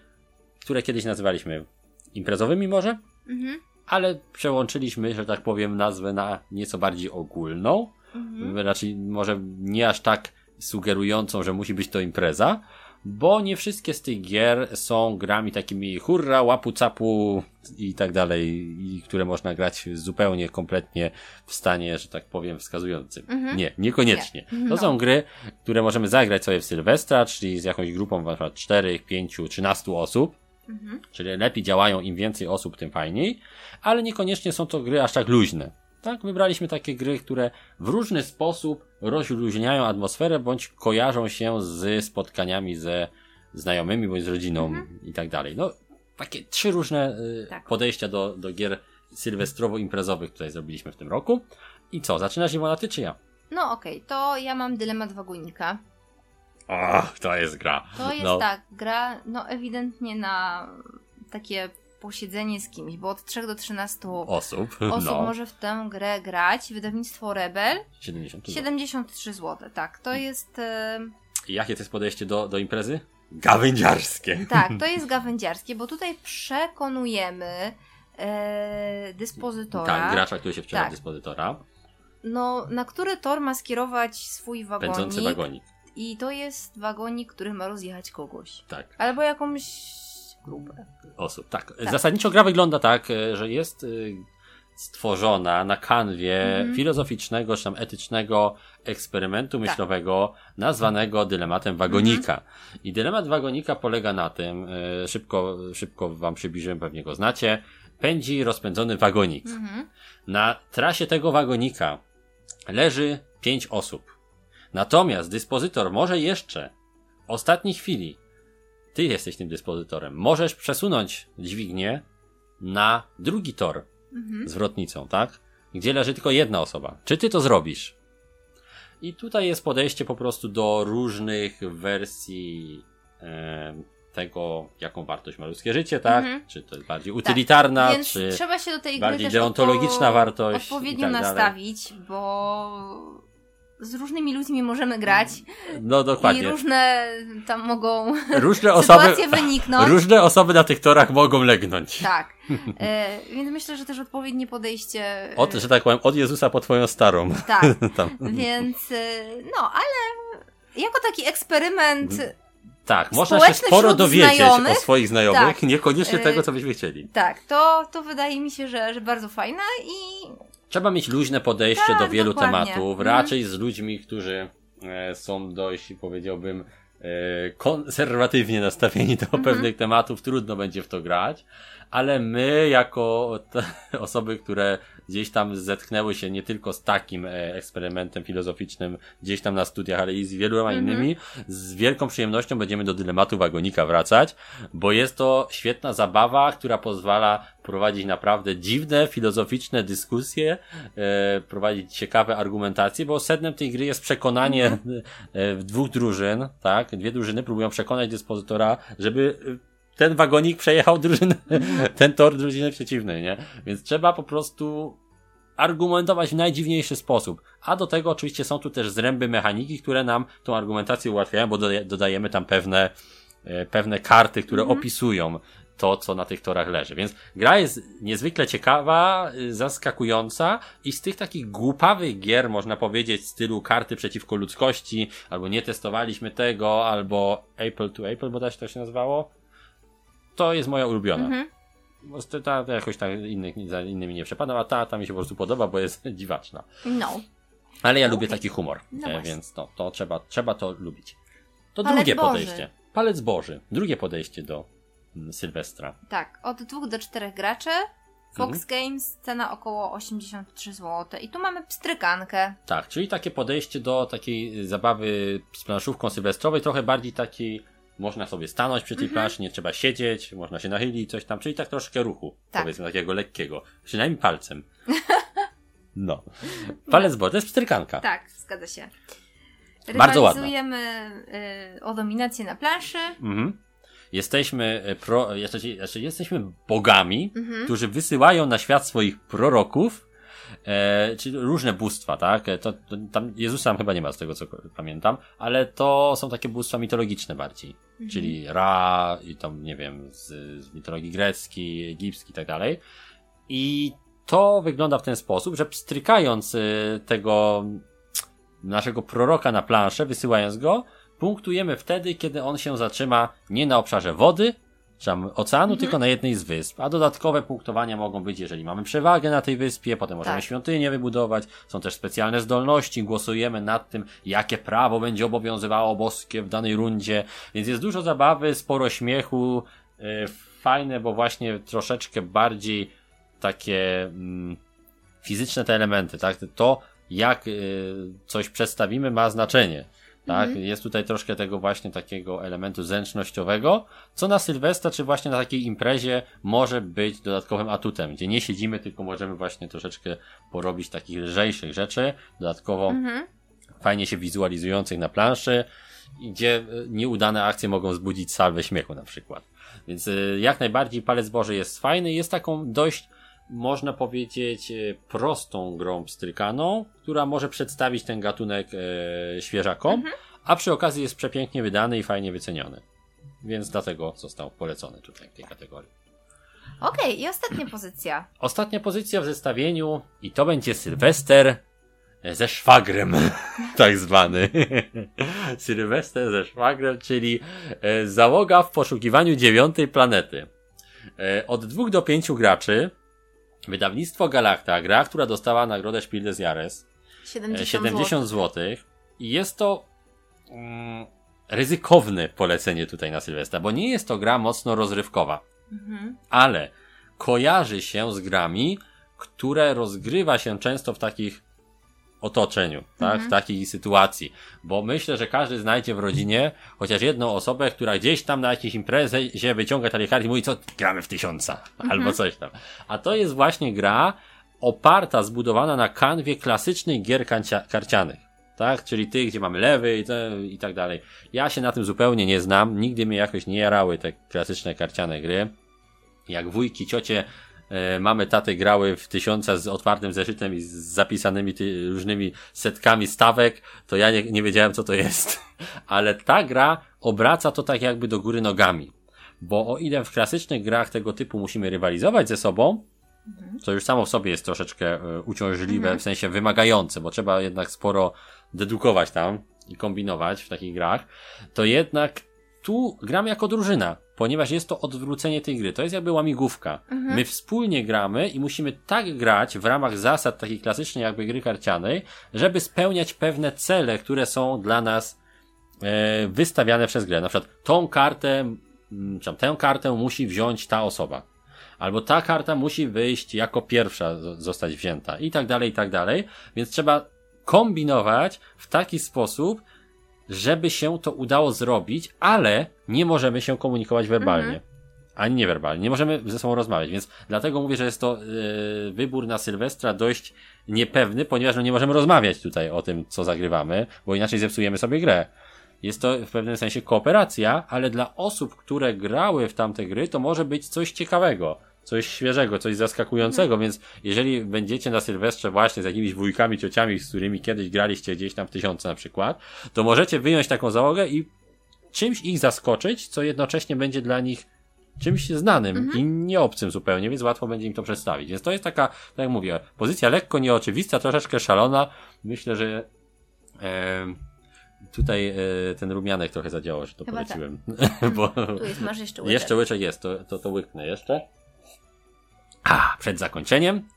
które kiedyś nazywaliśmy imprezowymi może, Mhm. ale przełączyliśmy, że tak powiem, nazwę na nieco bardziej ogólną. Mhm. Raczej może nie aż tak sugerującą, że musi być to impreza, bo nie wszystkie z tych gier są grami takimi hurra, łapu capu i tak dalej, i które można grać zupełnie, kompletnie w stanie, że tak powiem, wskazującym. Mhm. Nie, niekoniecznie. Nie. To No. są gry, które możemy zagrać sobie w Sylwestra, czyli z jakąś grupą na przykład 4, 5, 13 osób. Mhm. Czyli lepiej działają, im więcej osób, tym fajniej, ale niekoniecznie są to gry aż tak luźne. Tak, wybraliśmy takie gry, które w różny sposób rozluźniają atmosferę, bądź kojarzą się z spotkaniami ze znajomymi, bądź z rodziną i tak dalej. No, takie trzy różne y, Tak. podejścia do, do gier sylwestrowo-imprezowych tutaj zrobiliśmy w tym roku. I co, zaczynasz Iwona, ty czy ja? No okej, to ja mam dylemat wagonika. Ach, to jest gra. To jest No. tak, gra no ewidentnie na takie posiedzenie z kimś, bo od 3 do 13 Osób. osób no. może w tę grę grać. Wydawnictwo Rebel 70 zł. 73 zł, tak. To jest e, jakie to jest podejście do, do imprezy? Gawędziarskie. tak, to jest gawędziarskie, bo tutaj przekonujemy e, dyspozytora, Tak, gracza, który się wciela Tak. dyspozytora. no, na który tor ma skierować swój wagonik. Pędzący wagonik. I to jest wagonik, który ma rozjechać kogoś. Tak, Albo jakąś grupę. osób. Tak. Zasadniczo gra wygląda tak, e, że jest y, stworzona na kanwie Mhm. filozoficznego czy tam etycznego eksperymentu Tak. myślowego nazwanego dylematem wagonika. I dylemat wagonika polega na tym, e, szybko, szybko wam przybliżyłem, pewnie go znacie, pędzi rozpędzony wagonik. Mhm. Na trasie tego wagonika leży pięć osób. Natomiast dyspozytor może jeszcze w ostatniej chwili, ty jesteś tym dyspozytorem, możesz przesunąć dźwignię na drugi tor Mhm. zwrotnicą, tak? Gdzie leży tylko jedna osoba. Czy ty to zrobisz? I tutaj jest podejście po prostu do różnych wersji em, tego, jaką wartość ma ludzkie życie, tak? Mhm. Czy to jest bardziej utylitarna, Więc czy... trzeba się do tej gry bardziej też deontologiczna wartość odpowiednio tak nastawić, bo z różnymi ludźmi możemy grać No i dokładnie. różne tam mogą Różne osoby, sytuacje wyniknąć. różne osoby na tych torach mogą legnąć. Tak. E, więc myślę, że też odpowiednie podejście. e, Od, że tak powiem, od Jezusa po twoją starą. Tak. Więc e, no, ale jako taki eksperyment. Tak, można się sporo dowiedzieć znajomych. o swoich znajomych, Tak. niekoniecznie Y- tego, co byśmy chcieli. Tak, to, to wydaje mi się, że, że bardzo fajne i Trzeba mieć luźne podejście Tak, do wielu dokładnie. tematów, Mhm. raczej z ludźmi, którzy e, są dość, powiedziałbym, e, konserwatywnie nastawieni do Mhm. pewnych tematów, trudno będzie w to grać, ale my, jako te osoby, które gdzieś tam zetknęły się nie tylko z takim e, eksperymentem filozoficznym, gdzieś tam na studiach, ale i z wieloma Mhm. innymi, z wielką przyjemnością będziemy do dylematu wagonika wracać, bo jest to świetna zabawa, która pozwala prowadzić naprawdę dziwne, filozoficzne dyskusje, e, prowadzić ciekawe argumentacje, bo sednem tej gry jest przekonanie e, dwóch drużyn, tak? Dwie drużyny próbują przekonać dyspozytora, żeby ten wagonik przejechał drużynę, ten tor drużyny przeciwnej, nie? Więc trzeba po prostu argumentować w najdziwniejszy sposób. A do tego oczywiście są tu też zręby mechaniki, które nam tą argumentację ułatwiają, bo dodaje- dodajemy tam pewne, e, pewne karty, które opisują to, co na tych torach leży. Więc gra jest niezwykle ciekawa, y, zaskakująca i z tych takich głupawych gier, można powiedzieć, w stylu karty przeciwko ludzkości, albo nie testowaliśmy tego, albo Apple to Apple, bo to się nazywało, to jest moja ulubiona. Mhm. Ta, ta jakoś tak innych, za innymi nie przepadam, a ta, ta mi się po prostu podoba, bo jest dziwaczna. no. Ale ja No lubię taki humor, No e, więc to, to trzeba, trzeba to lubić. To Palec drugie Boży. podejście. Palec Boży. Drugie podejście do mm, Sylwestra. Tak, od dwóch do czterech graczy. Fox Mhm. Games, cena około 83 zł. I tu mamy pstrykankę. Tak, czyli takie podejście do takiej zabawy z planszówką sylwestrowej, trochę bardziej takiej, można sobie stanąć przy tej Mhm. planszy, nie trzeba siedzieć, można się nachylić, coś tam, czyli tak troszkę ruchu, Tak. powiedzmy takiego lekkiego, przynajmniej palcem. No. Palec Boży, to jest pstrykanka. Tak, zgadza się. Bardzo ładna. Rywalizujemy y, o dominację na planszy. Mhm. Jesteśmy e, pro, jeszcze, jeszcze jesteśmy bogami, Mhm. którzy wysyłają na świat swoich proroków, e, czyli różne bóstwa, tak? E, To, to, tam Jezusa tam chyba nie ma z tego, co pamiętam, ale to są takie bóstwa mitologiczne bardziej. Mhm. Czyli Ra i tam, nie wiem, z, z mitologii greckiej, egipskiej i tak dalej. I to wygląda w ten sposób, że pstrykając e, tego naszego proroka na planszę, wysyłając go, punktujemy wtedy, kiedy on się zatrzyma nie na obszarze wody, tam oceanu, Mhm. tylko na jednej z wysp. A dodatkowe punktowania mogą być, jeżeli mamy przewagę na tej wyspie, potem możemy Tak. świątynię wybudować. Są też specjalne zdolności, głosujemy nad tym, jakie prawo będzie obowiązywało boskie w danej rundzie. Więc jest dużo zabawy, sporo śmiechu, yy, fajne, bo właśnie troszeczkę bardziej takie mm, fizyczne te elementy, tak? To, jak y, coś przedstawimy, ma znaczenie. Tak? Mhm. Jest tutaj troszkę tego właśnie takiego elementu zręcznościowego, co na Sylwestra, czy właśnie na takiej imprezie może być dodatkowym atutem, gdzie nie siedzimy, tylko możemy właśnie troszeczkę porobić takich lżejszych rzeczy, dodatkowo Mhm. fajnie się wizualizujących na planszy, gdzie y, nieudane akcje mogą wzbudzić salwę śmiechu na przykład. Więc y, jak najbardziej Palec Boży jest fajny, jest taką dość, można powiedzieć, y, prostą grą pstrykaną, która może przedstawić ten gatunek e, świeżakom, Mhm. a przy okazji jest przepięknie wydany i fajnie wyceniony. Więc dlatego został polecony tutaj w tej kategorii. Okej, i ostatnia pozycja. Ostatnia pozycja w zestawieniu i to będzie Sylwester ze szwagrem, tak zwany. Sylwester ze szwagrem, czyli e, załoga w poszukiwaniu dziewiątej planety. E, Od dwóch do pięciu graczy Wydawnictwo Galacta, gra, która dostała nagrodę Spiel des Jahres, 70, e, 70 zł. I jest to mm, ryzykowne polecenie tutaj na Sylwestra, bo nie jest to gra mocno rozrywkowa, Mhm. ale kojarzy się z grami, które rozgrywa się często w takich otoczeniu, tak? Mhm. w takiej sytuacji. Bo myślę, że każdy znajdzie w rodzinie chociaż jedną osobę, która gdzieś tam na jakiejś imprezie się wyciąga talie karty i mówi, co gramy w tysiąca, Mhm. albo coś tam. A to jest właśnie gra oparta, zbudowana na kanwie klasycznych gier karcianych. Tak, czyli tych, gdzie mamy lewy i, te, i tak dalej. Ja się na tym zupełnie nie znam, nigdy mnie jakoś nie jarały te klasyczne karciane gry. Jak wujki, ciocie, mamy taty grały w tysiąca z otwartym zeszytem i z zapisanymi ty, różnymi setkami stawek, to ja nie, nie wiedziałem co to jest. Ale ta gra obraca to tak jakby do góry nogami. Bo o ile w klasycznych grach tego typu musimy rywalizować ze sobą, co już samo w sobie jest troszeczkę e, uciążliwe, w sensie wymagające, bo trzeba jednak sporo dedukować tam i kombinować w takich grach, to jednak tu gram jako drużyna, ponieważ jest to odwrócenie tej gry. To jest jakby łamigłówka. My wspólnie gramy i musimy tak grać w ramach zasad takiej klasycznej jakby gry karcianej, żeby spełniać pewne cele, które są dla nas e, wystawiane przez grę. Na przykład tą kartę, mm, czy tam tę kartę musi wziąć ta osoba. Albo ta karta musi wyjść jako pierwsza zostać wzięta i tak dalej, i tak dalej. Więc trzeba kombinować w taki sposób, żeby się to udało zrobić, ale nie możemy się komunikować werbalnie. Ani niewerbalnie. Nie możemy ze sobą rozmawiać, więc dlatego mówię, że jest to yy, wybór na Sylwestra dość niepewny, ponieważ no, nie możemy rozmawiać tutaj o tym, co zagrywamy, bo inaczej zepsujemy sobie grę. Jest to w pewnym sensie kooperacja, ale dla osób, które grały w tamte gry, to może być coś ciekawego, coś świeżego, coś zaskakującego, więc jeżeli będziecie na Sylwestrze właśnie z jakimiś wujkami, ciociami, z którymi kiedyś graliście gdzieś tam w tysiące na przykład, to możecie wyjąć taką załogę i czymś ich zaskoczyć, co jednocześnie będzie dla nich czymś znanym i nieobcym zupełnie, więc łatwo będzie im to przedstawić. Więc to jest taka, tak jak mówię, pozycja lekko nieoczywista, troszeczkę szalona. Myślę, że em, tutaj e, ten rumianek trochę zadziałał, że to Chyba tak. poleciłem. Bo Tu jest, masz jeszcze łyczek. jeszcze łyczek jest, to, to, to łyknę jeszcze. A, przed zakończeniem.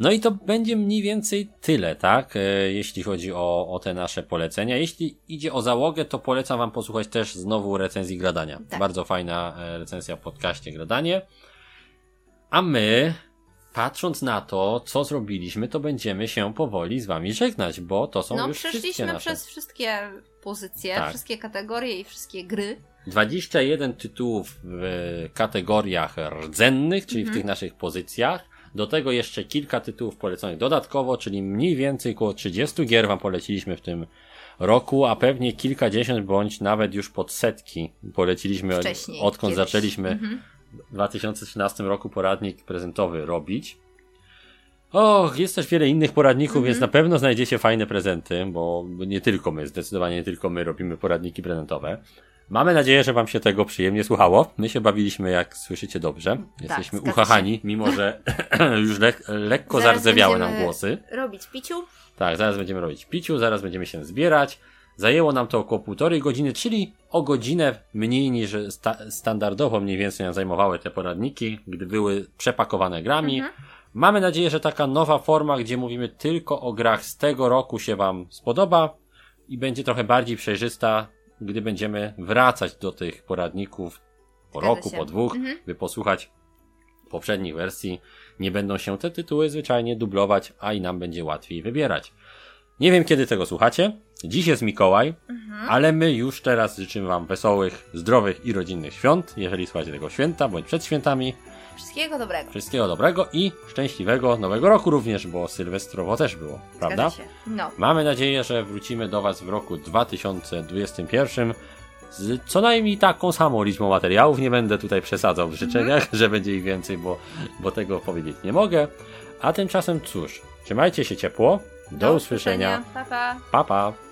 No i to będzie mniej więcej tyle, tak? E, jeśli chodzi o, o te nasze polecenia. Jeśli idzie o załogę, to polecam wam posłuchać też znowu recenzji Gradania. Tak. Bardzo fajna e, recenzja w podcaście Gradanie. A my, patrząc na to, co zrobiliśmy, to będziemy się powoli z wami żegnać, bo to są No, już wszystkie przeszliśmy nasze. przez wszystkie pozycje, Tak. wszystkie kategorie i wszystkie gry. 21 tytułów w kategoriach rdzennych, czyli w tych naszych pozycjach. Do tego jeszcze kilka tytułów poleconych dodatkowo, czyli mniej więcej około 30 gier wam poleciliśmy w tym roku, a pewnie kilkadziesiąt bądź nawet już pod setki poleciliśmy, Wcześniej, odkąd kiedyś. zaczęliśmy Mhm. w 2013 roku poradnik prezentowy robić. Och, jest też wiele innych poradników, Mhm. więc na pewno znajdziecie fajne prezenty, bo nie tylko my, zdecydowanie nie tylko my robimy poradniki prezentowe. Mamy nadzieję, że Wam się tego przyjemnie słuchało. My się bawiliśmy, jak słyszycie dobrze. Jesteśmy zgadza uchachani, mimo że już lek lekko Zaraz zardzewiały nam głosy. Robić piciu. Tak, zaraz będziemy robić piciu, zaraz będziemy się zbierać. Zajęło nam to około półtorej godziny, czyli o godzinę mniej niż sta standardowo mniej więcej nam zajmowały te poradniki, gdy były przepakowane grami. Mamy nadzieję, że taka nowa forma, gdzie mówimy tylko o grach z tego roku się Wam spodoba i będzie trochę bardziej przejrzysta, gdy będziemy wracać do tych poradników po Zgadza roku, się. po dwóch, Mhm. by posłuchać poprzednich wersji. Nie będą się te tytuły zwyczajnie dublować, a i nam będzie łatwiej wybierać. Nie wiem, kiedy tego słuchacie. Dziś jest Mikołaj, ale my już teraz życzymy Wam wesołych, zdrowych i rodzinnych świąt, jeżeli słuchacie tego święta bądź przed świętami. Wszystkiego dobrego. Wszystkiego dobrego i szczęśliwego nowego roku również, bo sylwestrowo też było, prawda? Zgadza się. No. Mamy nadzieję, że wrócimy do Was w roku 2021 z co najmniej taką samą liczbą materiałów. Nie będę tutaj przesadzał w życzeniach, że będzie ich więcej, bo, bo tego powiedzieć nie mogę. A tymczasem cóż, trzymajcie się ciepło. Do, usłyszenia. Pa, pa. Pa, pa.